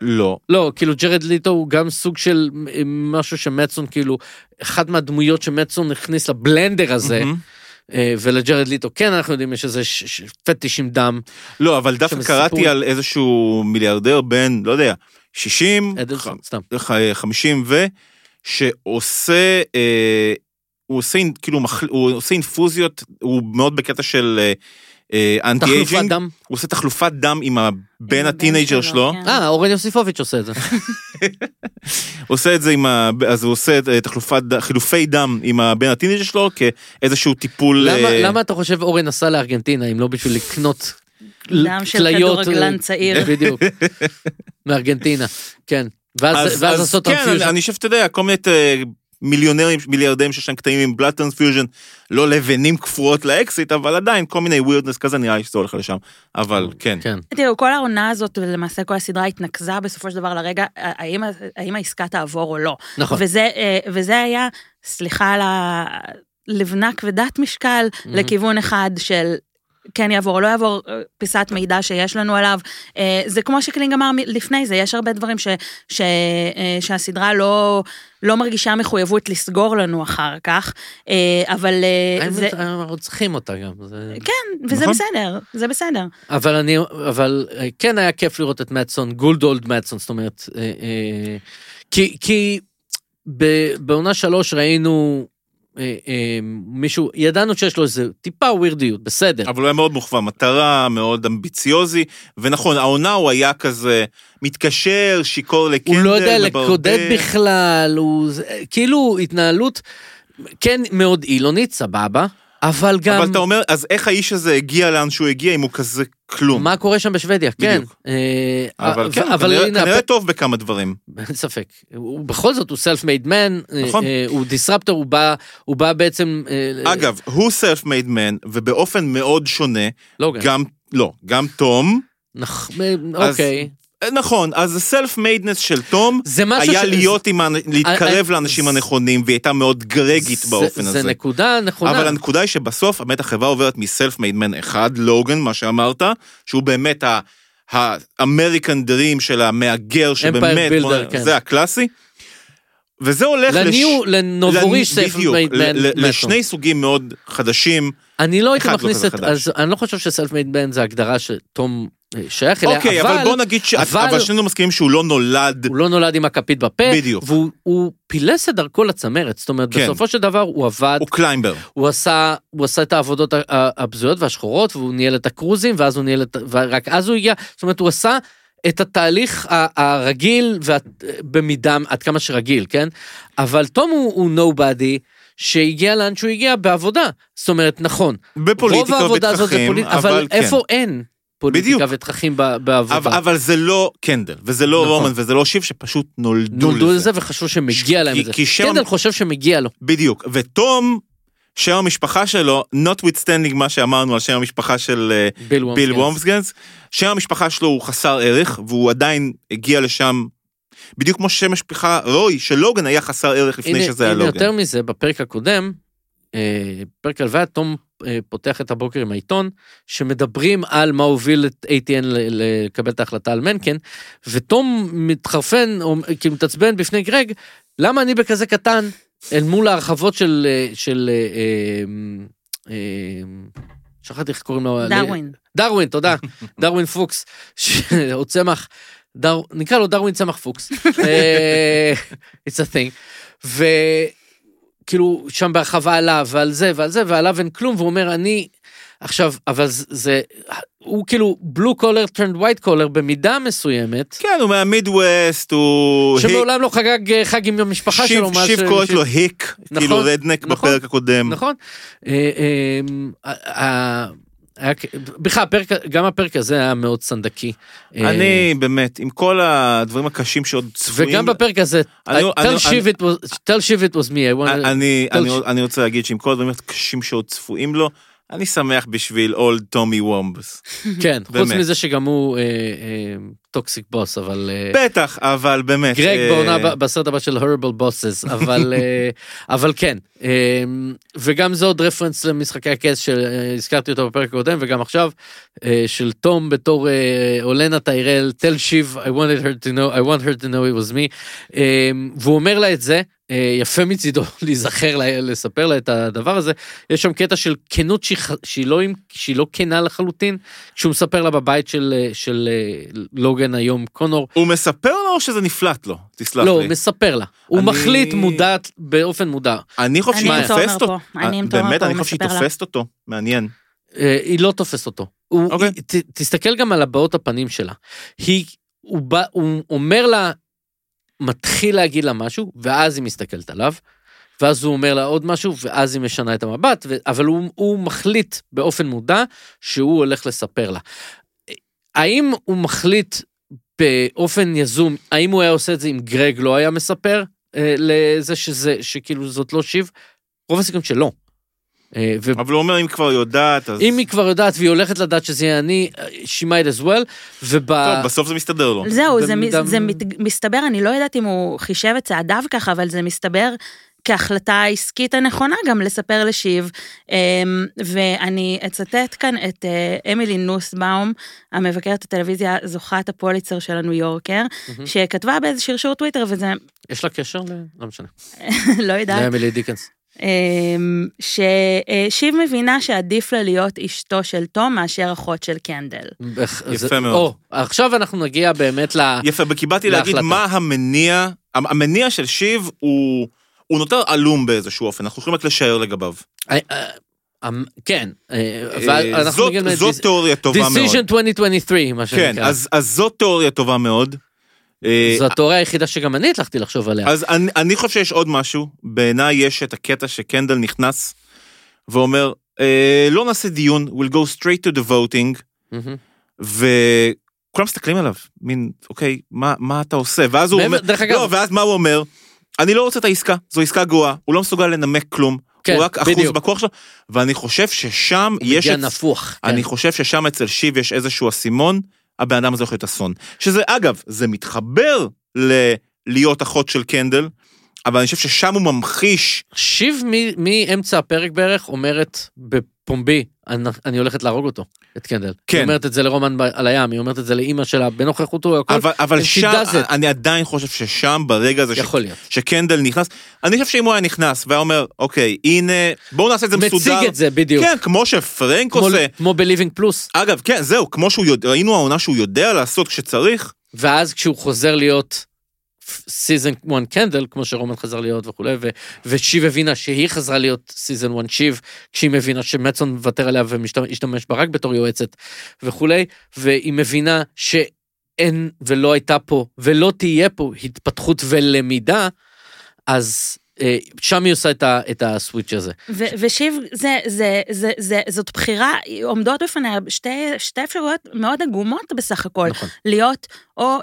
לא. לא, כאילו ג'רד ליטו הוא גם סוג של אה, משהו שמטסון, כאילו, אחת מהדמויות שמטסון הכניס לבלנדר הזה. אה, ולג'רד ליטו כן אנחנו יודעים יש איזה פטיש עם דם. לא, אבל דווקא קראתי סיפור. על איזשהו מיליארדר בין, לא יודע, 60, אדלסון, סתם. ח- 50 ו... שעושה, אה, הוא עושה כאילו, הוא עושה אינפוזיות, הוא מאוד בקטע של אה, אה, אנטי תחלופת aging, דם. הוא עושה תחלופת דם עם הבן ה teenager שלו, כן. אה, אורן יוסיפוביץ' עושה את זה. הוא עושה את זה עם ה... אז הוא עושה את, אה, תחלופת, חילופי דם עם הבן ה teenager שלו כאיזשהו טיפול... למה, אה, למה אתה חושב אורן נסע לארגנטינה אם לא בשביל לקנות דם של כדורגלן אה, צעיר. בדיוק. מארגנטינה, כן. ואז, לעשות כן. אני, חושב, אתה יודע, כל מיני אה, מיליונרים, מיליארדים שיש להם קטעים עם blood transfusion, לא לבנים קפואות לאקזיט, אבל עדיין כל מיני weirdness כזה נראה לי שזה הולך לשם. אבל כן. כן. תראו, כל העונה הזאת, ולמעשה כל הסדרה התנקזה בסופו של דבר לרגע, האם, האם העסקה תעבור או לא. נכון. וזה, אה, וזה היה, סליחה על הלבנה כבדת משקל, מהמם. לכיוון אחד של כן יעבור או לא יעבור, אה, פיסת מידע שיש לנו עליו. אה, זה כמו שקלינג אמר לפני זה, יש הרבה דברים ש, ש, אה, שהסדרה לא, לא מרגישה מחויבות לסגור לנו אחר כך, אבל זה... צריכים אותה גם. זה... כן, וזה נכון. בסדר, זה בסדר. אבל אני, אבל כן היה כיף לראות את מאטסון, גולד אולד מאטסון, זאת אומרת, כי, כי בעונה שלוש ראינו אה, אה, מישהו, ידענו שיש לו איזה טיפה ווירדיות, בסדר. אבל הוא היה מאוד מוכוון מטרה, מאוד אמביציוזי, ונכון, העונה הוא היה כזה מתקשר, שיכור לקנדל, הוא לא יודע. לקודד בכלל, הוא כאילו התנהלות, כן מאוד אילונית, סבבה, אבל גם אבל אתה אומר, אז איך האיש הזה הגיע לאן שהוא הגיע אם הוא כזה כלום? מה קורה שם בשוודיה, כן. בדיוק. אה, אבל כן, אבל כנראה- הנה, כנראה טוב בכמה דברים. אין ספק. הוא בכל זאת הוא self made man, נכון. הוא disruptor, הוא בא, הוא בא בעצם... אה, אגב, הוא made man, ובאופן מאוד שונה, לוגן. גם, לא, גם תום, אה, אוקיי. אה, נכון, אז ה self madeness של תום, זה היה ש- להיות עם, ה- להתקרב אה, לאנשים זה- הנכונים, והיא הייתה מאוד גרגית זה- באופן הזה. זה נקודה נכונה. אבל הנקודה היא שבסוף באמת החברה עוברת מ self made man אחד, לוגן, מה שאמרת, שהוא באמת ה American dream של המהגר שבאמת, Builder, בוא- כן. זה הקלאסי. וזה הולך ל new, לנובוריש לנ- self בדיוק. לשני סוגים מאוד חדשים. אני לא הייתי לא מכניס את. אז אני לא חושב ש self made man זה הגדרה שתום אה, שייך אליה, אוקיי, אבל בוא נגיד ש... אבל- אבל שנינו מסכימים שהוא לא נולד... הוא לא נולד עם הכפית בפה, בדיוק. והוא הוא פילס את דרכו לצמרת, זאת אומרת, כן. בסופו של דבר הוא עבד, הוא climber. הוא עשה, הוא עשה את העבודות הבזויות והשחורות, והוא ניהל את הקרוזים, ואז הוא ניהל את, ורק אז הוא הגיע, זאת אומרת, הוא עשה את התהליך הרגיל, וה- במידה, עד כמה שרגיל, כן? אבל תום הוא, nobody, שהגיע לאן שהוא הגיע בעבודה. זאת אומרת, נכון, רוב בפוליטיקה הזאת זה ותככים, פוליטיקה, אבל אבל כן. איפה אין פוליטיקה בדיוק. ותככים בעבודה? אבל, אבל זה לא קנדל, וזה לא נכון. רומן, וזה לא שיב, שפשוט נולדו, נולדו לזה. לזה וחשבו שמגיע להם כי- את זה. כי שם- קנדל חושב שמגיע לו. בדיוק. ותום, שם המשפחה שלו, notwithstanding מה שאמרנו על שם המשפחה של אה, ביל וומסקינס. וומסגנס, שם המשפחה שלו הוא חסר ערך, והוא עדיין הגיע לשם, בדיוק כמו ששם המשפחה רוי של לוגן היה חסר ערך לפני הנה, שזה היה לוגן. יותר מזה, בפרק הקודם, אה, פרק הלוויה, תום אה, פותח את הבוקר עם העיתון, שמדברים על מה הוביל את ATN לקבל את ההחלטה על מנקן, ותום מתחרפן, או כאילו מתעצבן בפני גרג, למה אני בכזה קטן אל מול ההרחבות של... אה, של אה, אה, אה, שכחתי איך קוראים לו. דרווין. דרווין, תודה. דרווין פוקס, או צמח, דר... נקרא לו דרווין צמח פוקס. אה, It's a thing. וכאילו שם בהרחבה עליו ועל זה ועל זה ועליו אין כלום והוא אומר אני עכשיו אבל זה הוא כאילו blue collar turned white collar במידה מסוימת. כן, הוא מהמידווסט, הוא... שמעולם לא חגג אה, חג עם המשפחה שלו. שיב קוראת לו hick, נכון, כאילו redneck נכון, בפרק הקודם. נכון. אה, היה כ- בכלל הפרק גם הפרק הזה היה מאוד סנדקי. אה, אני באמת, עם כל הדברים הקשים שעוד צפויים... וגם בפרק הזה, אני- tell אני- Shiv it was- tell Shiv it was me, I want- אני, אני, ש- אני רוצה להגיד שעם כל הדברים הקשים שעוד צפויים לו, אני שמח בשביל old Tommy Wambs. כן, חוץ. מזה שגם הוא toxic boss, אבל אה, בטח, אבל באמת. גרג אה, בעונה בסרט הבא של הורבל בוסס, אבל אה, כן, אה, וגם זה עוד רפרנס למשחקי הכס שהזכרתי אותו בפרק הקודם וגם עכשיו, אה, של תום בתור אה, אולנה טיירל, תל שיב, I wanted her to know, I want her to know it was me, אה, והוא אומר לה את זה. אה, יפה מצידו להיזכר לה, לספר לה את הדבר הזה יש שם קטע של כנות שהיא, לא עם- שהיא לא כנה לחלוטין כשהוא מספר לה בבית של אה, של אה, לוגן היום קונור הוא מספר לו או שזה נפלט לו? תסלח לא, לי. הוא מספר לה. הוא אני- מחליט מודעת באופן מודע. אני חושב שהיא תופסת אותו. באמת, אני חושב שהיא. תופסת אותו. מעניין. היא לא תופסת אותו. הוא, אוקיי. היא, ת, תסתכל גם על הבעות הפנים שלה. היא, הוא, בא, הוא אומר לה, מתחיל להגיד לה משהו, ואז היא מסתכלת עליו, ואז הוא אומר לה עוד משהו, ואז היא משנה את המבט, ו, אבל הוא, הוא מחליט באופן מודע שהוא הולך לספר לה. האם הוא מחליט באופן יזום, האם הוא היה עושה את זה אם גרג לא היה מספר אה, לזה שזה, שכאילו זאת לא שיב? רוב הסיכויים שלא. אה, ו- אבל הוא אומר, אם כבר יודעת, אז... אם היא כבר יודעת והיא הולכת לדעת שזה יהיה אני, she might as well, וב... טוב, בסוף זה מסתדר לו. זהו, זה, מ- זה מת, מסתבר, אני לא יודעת אם הוא חישב את צעדיו ככה, אבל זה מסתבר כהחלטה העסקית הנכונה גם לספר לשיב. אמ, ואני אצטט כאן את אה, אמילי נוסבאום, המבקרת הטלוויזיה זוכת הפוליצר של הניו יורקר. שכתבה באיזה שרשור טוויטר, וזה, יש לה קשר ל... לא משנה. לא יודעת, לאמילי דיקנס. אמ, ששיב מבינה שעדיף לה להיות אשתו של תום מאשר אחות של קנדל. יפה מאוד. או, עכשיו אנחנו נגיע באמת ל... יפה, כי באתי להגיד להחלטה. מה המניע, המניע של שיב הוא... הוא נותר עלום באיזשהו אופן, אנחנו יכולים רק לשער לגביו. אה, אה, אמ, כן, אה, אבל אנחנו זאת- תיאוריה טובה מאוד. decision 2023, מה כן, שנקרא. אז אז זאת תיאוריה טובה מאוד. אה, זו התיאוריה היחידה שגם אני הצלחתי לחשוב עליה. אז אני, אני חושב שיש עוד משהו, בעיניי יש את הקטע שקנדל נכנס ואומר, אה, לא נעשה דיון, we'll go straight to the voting, מהמם. וכולם מסתכלים עליו, מין, אוקיי, מה, מה אתה עושה? ואז הוא אומר, דרך אגב, לא, ואז מה הוא אומר? אני לא רוצה את העסקה, זו עסקה גרועה, הוא לא מסוגל לנמק כלום, כן, הוא רק אחוז בדיוק. בכוח שלו, ואני חושב ששם יש מגיע. נפוח. כן. אני חושב ששם אצל שיב יש איזשהו אסימון, הבן אדם הזה יכול להיות אסון. שזה, אגב, זה מתחבר ללהיות אחות של קנדל, אבל אני חושב ששם הוא ממחיש, שיב מאמצע הפרק בערך אומרת בפומבי, אני, אני הולכת להרוג אותו, את קנדל. כן. היא אומרת את זה לרומן ב- על הים, היא אומרת את זה לאימא שלה בנוכחותו, הכל אבל, אבל שם. אני עדיין חושב ששם, ברגע הזה ש, יכול להיות. שקנדל נכנס, אני חושב שאם הוא היה נכנס והיה אומר, אוקיי, הנה, בואו נעשה את זה מסודר. מציג את זה בדיוק. כן, כמו שפרנק כמו- עושה. כמו בליבינג פלוס. אגב, כן, זהו, כמו שהוא יודע, ראינו העונה שהוא יודע לעשות כשצריך, ואז כשהוא חוזר להיות סיזן 1 קנדל, כמו שרומן חזר להיות וכולי, ו- ושיב הבינה שהיא חזרה להיות season 1 שיב, כשהיא מבינה שמצון מוותר עליה ומשתמש בה רק בתור יועצת וכולי, והיא מבינה שאין ולא הייתה פה ולא תהיה פה התפתחות ולמידה, אז אה, שם היא עושה את, ה- את הסוויץ' הזה. ו- ושיב, זה, זה, זה, זה, זאת בחירה, עומדות בפניה שתי, שתי אפשרויות מאוד עגומות בסך הכל. נכון. להיות או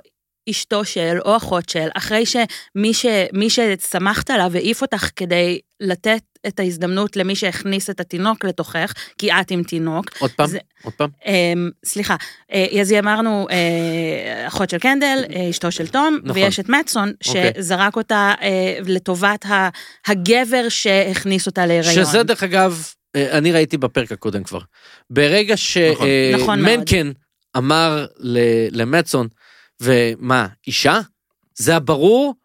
אשתו של או אחות של, אחרי שמי ש, מי ששמחת עליו העיף אותך כדי לתת את ההזדמנות למי שהכניס את התינוק לתוכך, כי את עם תינוק. עוד פעם, זה- עוד פעם. אמ, סליחה, אה, אז אמרנו אה, אחות של קנדל, אה, אשתו של תום, נכון. ויש את מצון, אוקיי. שזרק אותה אה, לטובת ה- הגבר שהכניס אותה להיריון. שזה דרך אגב, אה, אני ראיתי בפרק הקודם כבר. ברגע נכון. נכון מאוד. שמנקן אמר למצון, ומה, אישה? זה היה ברור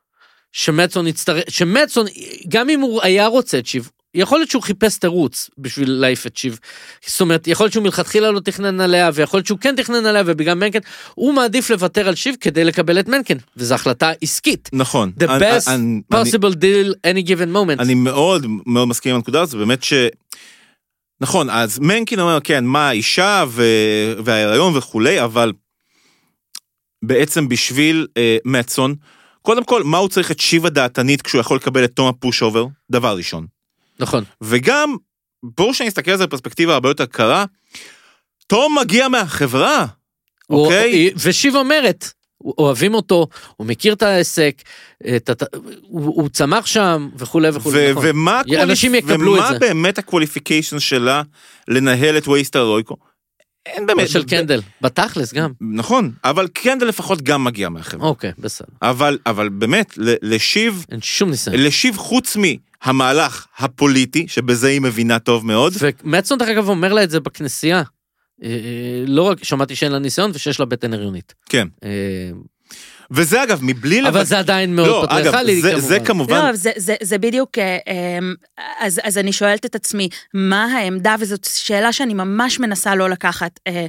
שמצון יצטרך, שמצון, גם אם הוא היה רוצה את שיב, יכול להיות שהוא חיפש תירוץ בשביל להעיף את שיב. זאת אומרת, יכול להיות שהוא מלכתחילה לא תכנן עליה, ויכול להיות שהוא כן תכנן עליה, ובגלל מנקן, הוא מעדיף לוותר על שיב כדי לקבל את מנקן, וזו החלטה עסקית. נכון. The אני- best אני- possible deal any given moment. אני מאוד מאוד מסכים עם הנקודה הזאת, באמת ש... נכון, אז מנקין אומר, כן, מה האישה ו... וההיריון וכולי, אבל בעצם בשביל אה, מצון, קודם כל, מה הוא צריך את שיבה דעתנית כשהוא יכול לקבל את תום הפוש אובר? דבר ראשון. נכון. וגם, בואו שנסתכל על זה בפרספקטיבה הרבה יותר קרה, תום מגיע מהחברה, הוא- אוקיי? ושיב אומרת, אוהבים אותו, הוא מכיר את העסק, את, הת- הוא, הוא צמח שם וכולי וכולי. ו- נכון. ומה, אנשים יקבלו את ומה זה. באמת ה qualification שלה לנהל את וייסטר רויקו? אין באמת. של קנדל, בתכלס גם. נכון, אבל קנדל לפחות גם מגיע מהחברה. אוקיי, בסדר. אבל, אבל באמת, לשיב, אין שום ניסיון. לשיב חוץ מהמהלך הפוליטי, שבזה היא מבינה טוב מאוד, ומצון דרך אגב אומר לה את זה בכנסייה. אה, אה, לא רק שמעתי שאין לה ניסיון ושיש לה בטן הריונית. כן. וזה אגב, מבלי אבל זה עדיין מאוד לא, אגב, פטריארכלי, זה- זה כמובן, לא, זה, זה, זה בדיוק, אה, אמ, אז, אז אני שואלת את עצמי, מה העמדה, וזאת שאלה שאני ממש מנסה לא לקחת, אה,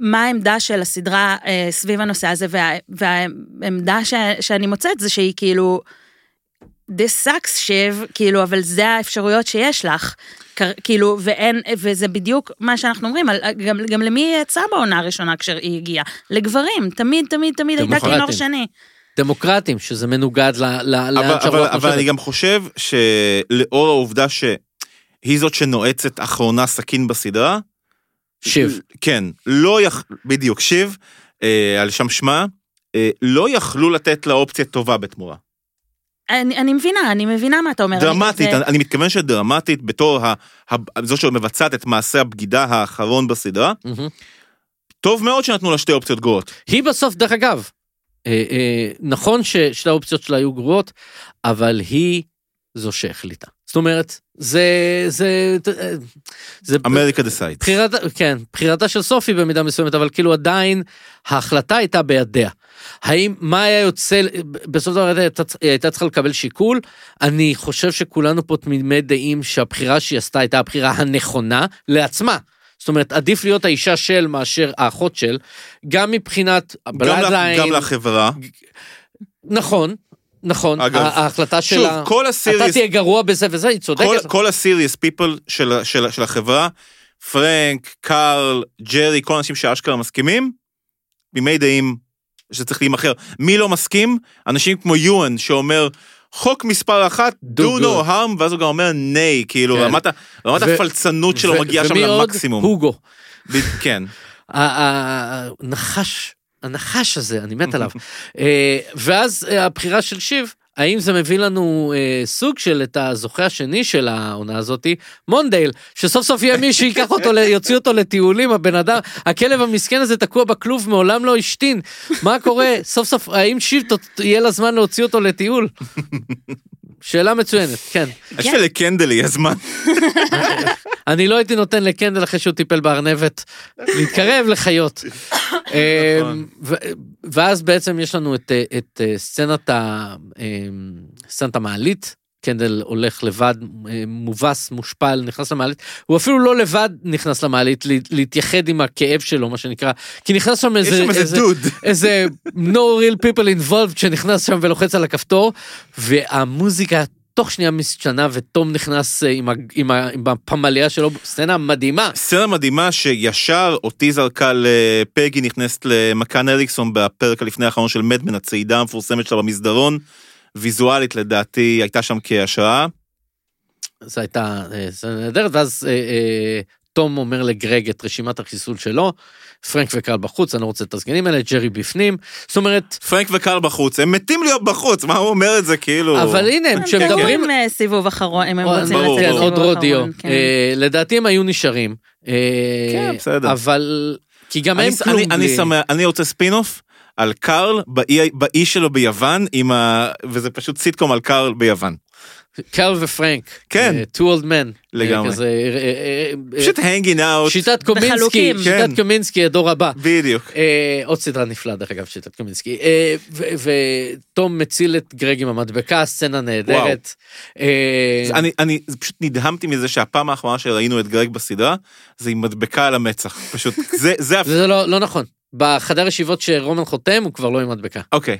מה העמדה של הסדרה אה, סביב הנושא הזה, וה, והעמדה ש, שאני מוצאת זה שהיא כאילו, this sucks שיב, כאילו, אבל זה האפשרויות שיש לך. כאילו, ואין, וזה בדיוק מה שאנחנו אומרים, על, גם, גם למי היא יצאה בעונה הראשונה כשהיא הגיעה? לגברים, תמיד, תמיד, תמיד הייתה. כינור שני. דמוקרטים, שזה מנוגד ל- ל- אבל, לאן אבל, שהרוח אבל אני. גם חושב שלאור העובדה שהיא זאת שנועצת אחרונה סכין בסדרה, שיב. כן, לא יכ... בדיוק, שיב, אה, על שם שמה, אה, לא יכלו לתת לה אופציה טובה בתמורה. אני, אני מבינה, אני מבינה מה אתה אומר. דרמטית, אני, אני, אני מתכוון שדרמטית בתור ה, ה, זו שמבצעת את מעשה הבגידה האחרון בסדרה, מהמם. טוב מאוד שנתנו לה שתי אופציות גרועות. היא בסוף, דרך אגב, אה, אה, נכון ששתי האופציות שלה היו גרועות, אבל היא זו שהחליטה. זאת אומרת, זה, זה, אה, זה, אמריקה דסייד. בחירת, כן, בחירתה של סופי במידה מסוימת, אבל כאילו עדיין ההחלטה הייתה בידיה. האם, מה היה יוצא, בסוף דבר היא הייתה, הייתה צריכה לקבל שיקול, אני חושב שכולנו פה תמימי דעים שהבחירה שהיא עשתה הייתה הבחירה הנכונה לעצמה. זאת אומרת, עדיף להיות האישה של מאשר האחות של, גם מבחינת גם, הבלאדליין. גם לחברה. נכון, נכון, אגב, ההחלטה שוב, שלה, כל אתה הסיריוס, תהיה גרוע בזה וזה, היא כל, צודקת. כל הסיריוס פיפל של, של, של החברה, פרנק, קארל, ג'רי, כל האנשים שאשכרה מסכימים, תמימי דעים שצריך להימכר. מי לא מסכים? אנשים כמו יואן שאומר, חוק מספר אחת, Do do no good." harm, ואז הוא גם אומר ניי, כאילו כן. רמת, רמת ו- הפלצנות שלו ו- מגיעה שם ומי עוד? למקסימום. הוגו. ב- כן. הנחש, הנחש הזה, אני מת עליו. אה, ואז אה, הבחירה של שיב, האם זה מביא לנו אה, סוג של את הזוכה השני של העונה הזאתי, מונדייל, שסוף סוף יהיה מי שיקח אותו, יוציא אותו לטיולים, הבן אדם, הכלב המסכן הזה תקוע בכלוב, מעולם לא השתין. מה קורה? סוף סוף, האם שיב יהיה לה זמן להוציא אותו לטיול? שאלה מצוינת, כן. יש שלקנדל יהיה זמן. אני לא הייתי נותן לקנדל אחרי שהוא טיפל בארנבת להתקרב לחיות. נכון. ו- ואז בעצם יש לנו את, אה, סצנת המעלית. קנדל הולך לבד, אה, מובס, מושפל, נכנס למעלית. הוא אפילו לא לבד נכנס למעלית, לה- להתייחד עם הכאב שלו, מה שנקרא. כי נכנס שם יש איזה, שם איזה דוד. איזה no real people involved שנכנס שם ולוחץ על הכפתור, והמוזיקה תוך שנייה משתנה, ותום נכנס אה, עם, ה, עם, ה, עם הפמליה שלו, סצנה מדהימה. סצנה מדהימה שישר אותי זרקה לפגי נכנסת למקאן אריקסון בפרק הלפני האחרון של מדמן, הצעידה המפורסמת שלה במסדרון. ויזואלית לדעתי הייתה שם כהשראה. זו הייתה אה, נהדרת, ואז אה, אה, תום אומר לגרג את רשימת החיסול שלו, פרנק וקרל בחוץ, אני לא רוצה את הסגנים האלה, ג'רי בפנים, זאת אומרת, פרנק וקרל בחוץ, הם מתים להיות בחוץ, מה הוא אומר את זה כאילו? אבל הנה, הם כשמדברים, תראו עם סיבוב אחרון, אם הם רוצים לצאת. סיבוב עוד rodeo, אחרון. כן. אה, לדעתי הם היו נשארים, אה, כן, בסדר. אבל, כי גם אני, הם כלום אני, אני, בלי- שמח, אני רוצה ספין-אוף על קארל באי, באי שלו ביוון, עם ה... וזה פשוט סיטקום על קארל ביוון. קרל ופרנק, כן. אה, two old men, לגמרי. אה, כזה, אה, פשוט הנגינג אאוט. שיטת קומינסקי. שיטת כן. קומינסקי הדור הבא. בדיוק. אה, עוד סדרה נפלאה דרך אגב, שיטת קומינסקי. ו- ותום מציל את גרג עם המדבקה, סצנה נהדרת. אני, אני פשוט נדהמתי מזה שהפעם האחרונה שראינו את גרג בסדרה, זה עם מדבקה על המצח. פשוט, זה, זה, זה לא לא נכון. בחדר ישיבות שרומן חותם הוא כבר לא עם מדבקה. אוקיי.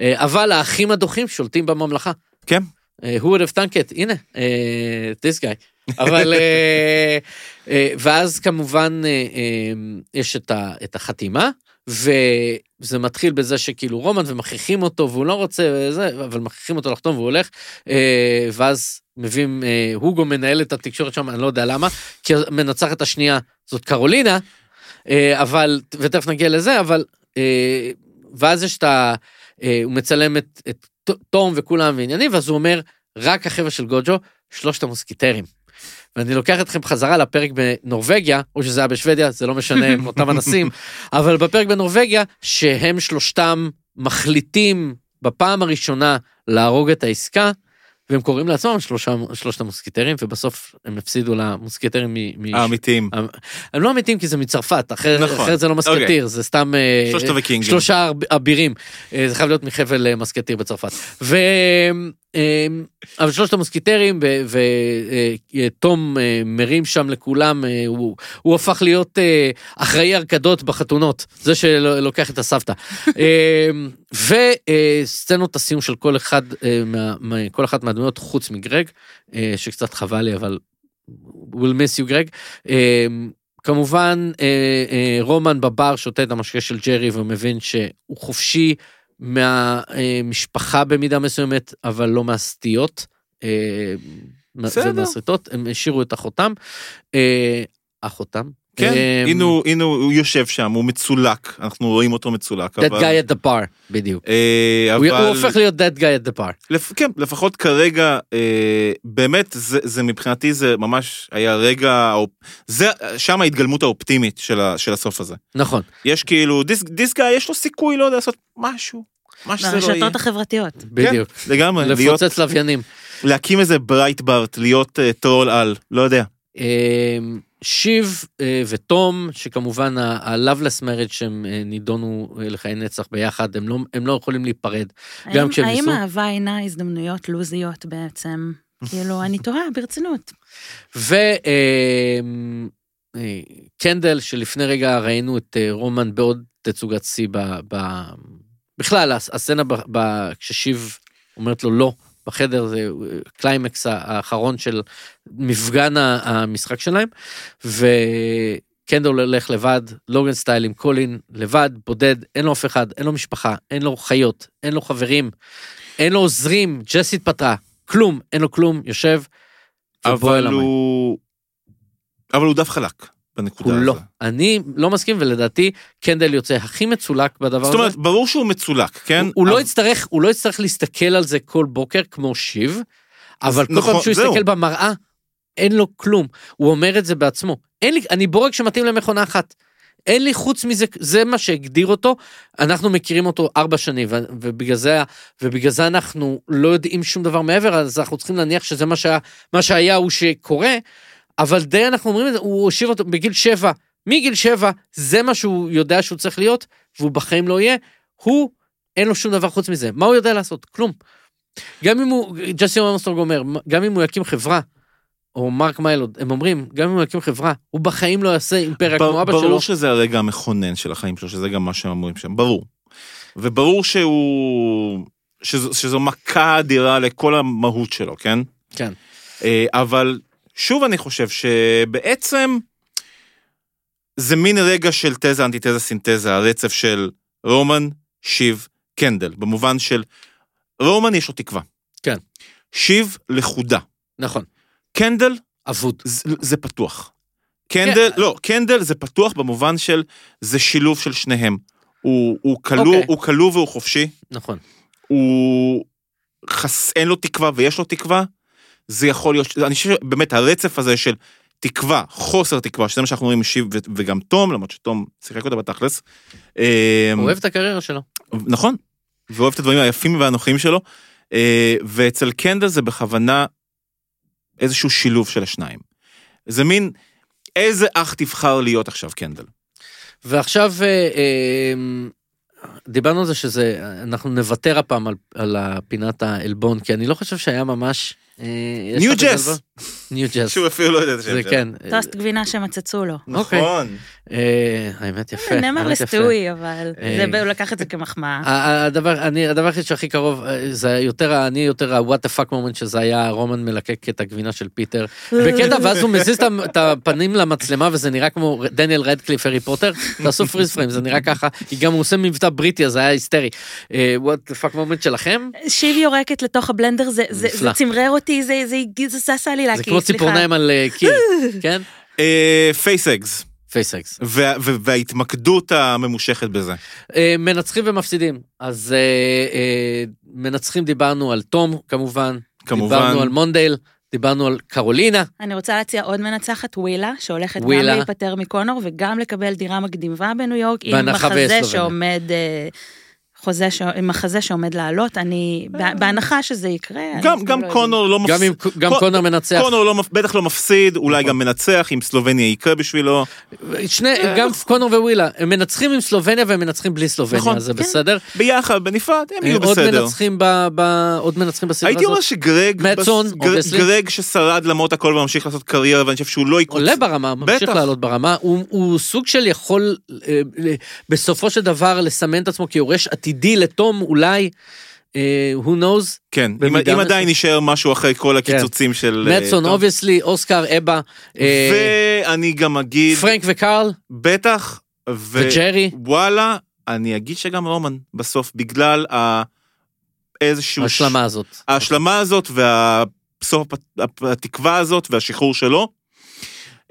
אה, אבל האחים הדוחים שולטים בממלכה. כן. אה, who would have thunk it? הנה, אה, this guy. אבל, ואז כמובן יש את ה- את החתימה, וזה מתחיל בזה שכאילו רומן ומכריחים אותו והוא לא רוצה וזה, אבל מכריחים אותו לחתום והוא הולך, ואז מביאים, הוגו מנהל את התקשורת שם, אני לא יודע למה, כי המנצחת השנייה זאת קרולינה, אבל, ותכף נגיע לזה, אבל, אה, ואז יש את ה... אה, הוא מצלם את, את תום וכולם ועניינים, ואז הוא אומר, רק החבר'ה של גוג'ו, שלושת המוסקיטרים. ואני לוקח אתכם חזרה לפרק בנורבגיה, או שזה היה בשוודיה, זה לא משנה, הם אותם אנסים, אבל בפרק בנורבגיה, שהם שלושתם מחליטים בפעם הראשונה להרוג את העסקה, והם קוראים לעצמם שלושה, שלושת המוסקיטרים, ובסוף הם הפסידו למוסקיטרים מ... מ- האמיתיים. הם לא אמיתיים כי זה מצרפת, אחרת נכון. אחרת זה לא מסקטיר, אוקיי. זה סתם... אה, שלושת הוויקינגים. שלושה אב- אבירים. אה, זה חייב להיות מחבל אה, מסקטיר בצרפת. ו... אה, אבל שלושת המוסקיטרים, ותום אה, מרים שם לכולם, אה, הוא, הוא הפך להיות אה, אחראי ארקדות בחתונות, זה שלוקח את הסבתא. אה, וסצנות הסיום של כל אחד, אה, מה, מה- כל אחת מהדמויות חוץ מגרג, אה, שקצת חבל לי, אבל will miss you גרג. אה, כמובן אה, אה, רומן בבר שותה את המשקה של ג'רי ומבין שהוא חופשי מהמשפחה במידה מסוימת אבל לא מהסטיות. אה, בסדר. ומהסריטות הם השאירו את אחותם. אה, אחותם. כן, אה, הנה הוא- הנה הוא הוא יושב שם, הוא מצולק, אנחנו רואים אותו מצולק. That אבל- guy at the bar בדיוק. אה, הוא אבל... הוא הופך להיות that guy at the bar. לפ... כן, לפחות כרגע, אה, באמת, זה, זה מבחינתי זה ממש היה רגע. זה שם ההתגלמות האופטימית של, ה... של הסוף הזה. נכון. יש כאילו, this, this guy, יש לו סיכוי, לא יודע, לעשות משהו, מה שזה לא יהיה. ברשתות החברתיות. בדיוק. כן, לגמרי, להיות, לפוצץ לוויינים. להקים איזה ברייטברט, להיות uh, טרול על, לא יודע. אה, שיב אה, ותום, שכמובן ה-Loveless marriage שהם אה, נידונו אה, לחיי נצח ביחד, הם לא, הם לא יכולים להיפרד. גם האם- כשהם האם ניסו? האהבה אינה הזדמנויות לוזיות בעצם? כאילו, אני תוהה, ברצינות. וקנדל, שלפני רגע ראינו את אה, רומן בעוד תצוגת שיא ב... ב... בכלל, הס- הסצנה ב... ב... כששיב אומרת לו לא, בחדר זה אה, קליימקס האחרון של מפגן המשחק שלהם, וקנדל הולך לבד, לוגן סטייל עם קולין, לבד, בודד, אין לו אף אחד, אין לו משפחה, אין לו חיות, אין לו חברים, אין לו עוזרים, ג'סי התפטרה, כלום, אין לו כלום, יושב. אבל. הוא... אבל הוא דף חלק בנקודה הוא הזו. לא. אני לא מסכים, ולדעתי קנדל יוצא הכי מצולק בדבר זאת הזה. אומרת, ברור שהוא מצולק, כן? הוא- הוא לא אבל- יצטרך, הוא לא יצטרך להסתכל על זה כל בוקר כמו שיב, אבל כל נכון, פעם שהוא. יסתכל במראה, אין לו כלום. הוא אומר את זה בעצמו. אין לי, אני בורג שמתאים למכונה אחת. אין לי חוץ מזה, זה מה שהגדיר אותו, אנחנו מכירים אותו ארבע שנים, ובגלל זה, ובגלל זה אנחנו לא יודעים שום דבר מעבר, אז אנחנו צריכים להניח שזה מה שהיה, מה שהיה הוא שקורה, אבל די אנחנו אומרים את זה, הוא הושיב אותו בגיל שבע, מגיל שבע, זה מה שהוא יודע שהוא צריך להיות, והוא בחיים לא יהיה, הוא, אין לו שום דבר חוץ מזה. מה הוא יודע לעשות? כלום. גם אם הוא, ג'סי אמסטרונג אומר, גם אם הוא יקים חברה, או מרק מיילוד, הם אומרים, גם אם הוא יקים חברה, הוא בחיים לא יעשה אימפריה כמו אבא ברור שלו. שזה הרגע המכונן של החיים שלו, שזה גם מה שהם אומרים שם, ברור. וברור שהוא... שזו, שזו מכה אדירה לכל המהות שלו, כן? כן. אה, אבל שוב אני חושב שבעצם זה מין רגע של תזה, אנטיתזה, סינתזה, הרצף של רומן, שיב, קנדל, במובן של רומן יש לו תקווה. כן. שיב לכודה. נכון. קנדל אבוד. זה, זה פתוח. קנדל, לא, קנדל זה פתוח במובן של, זה שילוב של שניהם. הוא, הוא כלוא, אוקיי. הוא כלוא והוא חופשי, נכון. הוא חס... אין לו תקווה ויש לו תקווה, זה יכול להיות, אני חושב שבאמת הרצף הזה של תקווה, חוסר תקווה, שזה מה שאנחנו רואים שיב ו- וגם תום, למרות שתום שיחק אותה בתכלס. אה, הוא אוהב את הקריירה שלו. נכון, ואוהב את הדברים היפים והנוחים שלו, אה, ואצל קנדל זה בכוונה איזשהו שילוב של השניים. זה מין, איזה אח תבחר להיות עכשיו קנדל. ועכשיו אה, אה, דיברנו על זה שזה, אנחנו נוותר הפעם על, על הפינת העלבון, כי אני לא חושב שהיה ממש... אה, ניו ג'ס. ניו ג'ס. שהוא אפילו לא יודע את השם זה שלו. כן. טוסט גבינה שמצצו לו. אוקיי. נכון. אה, האמת יפה. נאמר האמת יפה. לסטואי, אבל אה. זה- הוא לקח את זה כמחמאה. הדבר, אני, הדבר היחיד שהכי קרוב, אה, זה יותר, אני יותר ה-what the fuck moment שזה היה רומן מלקק את הגבינה של פיטר. בקטע, ואז הוא מזיז את הפנים למצלמה וזה נראה כמו דניאל רדקליף הארי פוטר. תעשו freeze frame, זה נראה ככה. כי גם הוא עושה מבטא בריטי, אז זה היה היסטרי. אה, what the fuck moment שלכם? שיב יורקת לתוך הבלנדר, זה- זה נפלא. זה צמרר אותי, זה זה- זה עשה לי להקיא, זה כמו ציפורניים על אה, קיר, כן? פייס אגס, פייסקס. וההתמקדות הממושכת בזה. אה, מנצחים ומפסידים. אז אה, מנצחים דיברנו על תום, כמובן. כמובן. דיברנו על מונדייל, דיברנו על קרולינה. אני רוצה להציע עוד מנצחת, ווילה, שהולכת גם ווילה. להיפטר מקונור וגם לקבל דירה מקדימה בניו יורק, עם מחזה. שעומד, אה, חוזה, ש- מחזה שעומד לעלות, אני, ב- בהנחה שזה יקרה. גם, גם לא קונור לא גם אם מפסיד. גם קונר מנצח. קונור לא, בטח לא מפסיד, אולי נכון. גם מנצח, אם סלובניה יקרה בשבילו. שני, גם קונור ווילה, הם מנצחים עם סלובניה והם מנצחים בלי סלובניה, נכון, זה כן. בסדר. ביחד, בנפרד, הם יהיו עוד בסדר. מנצחים ב- ב- עוד מנצחים בסדרה הייתי אומר הזאת. שגרג, מאטסון, בס- גר-. גרג ששרד למרות הכל וממשיך לעשות קריירה, ואני חושב שהוא לא יקרוץ. עולה ברמה, ממשיך בטח. לעלות ברמה, הוא, הוא סוג של יכול אה, אה, בסופו של דבר לסמן את עצמו כיורש עתידי לתום אולי, אה, who knows, כן, אם, אם. עדיין יישאר משהו אחרי כל הקיצוצים של... אה, מצון טוב. obviously, אוסקר, אבה, אה, ואני גם אגיד, פרנק וקארל, בטח, ו- וג'רי, וואלה, אני אגיד שגם רומן בסוף, בגלל ה... איזשהו... ההשלמה הזאת. ההשלמה הזאת והסוף התקווה הזאת והשחרור שלו.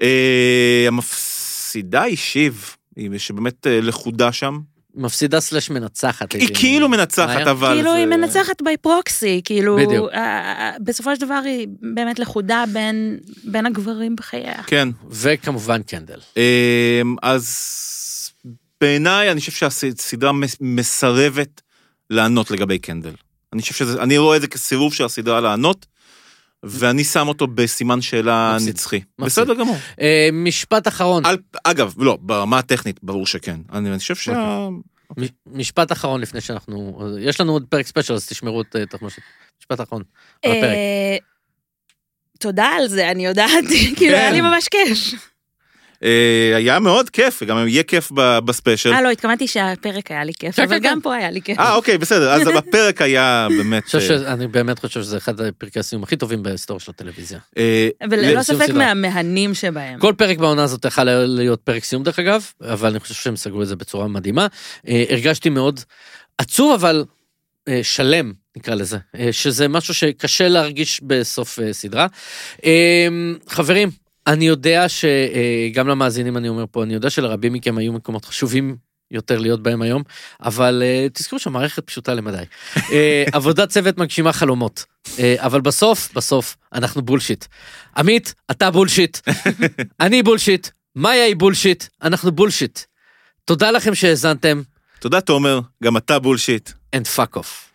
אה, המפסידה היא שיב, שבאמת אה, לכודה שם. מפסידה סלש מנצחת. היא כאילו מנצחת? אבל... כאילו היא מנצחת בי פרוקסי, כאילו, בדיוק. אה, אה, בסופו של דבר היא באמת לכודה בין, בין הגברים בחייה. כן. וכמובן קנדל. אה, אז בעיניי, אני חושב שהסדרה מס- מסרבת לענות לגבי קנדל. אני חושב שזה, אני רואה את זה כסירוב של הסדרה לענות, ואני שם אותו בסימן שאלה מפסיד. נצחי. מפסיד. בסדר גמור. אה, משפט אחרון, על, אגב, לא, ברמה הטכנית, ברור שכן. אני, אני חושב אוקיי. שה... מ- משפט אחרון לפני שאנחנו, יש לנו עוד פרק ספיישל אז תשמרו את אה, תחמושת. משפט אחרון. על הפרק. אה, תודה על זה, אני יודעת, כאילו היה לי כן. ממש כיף. אה, היה מאוד כיף, וגם יהיה כיף ב- בספיישל. אה, לא, התכוונתי שהפרק היה לי כיף, כן, אבל כן, גם כן. פה היה לי כיף. אה, אוקיי, בסדר, אז הפרק היה באמת... אני ש- אני באמת חושב שזה אחד הפרקי הסיום הכי טובים בהיסטוריה של הטלוויזיה. אה, וללא לסיום ספק. מהמהנים שבהם. כל פרק בעונה הזאת יכול היה להיות פרק סיום דרך אגב, אבל אני חושב שהם סגרו את זה בצורה מדהימה. אה, הרגשתי מאוד עצוב אבל אה, שלם נקרא לזה, אה, שזה משהו שקשה להרגיש בסוף אה, סדרה. אה, חברים, אני יודע שגם אה, למאזינים אני אומר פה, אני יודע שלרבים מכם היו מקומות חשובים יותר להיות בהם היום, אבל אה, תזכרו שהמערכת פשוטה למדי. אה, עבודת צוות מגשימה חלומות, אבל בסוף, בסוף, אנחנו bullshit. עמית, אתה bullshit, אני bullshit, מאיה היא bullshit, אנחנו bullshit. תודה לכם שהאזנתם. תודה תומר, גם אתה bullshit. And fuck off.